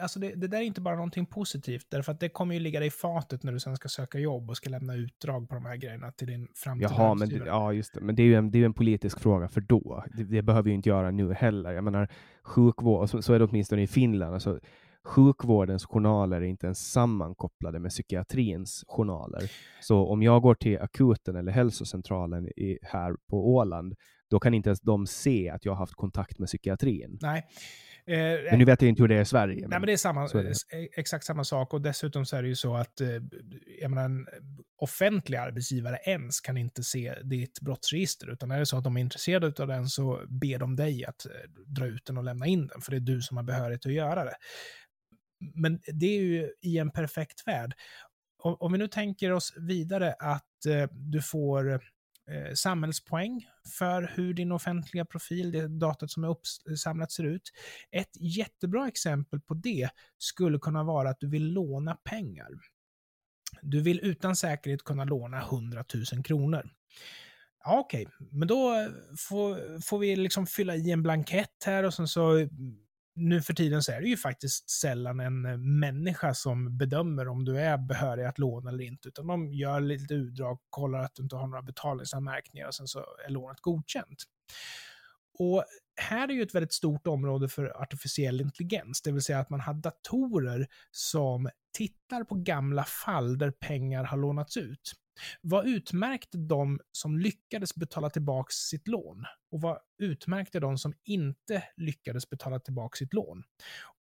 S2: alltså det, det där är inte bara någonting positivt, därför att det kommer ju ligga dig i fatet när du sen ska söka jobb och ska lämna utdrag på de här grejerna till din framtida
S1: Jaha, men, ja, just det. men det är ju en, det är en politisk fråga för då. Det, det behöver ju inte göra nu heller. Jag menar, sjukvård, så, så är det åtminstone i Finland. Alltså, sjukvårdens journaler är inte ens sammankopplade med psykiatrins journaler. Så om jag går till akuten eller hälsocentralen i, här på Åland, då kan inte ens de se att jag har haft kontakt med psykiatrin.
S2: Nej. Eh,
S1: Men nu vet jag inte hur det är i Sverige.
S2: Nej, men det är, samma,
S1: är det.
S2: eh, exakt samma sak och dessutom så är det ju så att eh, jag menar, en offentlig arbetsgivare ens kan inte se ditt brottsregister, utan är det så att de är intresserade av den så ber de dig att eh, dra ut den och lämna in den, för det är du som har behörighet att göra det. Men det är ju i en perfekt värld. Om, om vi nu tänker oss vidare att eh, du får eh, samhällspoäng för hur din offentliga profil, det datat som är uppsamlat ser ut. Ett jättebra exempel på det skulle kunna vara att du vill låna pengar. Du vill utan säkerhet kunna låna 100 000 kronor. Ja, okej, men då eh, får, får vi liksom fylla i en blankett här och sen så nu för tiden så är det ju faktiskt sällan en eh, människa som bedömer om du är behörig att låna eller inte, utan de gör lite utdrag, kollar att du inte har några betalningsanmärkningar och sen så är lånet godkänt. Och här är ju ett väldigt stort område för artificiell intelligens, det vill säga att man har datorer som tittar på gamla fall där pengar har lånats ut. Vad utmärkte de som lyckades betala tillbaka sitt lån? Och vad utmärkte de som inte lyckades betala tillbaka sitt lån?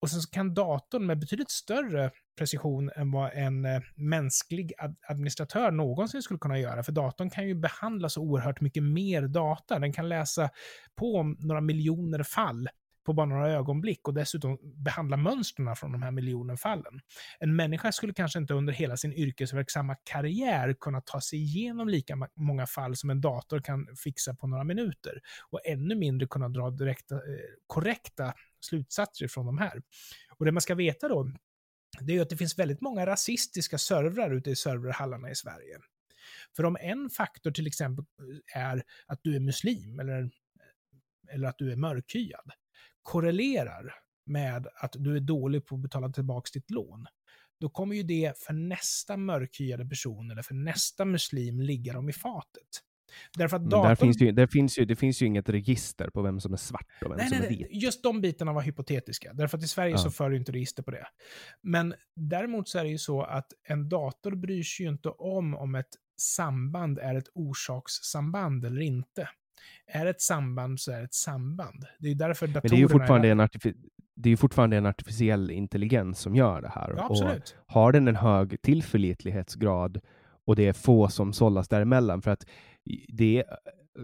S2: Och sen så kan datorn med betydligt större precision än vad en eh, mänsklig administratör någonsin skulle kunna göra, för datorn kan ju behandla så oerhört mycket mer data. Den kan läsa på om några miljoner fall på bara några ögonblick och dessutom behandla mönstren från de här miljoner fallen. En människa skulle kanske inte under hela sin yrkesverksamma karriär kunna ta sig igenom lika många fall som en dator kan fixa på några minuter och ännu mindre kunna dra direkta, eh, korrekta slutsatser från de här. Och det man ska veta då, det är ju att det finns väldigt många rasistiska servrar ute i serverhallarna i Sverige. För om en faktor till exempel eh, är att du är muslim eller, eh, eller att du är mörkhyad, korrelerar med att du är dålig på att betala tillbaka ditt lån, då kommer ju det för nästa mörkhyade person eller för nästa muslim ligga dem i fatet.
S1: Därför att datorn... där finns ju, där finns ju, det finns ju inget register på vem som är svart och vem
S2: nej,
S1: som
S2: nej,
S1: är vit.
S2: Just de bitarna var hypotetiska, därför att i Sverige ja. så för du inte register på det. Men däremot så är det ju så att en dator bryr sig ju inte om om ett samband är ett orsakssamband eller inte. Är det ett samband så är det ett samband. Det är därför datorerna... Men
S1: det är ju fortfarande, är... en, artific det är fortfarande en artificiell intelligens som gör det här.
S2: Ja, absolut.
S1: Och har den en hög tillförlitlighetsgrad och det är få som sållas däremellan, för att det,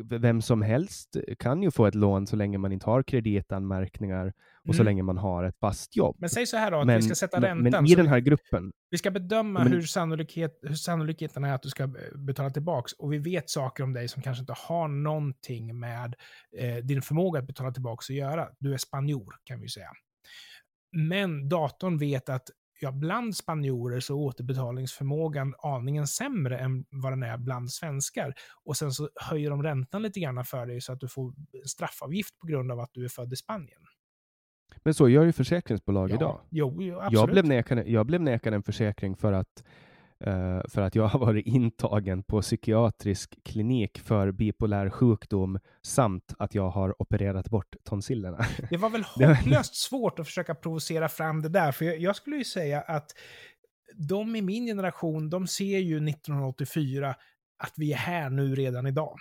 S1: vem som helst kan ju få ett lån så länge man inte har kreditanmärkningar och mm. så länge man har ett fast jobb.
S2: Men säg så här då, att men, vi ska sätta räntan.
S1: Men, men i den här gruppen.
S2: Vi ska bedöma men, hur, sannolikhet, hur sannolikheten är att du ska betala tillbaka. Och vi vet saker om dig som kanske inte har någonting med eh, din förmåga att betala tillbaka att göra. Du är spanjor, kan vi säga. Men datorn vet att ja, bland spanjorer så är återbetalningsförmågan aningen sämre än vad den är bland svenskar. Och sen så höjer de räntan lite grann för dig så att du får straffavgift på grund av att du är född i Spanien.
S1: Men så gör ju försäkringsbolag
S2: ja,
S1: idag.
S2: Jo, jo,
S1: jag, blev nekad, jag blev nekad en försäkring för att Uh, för att jag har varit intagen på psykiatrisk klinik för bipolär sjukdom samt att jag har opererat bort tonsillerna.
S2: Det var väl hopplöst svårt att försöka provocera fram det där, för jag, jag, skulle ju säga att de i min generation, de ser ju 1984 att vi är här nu redan idag.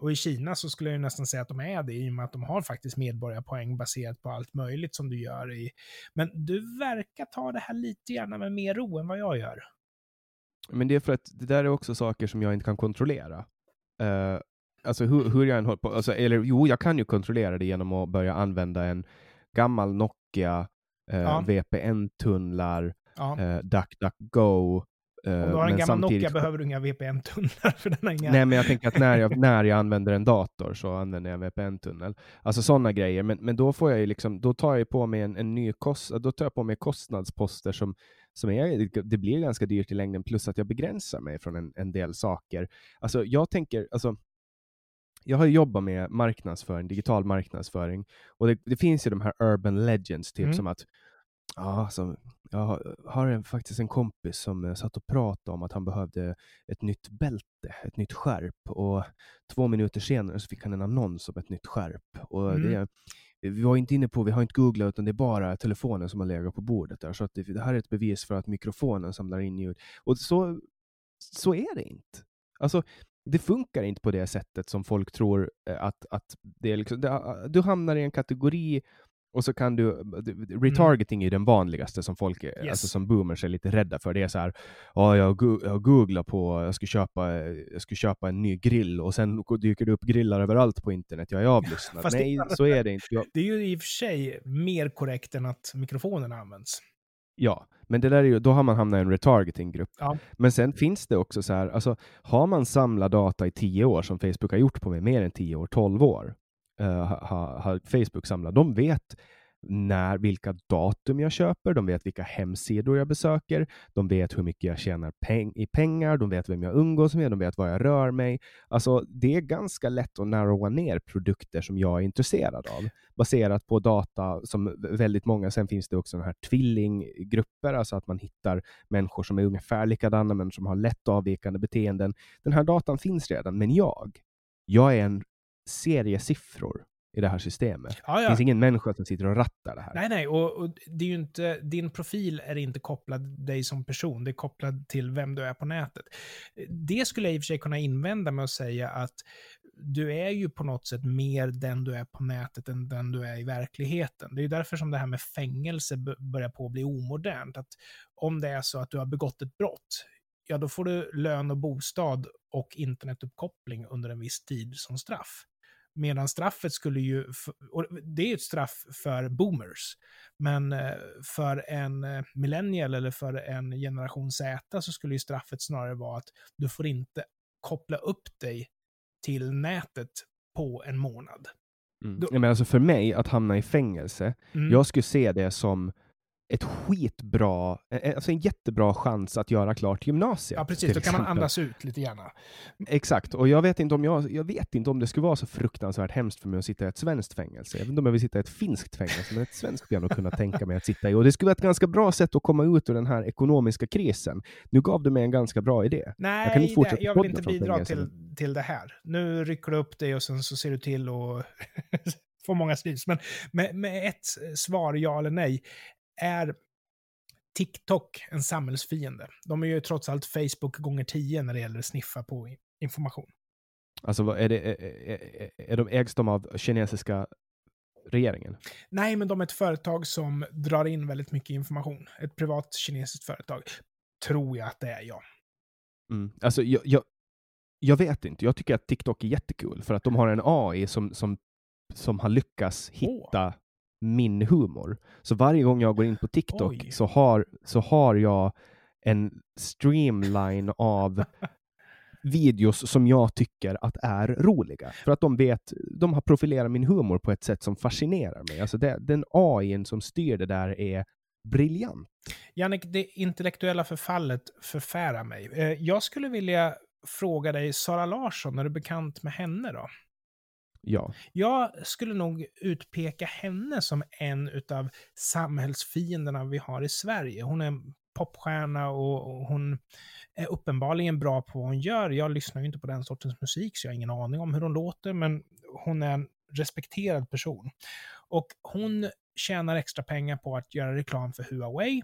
S2: Och i Kina så skulle jag nästan säga att de är det, i och med att de har faktiskt medborgarpoäng baserat på allt möjligt som du gör i... Men du verkar ta det här lite gärna med mer ro än vad jag gör.
S1: Men det är för att det där är också saker som jag inte kan kontrollera. Uh, alltså hur, hur jag än håller på, alltså, eller jo, jag kan ju kontrollera det genom att börja använda en gammal Nokia, uh, ja. VPN-tunnlar, ja. uh, DuckDuckGo,
S2: om du har en gammal Nokia behöver du inga VPN-tunnlar. för den inga...
S1: Nej, men jag tänker att när jag, när jag använder en dator så använder jag en VPN-tunnel. Alltså sådana grejer. Men, men då, får jag liksom, då tar jag på mig en, en ny kost, då tar jag på mig kostnadsposter som, som är, det blir ganska dyrt i längden, plus att jag begränsar mig från en, en del saker. Alltså jag tänker, alltså, jag har jobbat med marknadsföring, digital marknadsföring, och det, det finns ju de här urban legends, typ mm. som att Ja, alltså, jag har en, faktiskt en kompis som eh, satt och pratade om att han behövde ett nytt bälte, ett nytt skärp och två minuter senare så fick han en annons om ett nytt skärp. Och mm. det, vi var inte inne på, vi har inte googlat, utan det är bara telefonen som har legat på bordet där. Så att det, det här är ett bevis för att mikrofonen samlar in ljud. Och så, så är det inte. Alltså, det funkar inte på det sättet som folk tror eh, att, att det är. Liksom, det, du hamnar i en kategori och så kan du, retargeting mm. är den vanligaste som folk, yes. alltså som boomers är lite rädda för. Det är så här, oh, jag, jag googlar på, jag ska, köpa, jag ska köpa en ny grill och sen dyker det upp grillar överallt på internet. Jag är avlyssnad. Nej, det, så är det inte. Jag...
S2: Det är ju i och för sig mer korrekt än att mikrofonen används.
S1: Ja, men det där är ju, då har man hamnat i en retargeting-grupp.
S2: Ja.
S1: Men sen finns det också så här, alltså, har man samlat data i tio år, som Facebook har gjort på mig, mer än tio år, tolv år, uh, har ha Facebook samlat. De vet när, vilka datum jag köper, de vet vilka hemsidor jag besöker, de vet hur mycket jag tjänar peng i pengar, de vet vem jag umgås med, de vet var jag rör mig. Alltså, det är ganska lätt att narrowa ner produkter som jag är intresserad av, baserat på data som väldigt många, sen finns det också den här tvillinggrupper, alltså att man hittar människor som är ungefär likadana, men som har lätt avvikande beteenden. Den här datan finns redan, men jag, jag är en seriesiffror i det här systemet. Ja, ja. Det finns ingen människa som sitter och rattar det här.
S2: Nej, nej, och, och, det är ju inte, din profil är inte kopplad dig som person, det är kopplad till vem du är på nätet. Det skulle jag i och för sig kunna invända med att säga att du är ju på något sätt mer den du är på nätet än den du är i verkligheten. Det är ju därför som det här med fängelse börjar på att bli omodernt. Att om det är så att du har begått ett brott, ja då får du lön och bostad och internetuppkoppling under en viss tid som straff. Medan straffet skulle ju, och det är ju ett straff för boomers, men eh, för en eh, millennial eller för en generation Z så skulle ju straffet snarare vara att du får inte koppla upp dig till nätet på en månad.
S1: Mm.
S2: Då-
S1: Ja, men alltså för mig, att hamna i fängelse,
S2: Mm.
S1: jag skulle se det som ett skitbra, eh, alltså en jättebra chans att göra klart gymnasiet.
S2: Ja, precis. Då kan man andas ut lite grann.
S1: Exakt, och jag vet, inte om jag, jag vet inte om det skulle vara så fruktansvärt hemskt för mig att sitta i ett svenskt fängelse. Jag vet inte om jag vill sitta i ett finskt fängelse, men ett svenskt skulle jag nog kunna tänka mig att sitta i. Och det skulle vara ett ganska bra sätt att komma ut ur den här ekonomiska krisen. Nu gav du mig en ganska bra idé.
S2: Nej,
S1: Jag kan inte fortsätta
S2: det, jag vill inte bidra till, till det här. Nu rycker du upp dig och sen så ser du till och får många snus. Men med, med ett svar, ja eller nej, är TikTok en samhällsfiende? De är ju trots allt Facebook gånger 10 när det gäller att sniffa på information.
S1: Alltså, är, det, är, är, de, ägs de av kinesiska regeringen?
S2: Nej, men de är ett företag som drar in väldigt mycket information. Ett privat kinesiskt företag. Tror jag att det är, ja.
S1: Mm. Alltså, jag, jag, jag vet inte. Jag tycker att TikTok är jättekul för att de har en AI som, som, som har lyckats hitta min humor. Så varje gång jag går in på TikTok
S2: Oj.
S1: så har, så har jag en streamline av videos som jag tycker att är roliga. För att de vet, de har profilerat min humor på ett sätt som fascinerar mig. Alltså det, den AI som styr det där är briljant.
S2: Jannik, det intellektuella förfallet förfärar mig. Eh, Jag skulle vilja fråga dig, Sara Larsson, är du bekant med henne då?
S1: Ja.
S2: Jag skulle nog utpeka henne som en utav samhällsfienderna vi har i Sverige. Hon är en popstjärna och hon är uppenbarligen bra på vad hon gör. Jag lyssnar ju inte på den sortens musik, så jag har ingen aning om hur hon låter, men hon är en respekterad person. Och hon tjänar extra pengar på att göra reklam för Huawei.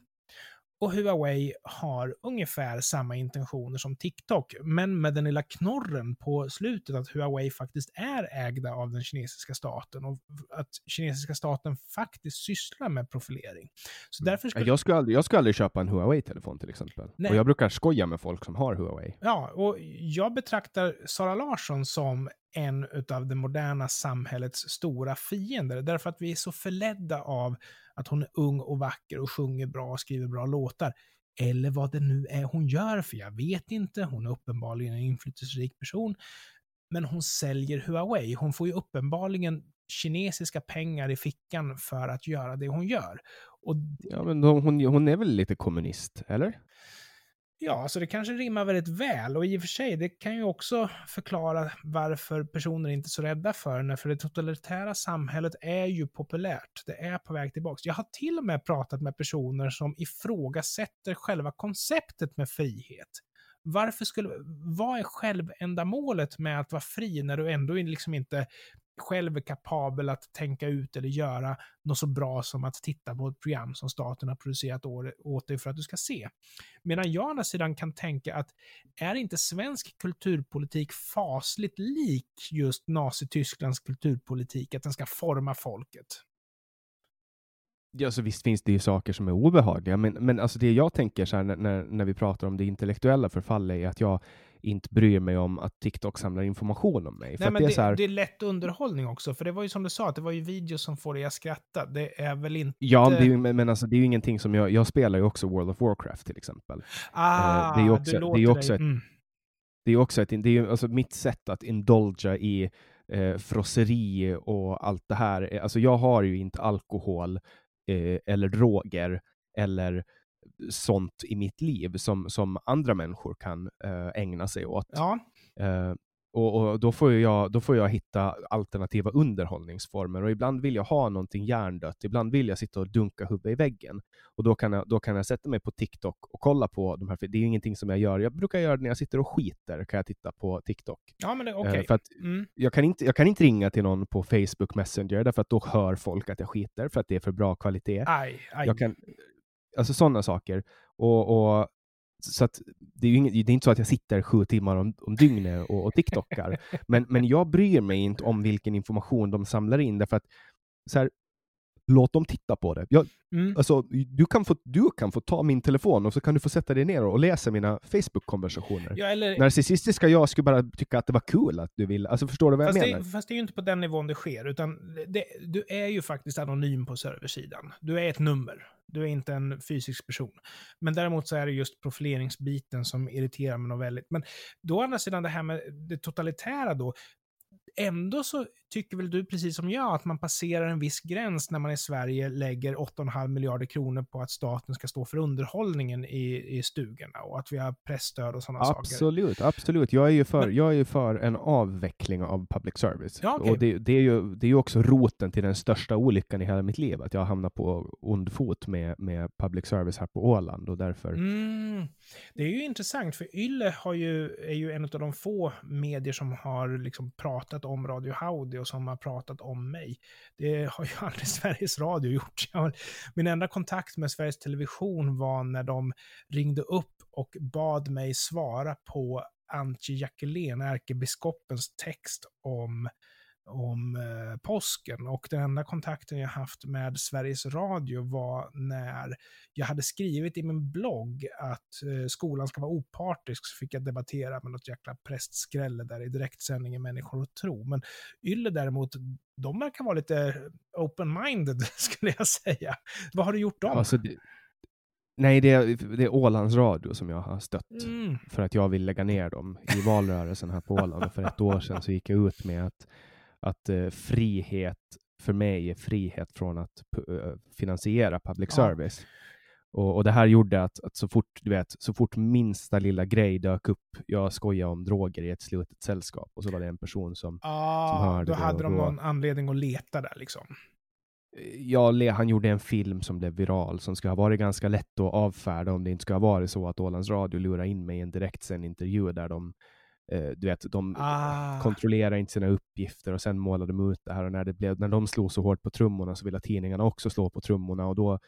S2: Och Huawei har ungefär samma intentioner som TikTok, men med den lilla knorren på slutet att Huawei faktiskt är ägda av den kinesiska staten och att kinesiska staten faktiskt sysslar med profilering. Så därför skulle...
S1: Jag skulle aldrig, jag skulle aldrig köpa en Huawei-telefon till exempel.
S2: Nej.
S1: Och jag brukar skoja med folk som har Huawei.
S2: Ja, och jag betraktar Sara Larsson som en av det moderna samhällets stora fiender, därför att vi är så förledda av att hon är ung och vacker och sjunger bra och skriver bra låtar. Eller vad det nu är hon gör, för jag vet inte. Hon är uppenbarligen en inflytelserik person. Men hon säljer Huawei. Hon får ju uppenbarligen kinesiska pengar i fickan för att göra det hon gör. Och
S1: Ja, men hon, hon är väl lite kommunist, eller?
S2: Ja, så det kanske rimmar väldigt väl. Och i och för sig, det kan ju också förklara varför personer inte är så rädda för henne. För det totalitära samhället är ju populärt. Det är på väg tillbaka. Jag har till och med pratat med personer som ifrågasätter själva konceptet med frihet. Varför skulle, vad är självändamålet med att vara fri när du ändå liksom inte själv är kapabel att tänka ut eller göra något så bra som att titta på ett program som staten har producerat åt dig för att du ska se. Medan jag å andra sidan kan tänka att är inte svensk kulturpolitik fasligt lik just Nazitysklands kulturpolitik, att den ska forma folket?
S1: Ja, så visst finns det ju saker som är obehagliga, men, men alltså det jag tänker så här, när- när, när vi pratar om det intellektuella förfallet är att jag inte bryr mig om att TikTok samlar information om mig. För
S2: Nej,
S1: att
S2: men
S1: det är så här,
S2: det är lätt underhållning också, för det var ju som du sa, att det var ju videos som får dig att skratta. Det är väl inte...
S1: ja, det är, men men alltså, det är ju ingenting som jag, jag spelar ju också World of Warcraft till exempel.
S2: Ah,
S1: det är ju också-
S2: du
S1: det är
S2: låter
S1: också
S2: dig...
S1: ett-
S2: Mm.
S1: Det är också ett, det är alltså mitt sätt att indulga i eh, frosseri och allt det här. Eh, Alltså jag har ju inte alkohol eh, eller droger eller sånt i mitt liv som, som andra människor kan eh, ägna sig åt.
S2: Ja,
S1: Eh, och, och då, får jag, då får jag hitta alternativa underhållningsformer och ibland vill jag ha någonting hjärndött, ibland vill jag sitta och dunka huvudet i väggen. Och då kan, jag, då kan jag sätta mig på TikTok och kolla på de här, för det är ju ingenting som jag gör. Jag brukar göra det när jag sitter och skiter, kan jag titta på TikTok.
S2: ja men det,
S1: Eh,
S2: okej.
S1: för att
S2: Mm.
S1: jag kan, inte, jag kan inte ringa till någon på Facebook Messenger, därför att då hör folk att jag skiter, för att det är för bra kvalitet.
S2: Aj, aj.
S1: Jag kan, alltså sådana saker. Och, och, så att det är ju inget, det är inte så att jag sitter sju timmar om, om dygnet och, och TikTokar. men, men jag bryr mig inte om vilken information de samlar in, därför att så här, låt dem titta på det. Jag,
S2: Mm.
S1: alltså, du, kan få, du kan få ta min telefon och så kan du få sätta dig ner och läsa mina Facebook-konversationer.
S2: Ja, eller,
S1: Narcissistiska jag skulle bara tycka att det var kul att du ville, alltså förstår du vad jag
S2: fast,
S1: menar?
S2: det, fast det är ju inte på den nivån det sker, utan det, du är ju faktiskt anonym på serversidan. Du är ett nummer. Du är inte en fysisk person. Men däremot så är det just profileringsbiten som irriterar mig något väldigt. Men då å andra sidan det här med det totalitära då, ändå så tycker väl du precis som jag att man passerar en viss gräns när man i Sverige lägger 8,5 miljarder kronor på att staten ska stå för underhållningen i, i stugorna och att vi har pressstöd och sådana saker.
S1: Absolut, absolut. Jag är, ju för,
S2: Men-
S1: jag är ju för en avveckling av public service.
S2: Ja, okej.
S1: Och det, det, är ju, det är ju också roten till den största olyckan i hela mitt liv, att jag har hamnat på ond fot med, med public service här på Åland och därför
S2: Mm. Det är ju intressant, för Yle har ju, är ju en av de få medier som har liksom pratat om Radio Howdy och som har pratat om mig. Det har ju aldrig Sveriges Radio gjort. Min enda kontakt med Sveriges Television var när de ringde upp och bad mig svara på Antje Jackelén, ärkebiskopens text om om eh, påsken och den enda kontakten jag haft med Sveriges Radio var när jag hade skrivit i min blogg att eh, skolan ska vara opartisk, så fick jag debattera med något jäkla prästskrälle där i direktsändning i Människor och tro. Men Yle däremot, de verkar vara lite open-minded, skulle jag säga. Vad har du gjort dem?
S1: Alltså, det, nej, det är, det är Ålands Radio som jag har stött
S2: Mm.
S1: för att jag vill lägga ner dem i valrörelsen här på Åland. För ett år sedan så gick jag ut med att, att eh, frihet för mig är frihet från att eh, finansiera public
S2: Ja.
S1: service. Och, och det här gjorde att, att så fort du vet, så fort minsta lilla grej dök upp, jag skojade om droger i ett slutet sällskap och så var det en person som
S2: Ah,
S1: hörde
S2: då
S1: det
S2: hade
S1: och
S2: de
S1: då-
S2: någon anledning att leta där liksom.
S1: Ja, le- han gjorde en film som blev viral som ska ha varit ganska lätt att avfärda om det inte ska ha varit så att Ålands Radio lurade in mig i en direktsänd intervju där de, eh, du vet, de
S2: Ah.
S1: kontrollerar inte sina uppgifter och sen målade de ut det här och när, det blev, när de slog så hårt på trummorna så ville tidningarna också slå på trummorna och då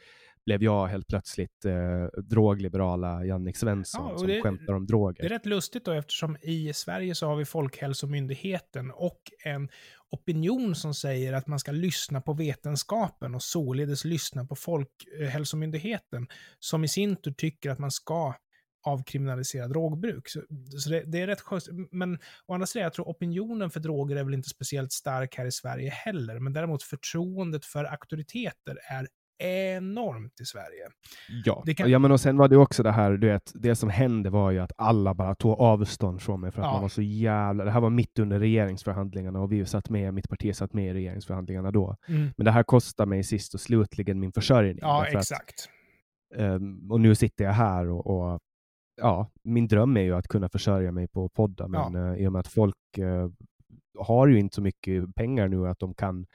S1: blev jag helt plötsligt eh, drogliberala Jannik Svensson
S2: Ja,
S1: som
S2: det-
S1: skämtar om droger.
S2: Det är rätt lustigt då eftersom i Sverige så har vi Folkhälsomyndigheten och en opinion som säger att man ska lyssna på vetenskapen och således lyssna på Folkhälsomyndigheten som i sin tur tycker att man ska avkriminalisera drogbruk. Så, så det, det är rätt skönt. Men å andra sidan, jag tror opinionen för droger är väl inte speciellt stark här i Sverige heller. Men däremot förtroendet för auktoriteter är enormt i Sverige.
S1: Ja,
S2: kan-
S1: ja men och sen var det också det här, du vet, det som hände var ju att alla bara tog avstånd från mig för att
S2: Ja.
S1: man var så jävla, det här var mitt under regeringsförhandlingarna och vi satt med, mitt parti satt med i regeringsförhandlingarna då. Men det här kostar mig sist och slutligen min försörjning.
S2: Ja,
S1: därför att,
S2: exakt.
S1: ehm, och nu sitter jag här och, och ja, min dröm är ju att kunna försörja mig på podda, men
S2: Ja.
S1: eh, i och med att folk eh, har ju inte så mycket pengar nu att de kan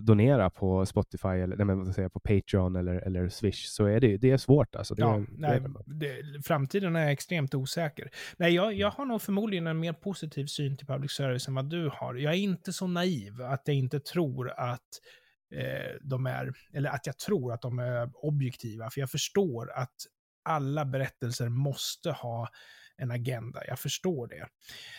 S1: donera på Spotify eller nej, men säga, på Patreon eller, eller Swish så är det, det är svårt alltså. Det
S2: Ja,
S1: är,
S2: nej,
S1: det
S2: framtiden är extremt osäker. Nej, jag, jag har nog förmodligen en mer positiv syn till public service än vad du har. Jag är inte så naiv att jag inte tror att eh, de är, eller att jag tror att de är objektiva, för jag förstår att alla berättelser måste ha en agenda. Jag förstår det.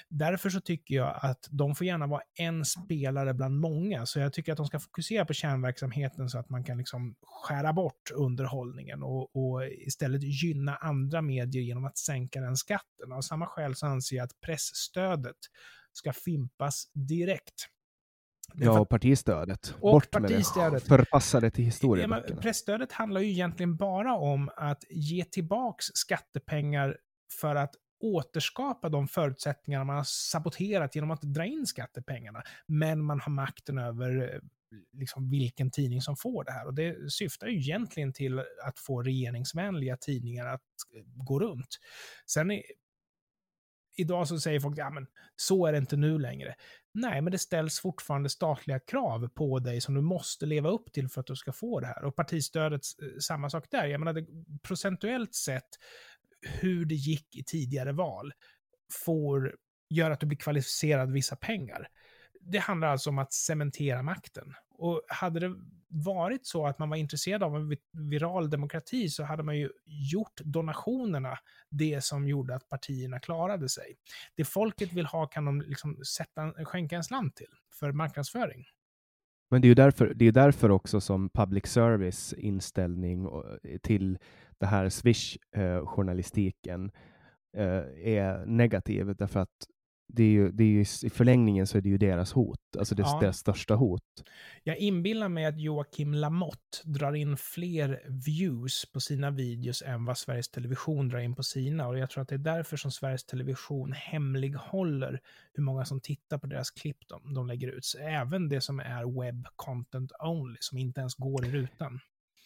S2: Därför så tycker jag att de får gärna vara en spelare bland många. Så jag tycker att de ska fokusera på kärnverksamheten så att man kan liksom skära bort underhållningen och, och istället gynna andra medier genom att sänka den skatten. Av samma skäl så anser jag att pressstödet ska fimpas direkt.
S1: Ja, och partistödet.
S2: Och
S1: Bort
S2: partistödet.
S1: med det. Förpassa det till
S2: Ja,
S1: historieböckerna.
S2: pressstödet handlar ju egentligen bara om att ge tillbaks skattepengar för att återskapa de förutsättningar man har saboterat genom att dra in skattepengarna. Men man har makten över eh, liksom vilken tidning som får det här. Och det syftar ju egentligen till att få regeringsvänliga tidningar att eh, gå runt. Sen idag så säger folk, ja men så är det inte nu längre. Nej, men det ställs fortfarande statliga krav på dig som du måste leva upp till för att du ska få det här. Och partistödet, eh, samma sak där. Jag menar, det, procentuellt sett, hur det gick i tidigare val får göra att du blir kvalificerad vissa pengar. Det handlar alltså om att cementera makten. Och hade det varit så att man var intresserad av en viral demokrati så hade man ju gjort donationerna det som gjorde att partierna klarade sig. Det folket vill ha kan de liksom sätta, skänka en slant till för marknadsföring.
S1: Men det är ju därför, det är därför också som public service inställning eh, till det här Swish-journalistiken eh, eh, är negativ. Därför att det är ju, det är ju, i förlängningen så är det ju deras hot, alltså det,
S2: Ja.
S1: deras största hot.
S2: Jag inbillar mig att Joakim Lamotte drar in fler views på sina videos än vad Sveriges Television drar in på sina. Och jag tror att det är därför som Sveriges Television hemlighåller hur många som tittar på deras klipp de, de lägger ut. Så även det som är web content only, som inte ens går i rutan.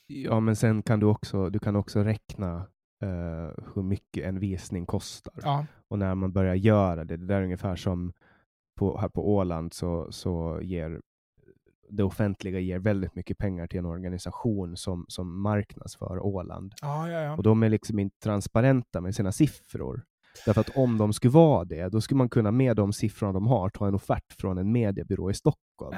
S1: Ja, men sen kan du också, du kan också räkna eh, hur mycket en visning kostar.
S2: Ja,
S1: Och när man börjar göra det, det där är ungefär som på, här på Åland så, så ger det offentliga ger väldigt mycket pengar till en organisation som, som marknadsför Åland.
S2: ja, ja. ja.
S1: Och de är liksom inte transparenta med sina siffror. Därför att om de skulle vara det, då skulle man kunna med de siffrorna de har ta en offert från en mediebyrå i Stockholm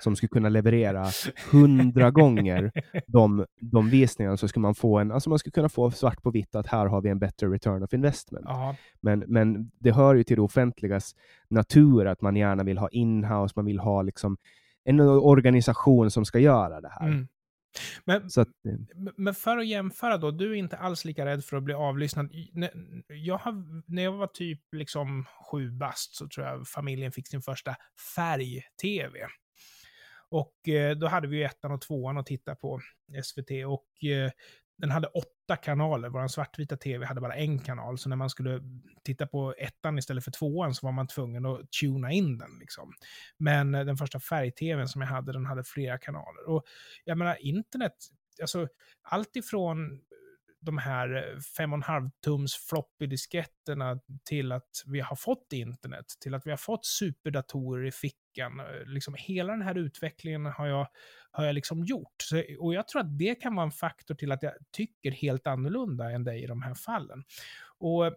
S1: som skulle kunna leverera hundra gånger de, de visningarna så skulle man få en, alltså man skulle kunna få svart på vitt att här har vi en bättre return of investment. Men, men det hör ju till det offentligas natur att man gärna vill ha inhouse, man vill ha liksom en organisation som ska göra det här.
S2: Mm. Men,
S1: att,
S2: men för att jämföra då, du är inte alls lika rädd för att bli avlyssnad. Jag har, när jag var typ liksom sju bast så tror jag familjen fick sin första färg-tv. Och eh, då hade vi ju ettan och tvåan att titta på, SVT, och eh, den hade åtta kanaler. Vår svartvita tv hade bara en kanal, så när man skulle titta på ettan istället för tvåan så var man tvungen att tuna in den. Liksom. Men eh, den första färg-tvn som jag hade, den hade flera kanaler. Och jag menar, internet, alltså allt ifrån de här 5,5 tums floppy-disketterna till att vi har fått internet, till att vi har fått superdatorer i fickan. Eh, Liksom hela den här utvecklingen har jag, har jag liksom gjort. Så, och jag tror att det kan vara en faktor till att jag tycker helt annorlunda än dig i de här fallen. Och...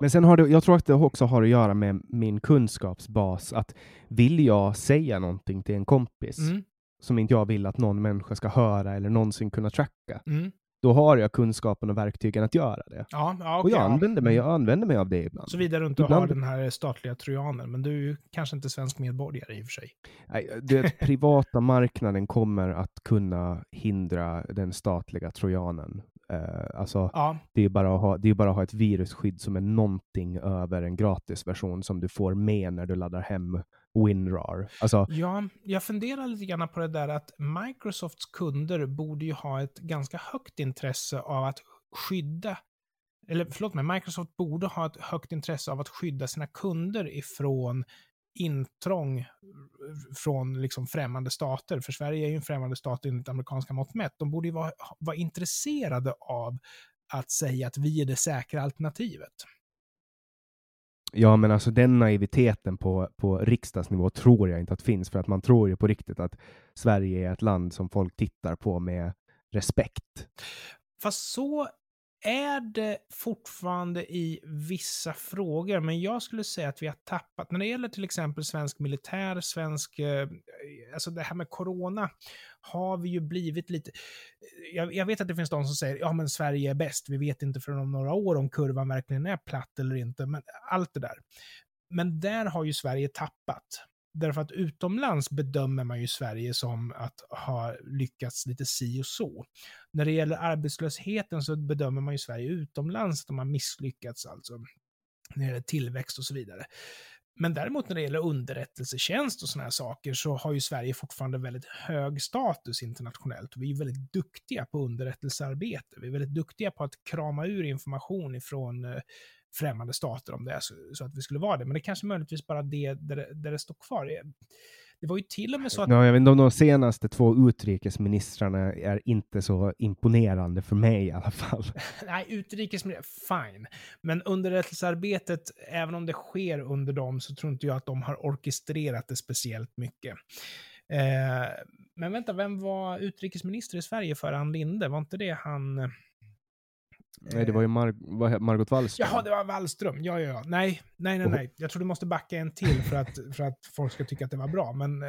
S1: Men sen har det, jag tror att det också har att göra med min kunskapsbas. Att vill jag säga någonting till en kompis
S2: Mm,
S1: som inte jag vill att någon människa ska höra eller någonsin kunna tracka,
S2: mm.
S1: då har jag kunskapen och verktygen att göra det.
S2: Ja, ja,
S1: och
S2: okej,
S1: jag
S2: ja.
S1: använder, mig, jag använder mig av det ibland.
S2: Såvida du inte har
S1: Ibland-
S2: den här statliga trojanen, men du är ju kanske inte svensk medborgare i och för sig.
S1: Nej, det privata marknaden kommer att kunna hindra den statliga trojanen. Eh, alltså,
S2: Ja,
S1: det är bara att ha, det är bara att ha ett virusskydd som är någonting över en gratisversion som du får med när du laddar hem WinRAR. Alltså,
S2: Ja, jag funderar lite grann på det där att Microsofts kunder borde ju ha ett ganska högt intresse av att skydda, eller förlåt mig, Microsoft borde ha ett högt intresse av att skydda sina kunder ifrån intrång från liksom främmande stater. För Sverige är ju en främmande stat enligt amerikanska mått mätt. De borde ju vara, vara intresserade av att säga att vi är det säkra alternativet
S1: ja, men alltså den naiviteten på, på riksdagsnivå tror jag inte att finns, för att man tror ju på riktigt att Sverige är ett land som folk tittar på med respekt.
S2: Fast så är det fortfarande i vissa frågor, men jag skulle säga att vi har tappat, när det gäller till exempel svensk militär, svensk, eh, alltså det här med corona, har vi ju blivit lite, eh, jag, jag vet att det finns de som säger, ja men Sverige är bäst, vi vet inte förrän om några år om kurvan verkligen är platt eller inte, men allt det där. Men där har ju Sverige tappat. Därför att utomlands bedömer man ju Sverige som att ha lyckats lite si och så. När det gäller arbetslösheten så bedömer man ju Sverige utomlands att de har misslyckats alltså. När det gäller tillväxt och så vidare. Men däremot när det gäller underrättelsetjänst och sådana här saker så har ju Sverige fortfarande väldigt hög status internationellt. Vi är väldigt duktiga på underrättelsearbete. Vi är väldigt duktiga på att krama ur information ifrån eh, främmande stater om det är så, så att vi skulle vara det. Men det är kanske möjligtvis bara det där, där det står kvar. Det var ju till och med så att...
S1: Ja, jag vet, inte, de, de senaste två utrikesministrarna är inte så imponerande för mig i alla fall.
S2: Nej, utrikesmiljö, fine. Men underrättelsearbetet, även om det sker under dem, så tror inte jag att de har orkestrerat det speciellt mycket. Eh, men vänta, vem var utrikesminister i Sverige före Ann Linde? Var inte det han... eh,
S1: Nej, det var ju Mar vad he- Margot Wallström.
S2: Jaha, det var Wallström. Ja, ja, ja. Nej, nej, nej, nej. Jag tror du måste backa en till för att, för att folk ska tycka att det var bra. Men eh,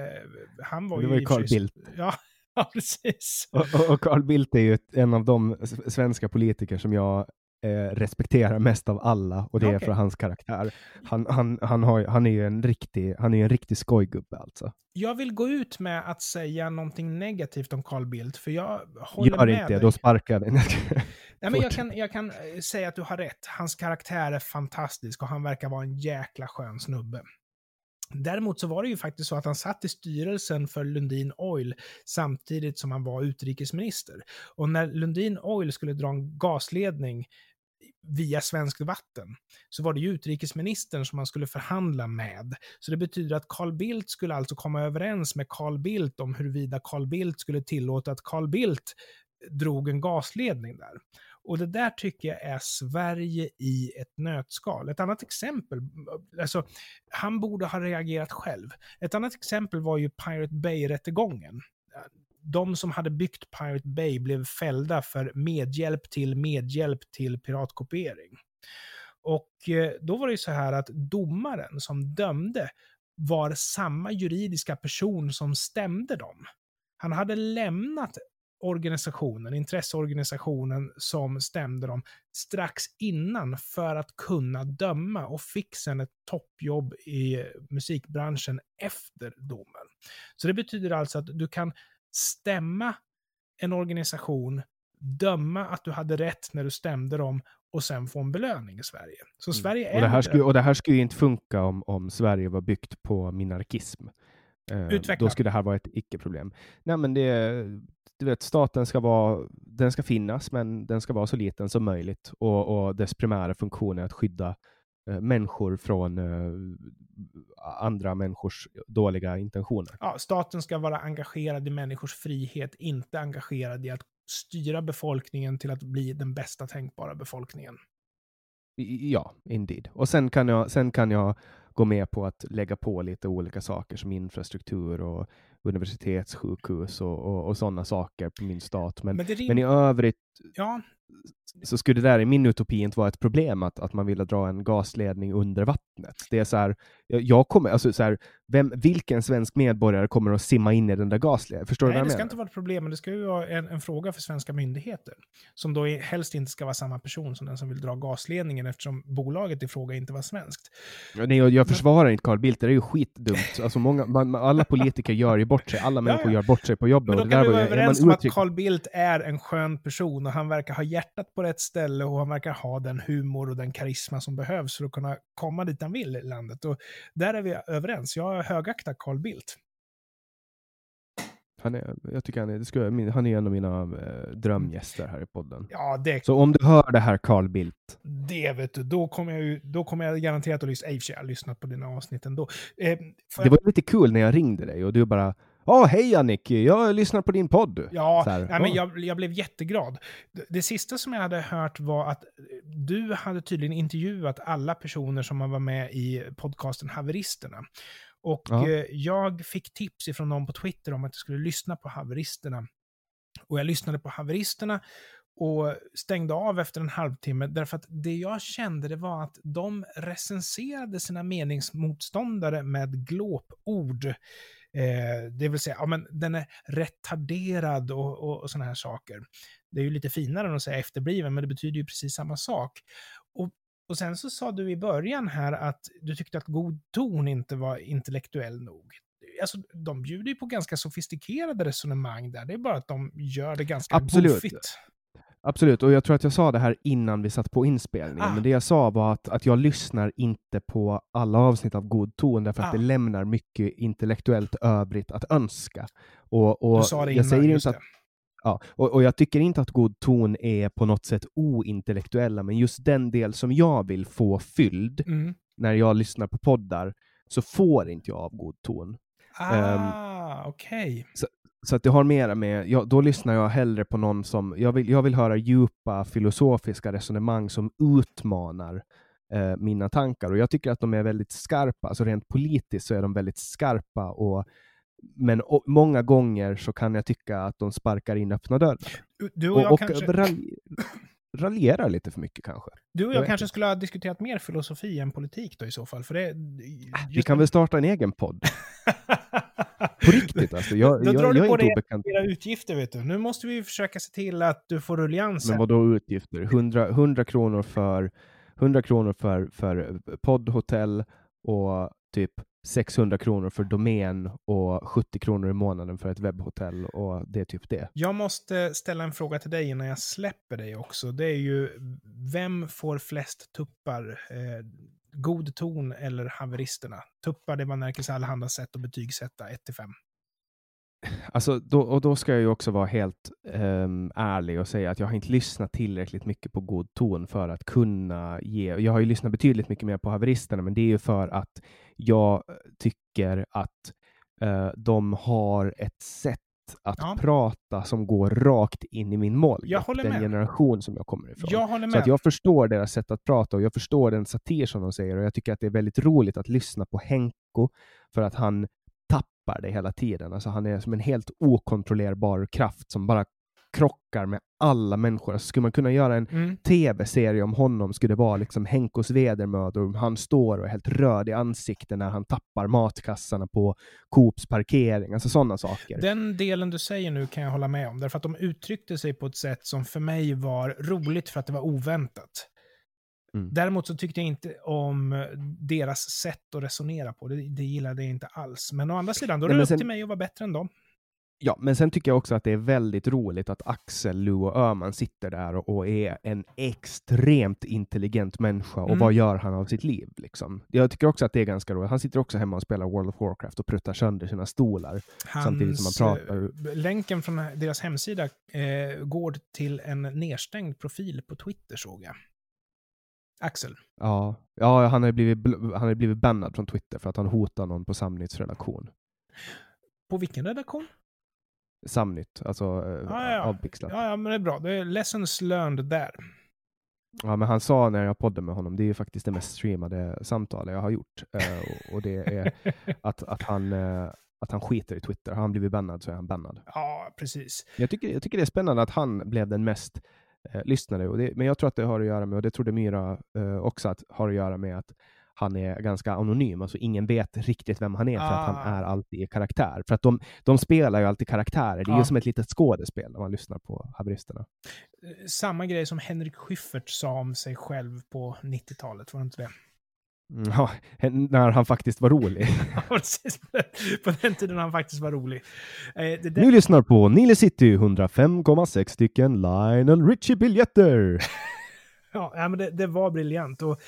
S2: han var
S1: Det
S2: ju...
S1: var ju Carl Bildt.
S2: Ja, ja, precis.
S1: Och, och- och Carl Bildt är ju en av de svenska politiker som jag eh, respekterar mest av alla och det är
S2: Okej.
S1: för hans karaktär. Han, han, han, har, han är ju en riktig, han är en riktig skojgubbe alltså.
S2: Jag vill gå ut med att säga någonting negativt om Carl Bildt, för jag håller
S1: Gör
S2: med
S1: inte det, då sparkar jag dig.
S2: Nej, men jag, kan, jag kan eh, säga att du har rätt. Hans karaktär är fantastisk och han verkar vara en jäkla skön snubbe. Däremot så var det ju faktiskt så att han satt i styrelsen för Lundin Oil samtidigt som han var utrikesminister. Och när Lundin Oil skulle dra en gasledning via svenskt vatten så var det ju utrikesministern som man skulle förhandla med. Så det betyder att Carl Bildt skulle alltså komma överens med Carl Bildt om huruvida Carl Bildt skulle tillåta att Carl Bildt drog en gasledning där. Och det där tycker jag är Sverige i ett nötskal. Ett annat exempel, alltså han borde ha reagerat själv. Ett annat exempel var ju Pirate Bay-rättegången. De som hade byggt Pirate Bay blev fällda för medhjälp till medhjälp till piratkopiering. Och eh, då var det ju så här att domaren som dömde var samma juridiska person som stämde dem. Han hade lämnat organisationen, intresseorganisationen som stämde dem strax innan för att kunna döma och fick sen ett toppjobb i musikbranschen efter domen. Så det betyder alltså att du kan stämma en organisation, döma att du hade rätt när du stämde dem och sen få en belöning i Sverige. Så Sverige är
S1: Mm. Och det, här skulle, och det här skulle ju inte funka om, om Sverige var byggt på minarkism. Eh,
S2: Utveckla.
S1: Då skulle det här vara ett icke-problem. Nej, men det, du vet, staten ska vara, den ska finnas, men den ska vara så liten som möjligt. Och, och dess primära funktion är att skydda eh, människor från eh, andra människors dåliga intentioner.
S2: Ja, staten ska vara engagerad i människors frihet, inte engagerad i att styra befolkningen till att bli den bästa tänkbara befolkningen.
S1: Ja, indeed. Och sen kan, jag, sen kan jag gå med på att lägga på lite olika saker som infrastruktur och universitetssjukhus och, och, och sådana saker på min stat. Men,
S2: Men
S1: men i övrigt
S2: Ja,
S1: så skulle det där i min utopi inte vara ett problem att, att man ville dra en gasledning under vattnet. Det är så här, jag, kommer, alltså så här, vem, vilken svensk medborgare kommer att simma in i den där gasledningen? Förstår du
S2: nej,
S1: vad
S2: det
S1: jag
S2: ska
S1: menar?
S2: inte vara ett problem, men det ska ju vara en, en fråga för svenska myndigheter. Som då är, helst inte ska vara samma person som den som vill dra gasledningen eftersom bolaget i fråga inte var svenskt.
S1: Ja, Nej, jag, jag försvarar inte Carl Bildt, det är ju skitdumt. Alltså många, man, alla politiker gör ju bort sig, alla människor
S2: ja.
S1: gör bort sig på jobbet.
S2: Men då
S1: det
S2: kan vi
S1: var
S2: vara överens om att Carl Bildt är en skön person och han verkar ha hjärtat på rätt ställe och han verkar ha den humor och den karisma som behövs för att kunna komma dit han vill i landet. Och där är vi överens. Jag högaktar Carl Bildt.
S1: Han är, jag tycker han är, det min- han är en av mina eh, drömgäster här i podden.
S2: Ja, det,
S1: Så om du hör det här Carl Bildt,
S2: det vet du. Då kommer jag, då kommer jag garanterat att lyssna. I och för sig, jag har lyssnat på dina avsnitt ändå. Eh,
S1: det var lite kul när jag ringde dig och du bara Ja, hej Annik, jag lyssnar på din podd.
S2: Ja,
S1: här,
S2: nej, men
S1: "Åh."
S2: jag, jag blev jätteglad. Det, det sista som jag hade hört var att du hade tydligen intervjuat alla personer som var med i podcasten Haveristerna. Och
S1: Ja.
S2: eh, jag fick tips ifrån någon på Twitter om att jag skulle lyssna på Haveristerna. Och jag lyssnade på Haveristerna och stängde av efter en halvtimme därför att det jag kände det var att de recenserade sina meningsmotståndare med glåpord. Eh, det vill säga, ja, men den är retarderad och, och, och sådana här saker. Det är ju lite finare än att säga efterbliven, men det betyder ju precis samma sak. Och, och sen så sa du i början här att du tyckte att god ton inte var intellektuell nog. Alltså, de bjuder ju på ganska sofistikerade resonemang där. Det är bara att de gör det ganska
S1: Absolut.
S2: goofigt.
S1: Absolut, och jag tror att jag sa det här innan vi satt på inspelningen,
S2: Ah.
S1: men det jag sa var att, att jag lyssnar inte på alla avsnitt av God ton, därför att
S2: Ah.
S1: det lämnar mycket intellektuellt övrigt att önska. Och, och
S2: Du sa det
S1: jag
S2: innan,
S1: säger
S2: just
S1: inte att. Ja, och, och jag tycker inte att god ton är på något sätt ointellektuella, men just den del som jag vill få fylld
S2: Mm.
S1: när jag lyssnar på poddar, så får inte jag av god ton.
S2: Ah, okej.
S1: Så att det har mera med, ja, då lyssnar jag hellre på någon som, jag vill, jag vill höra djupa filosofiska resonemang som utmanar eh, mina tankar. Och jag tycker att de är väldigt skarpa, alltså rent politiskt så är de väldigt skarpa. Och, men och, många gånger så kan jag tycka att de sparkar in öppna dörrar.
S2: Du och
S1: Och,
S2: jag
S1: och
S2: kanske...
S1: ralj- raljerar lite för mycket kanske.
S2: Du och
S1: Jag
S2: jag kanske
S1: inte.
S2: skulle ha diskuterat mer filosofi än politik då i så fall. För det,
S1: Vi kan väl starta en egen podd? På riktigt alltså. Jag,
S2: Då
S1: jag,
S2: drar
S1: jag
S2: du på dig era utgifter, vet du. Nu måste vi försöka se till att du får rullians.
S1: Men
S2: här.
S1: vad då utgifter? 100, 100 kronor för 100 kronor för, för poddhotell och typ 600 kronor för domän och 70 kronor i månaden för ett webbhotell och det är typ det.
S2: Jag måste ställa en fråga till dig innan jag släpper dig också. Det är ju, vem får flest tuppar? Eh, god ton eller haveristerna? Tuppar, det man Nerikes sig allehanda sätt att betygsätta 1-5.
S1: Alltså, då, och då ska jag ju också vara helt um, ärlig och säga att jag har inte lyssnat tillräckligt mycket på god ton för att kunna ge. Jag har ju lyssnat betydligt mycket mer på haveristerna, men det är ju för att jag eh, tycker att uh, de har ett sätt att
S2: Ja.
S1: prata som går rakt in i min målgrupp. Den
S2: med.
S1: generation som jag kommer ifrån.
S2: Jag
S1: Så att jag förstår deras sätt att prata och jag förstår den satir som de säger och jag tycker att det är väldigt roligt att lyssna på Henko för att han tappar det hela tiden. Alltså han är som en helt okontrollerbar kraft som bara krockar med alla människor. Alltså skulle man kunna göra en
S2: Mm.
S1: tv-serie om honom skulle det vara liksom Henkos vedermödor. Han står och är helt röd i ansiktet när han tappar matkassarna på Coops parkering. Alltså sådana saker.
S2: Den delen du säger nu kan jag hålla med om, därför att de uttryckte sig på ett sätt som för mig var roligt för att det var oväntat.
S1: Mm.
S2: Däremot så tyckte jag inte om deras sätt att resonera på. Det, det gillade jag inte alls. Men å andra sidan, då är det upp
S1: sen-
S2: till mig att vara bättre än dem.
S1: Ja, men sen tycker jag också att det är väldigt roligt att Axel, Lou och Öhman sitter där och, och är en extremt intelligent människa. Och
S2: Mm.
S1: vad gör han av sitt liv? Liksom? Jag tycker också att det är ganska roligt. Han sitter också hemma och spelar World of Warcraft och pruttar sönder sina stolar. Samtidigt som man pratar.
S2: eh, Länken från deras hemsida eh, går till en nedstängd profil på Twitter såg jag. Axel.
S1: Ja, ja han har blivit, han har blivit bannad från Twitter för att han hotar någon på Samnytts redaktion.
S2: På vilken redaktion?
S1: Samnytt, alltså eh,
S2: Ja, ja, ja.
S1: avpixlat. Ja.
S2: Ja, ja, men det är bra. Det är lessons learned där.
S1: men han sa när jag poddade med honom, det är ju faktiskt det mest streamade samtalet jag har gjort. Eh, och, och det är att, att, han, eh, att han skiter i Twitter. Har han blivit bannad så är han bannad.
S2: Ja, precis.
S1: Jag tycker, jag tycker det är spännande att han blev den mest eh, lyssnade. Och det, men jag tror att det har att göra med, och det trodde Myra eh, också, att har att göra med att han är ganska anonym. Alltså ingen vet riktigt vem han är för att
S2: Ah.
S1: han är alltid i karaktär. För att de, de spelar ju alltid karaktärer. Det är
S2: Ja.
S1: ju som ett litet skådespel när man lyssnar på haveristerna.
S2: Eh, Samma grej som Henrik Schyffert sa om sig själv på 90-talet, var det inte det?
S1: Mm, Ja, när han faktiskt var rolig.
S2: Ja, precis. På den tiden han faktiskt var rolig. Eh, där,
S1: Ni lyssnar på Nile City 105,6 stycken Lionel Richie-biljetter.
S2: ja, men det, det var briljant. Och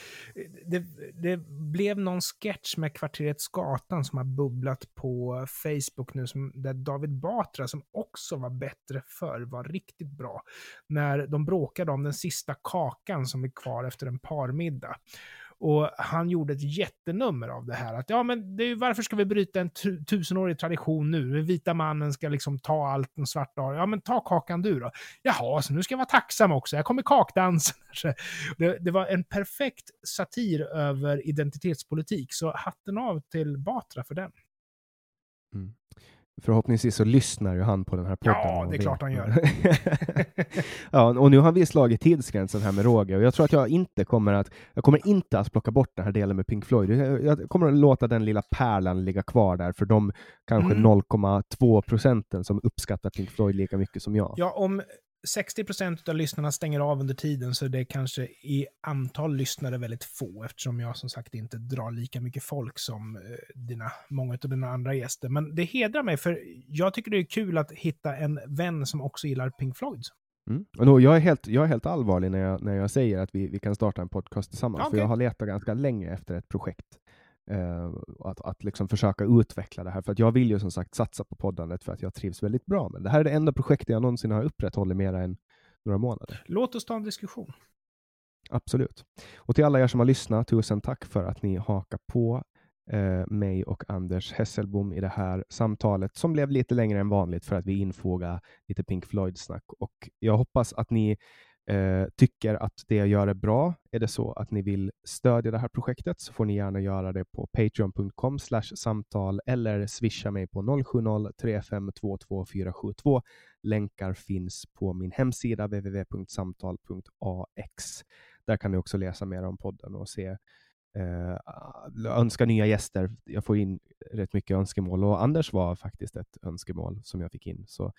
S2: det, det blev någon sketch med Kvarteret Skatan som har bubblat på Facebook nu, som, där David Batra, som också var bättre förr, var riktigt bra. När de bråkade om den sista kakan som är kvar efter en parmiddag. Och han gjorde ett jättenummer av det här. Att ja, men det är, ju- varför ska vi bryta en tu tusenårig tradition nu? Den vita mannen ska liksom ta allt den svarta har. Ja, men ta kakan du då. Jaha, så nu ska jag vara tacksam också. Jag kommer kakdansen. Det, det var en perfekt satir över identitetspolitik. Så hatten av till Batra för den. Mm.
S1: Förhoppningsvis så lyssnar ju han på den här podden.
S2: Ja, det är klart han gör.
S1: ja, och nu har vi slagit tidsgränsen här med Roger och jag tror att jag inte kommer att jag kommer inte att plocka bort den här delen med Pink Floyd. Jag, jag kommer att låta den lilla pärlan ligga kvar där för de kanske
S2: Mm.
S1: 0,2 procenten som uppskattar Pink Floyd lika mycket som jag.
S2: Ja, om 60% av lyssnarna stänger av under tiden så är det kanske i antal lyssnare väldigt få eftersom jag som sagt inte drar lika mycket folk som eh, dina, många av dina andra gäster. Men det hedrar mig för jag tycker det är kul att hitta en vän som också gillar Pink Floyd.
S1: Mm. Och då, jag, är helt, jag är helt allvarlig när jag, när jag säger att vi, vi kan starta en podcast tillsammans,
S2: Ja,
S1: för jag har letat ganska länge efter ett projekt. Eh, att, att liksom försöka utveckla det här, för att jag vill ju som sagt satsa på poddandet för att jag trivs väldigt bra med det. Här är det enda projektet jag någonsin har upprätthållit mer än några månader.
S2: Låt oss ta en diskussion.
S1: Absolut. Och till alla er som har lyssnat, tusen tack för att ni hakar på eh, mig och Anders Hesselbom i det här samtalet som blev lite längre än vanligt för att vi infogade lite Pink Floyd-snack. Och jag hoppas att ni eh, tycker att det jag gör är bra. Är det så att ni vill stödja det här projektet så får ni gärna göra det på patreon.com samtal eller swisha mig på 070-3522472. Länkar finns på min hemsida www.samtal.ax. Där kan ni också läsa mer om podden och se eh, önska nya gäster. Jag får in rätt mycket önskemål och Anders var faktiskt ett önskemål som jag fick in. Så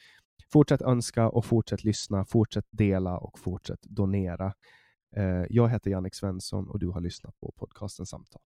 S1: fortsätt önska och fortsätt lyssna, fortsätt dela och fortsätt donera. Eh, jag heter Jannik Svensson och du har lyssnat på podcasten Samtal.